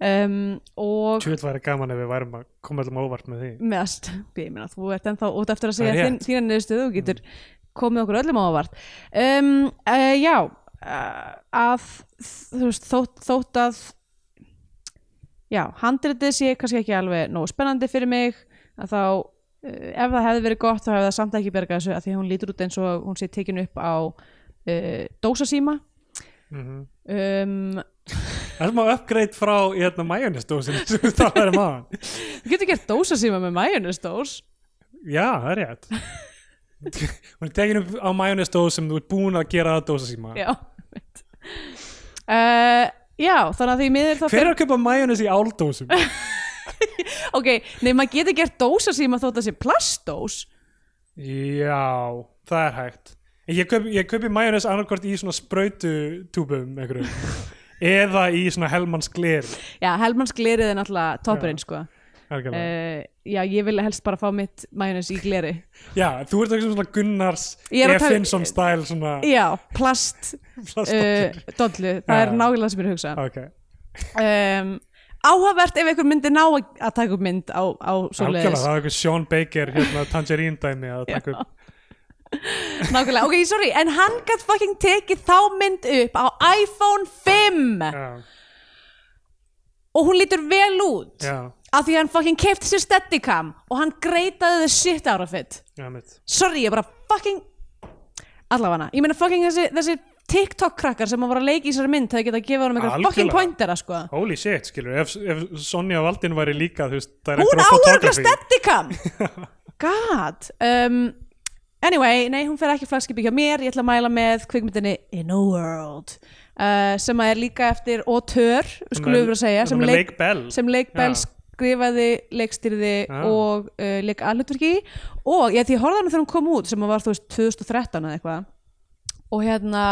um, og Tjóðvill væri gaman ef við værum að koma allum óvart með því. Meðast, ég meina þú ert ennþá út eftir að segja þín, þína niðurstöðu og getur komið okkur öllum á ávart um, uh, Já uh, að þú veist, þótt, þótt að já, handritið sé kannski ekki alveg nógu spennandi fyrir mig að þá ef það hefði verið gott þá hefði það samt ekki bergað þessu að því hún lítur út eins og hún sé tekin upp á uh, dósasíma. Mm -hmm. um, Það er smá upgrade frá hérna majónisdósin sem við talaðum um aðan [laughs] þú getur gert dósasíma með majónistós Já, það er rétt. Hún er tekin upp á majónisdós sem þú ert búin að gera að dósa síma já uh, já, þannig að því miður Hver er að köpa majónis í áldósum? [laughs] [laughs] ok, nei maður getur gert dósasíma þótt að sé plastdós. Já, það er hægt. Ég kaupi, kaupi majónis annarkvort í svona spraututúbum [laughs] eða í svona helmanns gler já, Helmans glerið er náttúrulega toppurinn sko. uh, já, ég vil helst bara fá mitt majónis í gleri. Já, þú ert ekki svona Gunnars að Effinsson stæl svona já, plast [laughs] plastdóttur. uh, dollu, það Já. er nákvæmlega sem ég er að hugsa. Ok, um, áhugavert ef einhver myndi ná að taka upp mynd á, á algjörlega, svoleiðis það er eitthvað Sean Baker hérna, tangerine dæmi að taka upp. [laughs] Nákvæmlega, ok, sorry, en hann gætt fucking tekið þá mynd upp á iPhone 5 Já, og hún lítur vel út já, af því hann fucking kefti sér steadicam og hann greitaði the shit out of it. Já, mitt sorry, ég bara fucking allavega, ég meina fucking þessi, þessi TikTok krakkar sem að voru að leika í þessari mynd það geta að gefa honum eitthvað fucking pointera sko. Holy shit, skilur, ef, ef Sonja Valdin væri líka, þú veist, það er hún eitthvað áhörgla photography. steadicam [laughs] god um, anyway, nei, hún fer ekki flagskipi hjá mér, ég ætla að mæla með kvikmyndinni In a World uh, sem að er líka eftir auteur, skulum við vera að segja sem Lake Bell sem Lake Bell Já. skrifaði, leikstýrði Já. og uh, leik aðhlutverki í. og ég ég horfði á hana þegar hún kom út sem að var þú veist 2013 eða eitthvað og hérna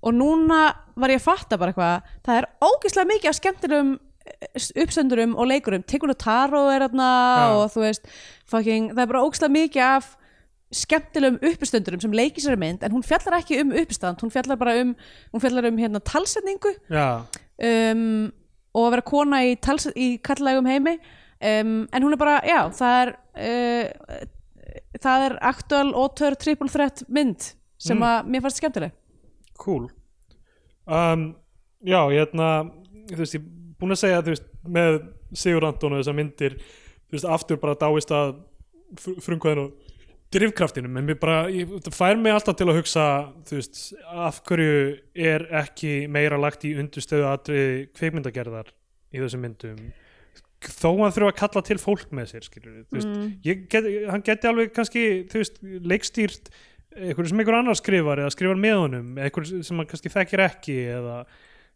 og núna var ég að fatta bara eitthvað það er ógeðslega mikið af skemmtilegum eh, uppstöndurum og leikurum. Tikun og Taro er hérna og þú veist fucking, það er bara ógeðslega mikið af skemmtilegum uppstöndurum sem leikir sér mynd en hún fjallar ekki um uppstand hún fjallar bara um, hún fjallar um hérna talsetningu. Um, og að vera kona í, í kallægum heimi. Um, en hún er bara, já, það er uh, það er aktual auteur triple threat mynd sem Mm. að mér fannst skemmtileg cool um, Já, hérna þú veist, ég búin að segja, þú veist með Sigur Anton og þessar myndir þú veist, aftur bara dáist að frumkvæðin og drifkraftinum en mér bara, ég, það fær mig alltaf til að hugsa þú veist, af hverju er ekki meira lagt í undurstöðu atriði kveikmyndagerðar í þessum myndum þó að þurfa að kalla til fólk með sér skilur veist, mm. ég get, hann geti alveg kannski, þú veist, leikstýrt eitthvað sem einhver annar skrifar eða skrifar með honum, eitthvað sem hann kannski þekkir ekki eða,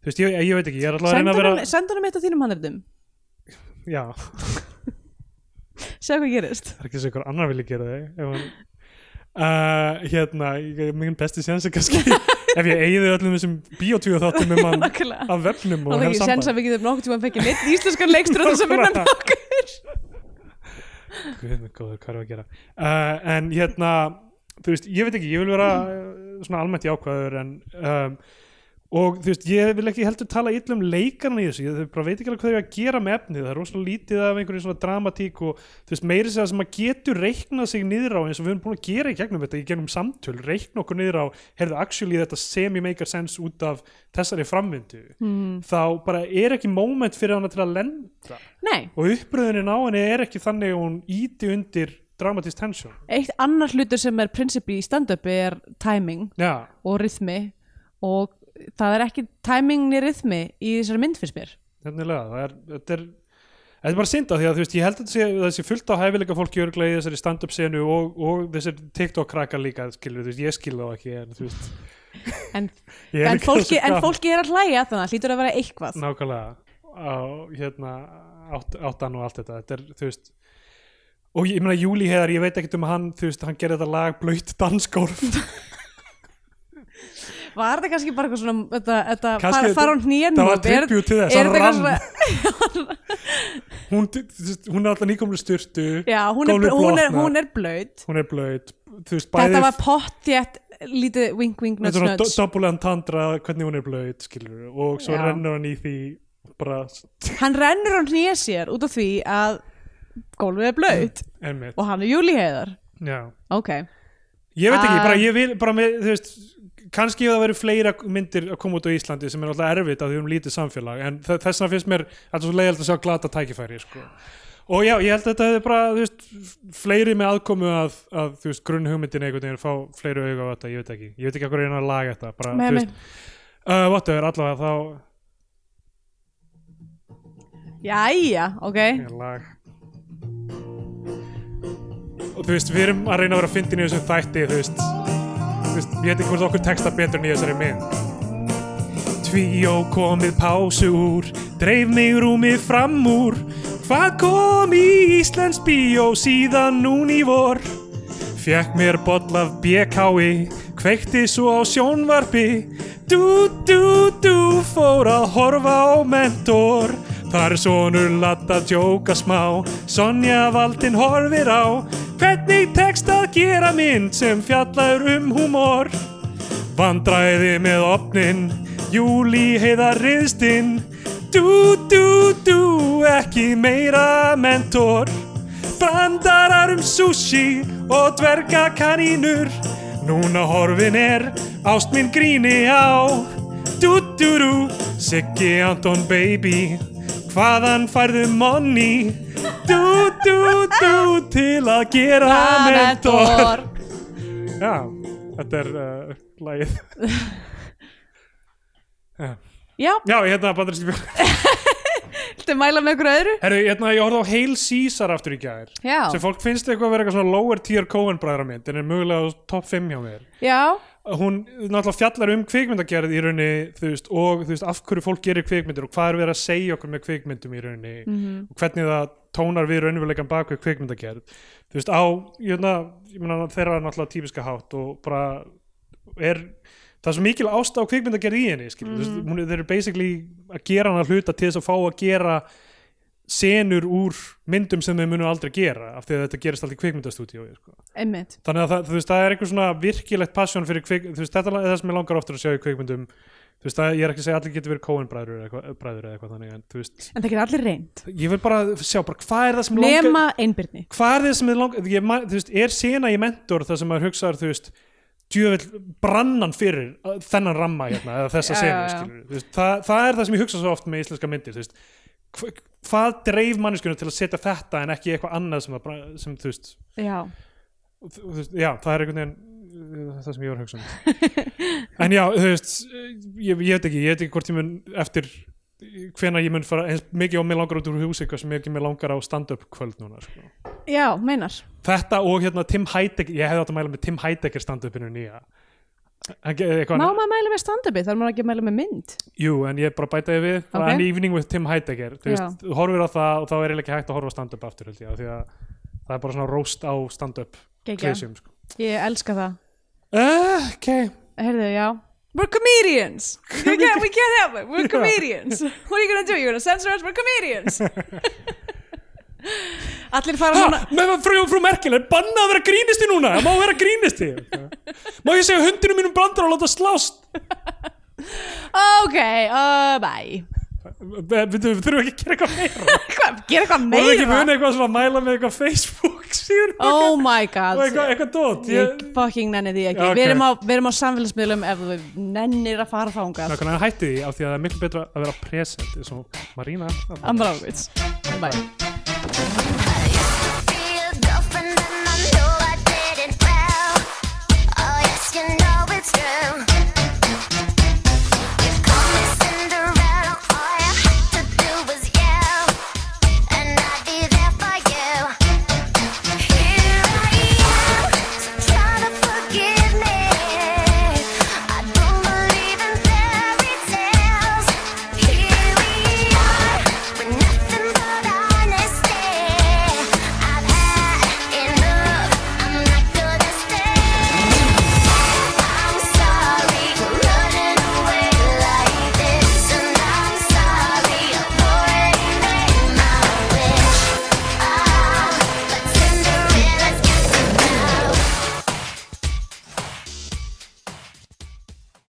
þú veist, ég, ég veit ekki ég er alltaf að reyna að vera, sendur hann eitt af þínum handritum. Já. Segja hvað gerist. Það er ekki sem einhver annar vilja gera þig uh, hérna, ég, minn besti séns er kannski [laughs] ef ég eigði öllum þessum bíotvíu þáttum um hann af vefnum og og það hef ekki samband. að við getum nokkuð tíma að fekja neitt íslenskan leikstur þess að vinna með okkur Guð góður, hvað er að gera? Uh, en hérna, þú veist, ég veit ekki ég vil vera uh, svona almennt jákvæður en um, og þú veist, ég vil ekki heldur tala illa um leikarna í þessu, ég bara veit ekki alveg hvað þau eiga að gera með efnið, það er rosalega lítið af einhverju svona dramatík og þú veist, meiri sem að getur reiknað sig niður á eins og við erum búin að gera í gegnum þetta í gegnum samtöl, reikna okkur niður á heyrðu, actually þetta semi-maker sense út af þessari framvindu. Mm. þá bara er ekki moment fyrir hana til að lenda. Nei, og uppröðunin á henni er ekki þannig að hún íti undir dramatist tension. Eitt annar hlutur sem er prinsipi í stand-upi er timing já, og rithmi og það er ekki timing ni rithmi í þessari mynd fyrst mér. Nefnilega það er, þetta er Þetta er bara synda því að þú veist, ég held að það sé- það sé fullt á hæfileika fólki örglega í þessari stand-up senu og, og þessir TikTok-krakkar líka, skilur, þú veist, ég skil þá ekki, en þú veist, en, en, fólki, en fólki er að hlæja þannig hlýtur að vera eitthvað. Nákvæmlega, á, hérna, átt, áttan og allt þetta, þetta er, þú veist, og ég meina Júli Heiðar, ég veit ekkert um hann, þú veist, hann gerði þetta lag blöyt dansgólf, [laughs] Var þetta kannski bara eitthvað svona þetta, þetta fara, fara á hnén það var tribute til þess, hann rann. [laughs] hún, hún er alltaf nýkomlu styrtu, Já, hún er, hún, er, hún er blöyt hún er blöyt, Þetta var pottjætt lítið wink wink nuts nuts. double entendre hvernig hún er blöyt, skilur og svo Já. rennur hann í því bara, Hann rennur á hnén sér út af því að gólfið er blöyt einmitt, og hann er júliheiðar já. Ok, Ég veit ekki, Ah. bara ég vil bara með, þú veist, kannski ef það verið fleira myndir að koma út á Íslandi sem er alltaf erfitt að því við erum lítið samfélag en þ- þess vegna finnst mér alltaf svo leiðilegt að sjá glata tækifæri sko. og já, ég held að þetta hefði bara þú veist, fleiri með aðkomu að, að þú veist, grunn hugmyndin einhvern veginn fá fleiri auga á þetta, ég veit ekki, ég veit ekki hvað er einu að laga þetta, bara, með þú mig veist, uh, whatever, allavega þá Jæja, ok. Lag og þú veist, við erum að reyna að vera að fyndin í þessum þætti, þú veist. Þú veist, ég veit ekki hvort okkur texta betur en í þessari mynd. Tvíó komið pásu úr dreif mig rúmið fram úr. Hvað kom í Íslands bíó síðan nún í vor? Fjekk mér boll af BKI kveikti svo á sjónvarpi. Dú dú dú fór að horfa á mentor Þar er sonur latt að djóka smá. Sonja Valdin horfir á. Hvernig tekst að gera mynd sem fjallar um húmor? Vandræði með opnin Júli heiðar riðstinn Dú, dú, dú, ekki meira mentor. Brandarar um sushi og dverga kanínur Núna horfin er ást minn gríni á. Dú, dú, dú, Siggi Anton baby Hvaðan færðu money? Dú, dú, dú, til að gera mentor Já, þetta er uh, lagið. [laughs] Já, Já, Já, hérna bandaríski björn viltu mæla með ykkur öðru? Herru, hérna, ég horfði á Hail Caesar aftur í gær. Já, sem fólk finnst eitthvað að vera eitthvað svona lower tier Coen bræðra mynd en er mögulega á top 5 hjá mér. Já, hún náttúrulega fjallar um kvikmyndagerð í rauninni þú veist, og þú veist, af hverju fólk gerir kvikmyndir og hvað er verið að segja okkur með kvikmyndum í rauninni Mhm. og hvernig það tónar við raunveruleikan bak við kvikmyndagerð þú veist, á, ég meina, þeirra er náttúrulega típiska hátt og bara er það er svo mikil ást á kvikmyndagerð í henni skilur, mm Mhm. -hmm. hún, þeir eru basically að gera hana hluta til þess að fá að gera senur úr myndum sem þau munu aldrei gera af því að þetta gerist alltaf í kvikmyndastúdíói sko. þannig að það, veist, það er eitthvað svona virkilegt passion fyrir kvik, veist, þetta er það sem ég langar oftur að sjá í kvikmyndum. Veist, það, ég er ekki að segja að allir getur verið Coen bræður eða eitthvað, eitthvað þannig en En það getur allir reynd ég vil bara sjá bara hvað er það sem langar Nema einbyrni hvað er það sem langar ég, er sena í mentor það sem maður hugsaður, þú veist djövel brannan fyrir uh, þennan ramma hérna, eða þessa senu, veist, það, það er það sem ég hugsa svo oft með íslenska myndir hvað dreif manneskjuna til að setja þetta en ekki eitthvað annað sem, bra- sem þú veist Já, já, það er einhvern veginn uh, það sem ég var að hugsa um. [laughs] En já, þú veist ég, ég veit ekki, ég veit ekki hvort ég mun eftir hvenær ég mun fara eins mikið og mér langar út úr húsi hvað sem mikið mér langar á stand-up kvöld núna sko. já, meinar. Þetta og hérna Tim Heidecker ég hefði átt að mæla með Tim Heidecker stand-upinu nýja Má maður mæla með stand-upi, þarf maður ekki að mæla með mynd? Jú, en ég bara bætaði við. Ok. okay. an evening with Tim Heidecker þú veist, þú horfir á það og þá er eiginlega ekki hægt að horfa stand-up aftur held ég, því að það er bara svona roast á stand-up Gekja, klesjum sko. ég elska það. Uh, ok. Herðu, já. We're comedians. We can't, we can't help it, we're [laughs] comedians. What are you gonna do, you're gonna censor us, we're comedians [laughs] Allir fara Ha, með frú, frú Merkel er bannað að vera grínisti núna. Það má vera grínisti má ég segja hundinu mínum brandar og láta slást? Ok, uh, bye. Við þurfum ekki að gera eitthvað meira. [laughs] Gera eitthvað Vorum við ekki meira? munið eitthvað svona að mæla með eitthvað Facebook síðan? Oh my god. Eitthvað, eitthvað dót ég fucking nenni því ekki. Já, ok. við, erum á, við erum á samfélagsmiðlum ef þú nennir að fara þangað. Nákvæmlega hætti því af því að það er miklu betra að vera present eins og Marína I'm language Girl.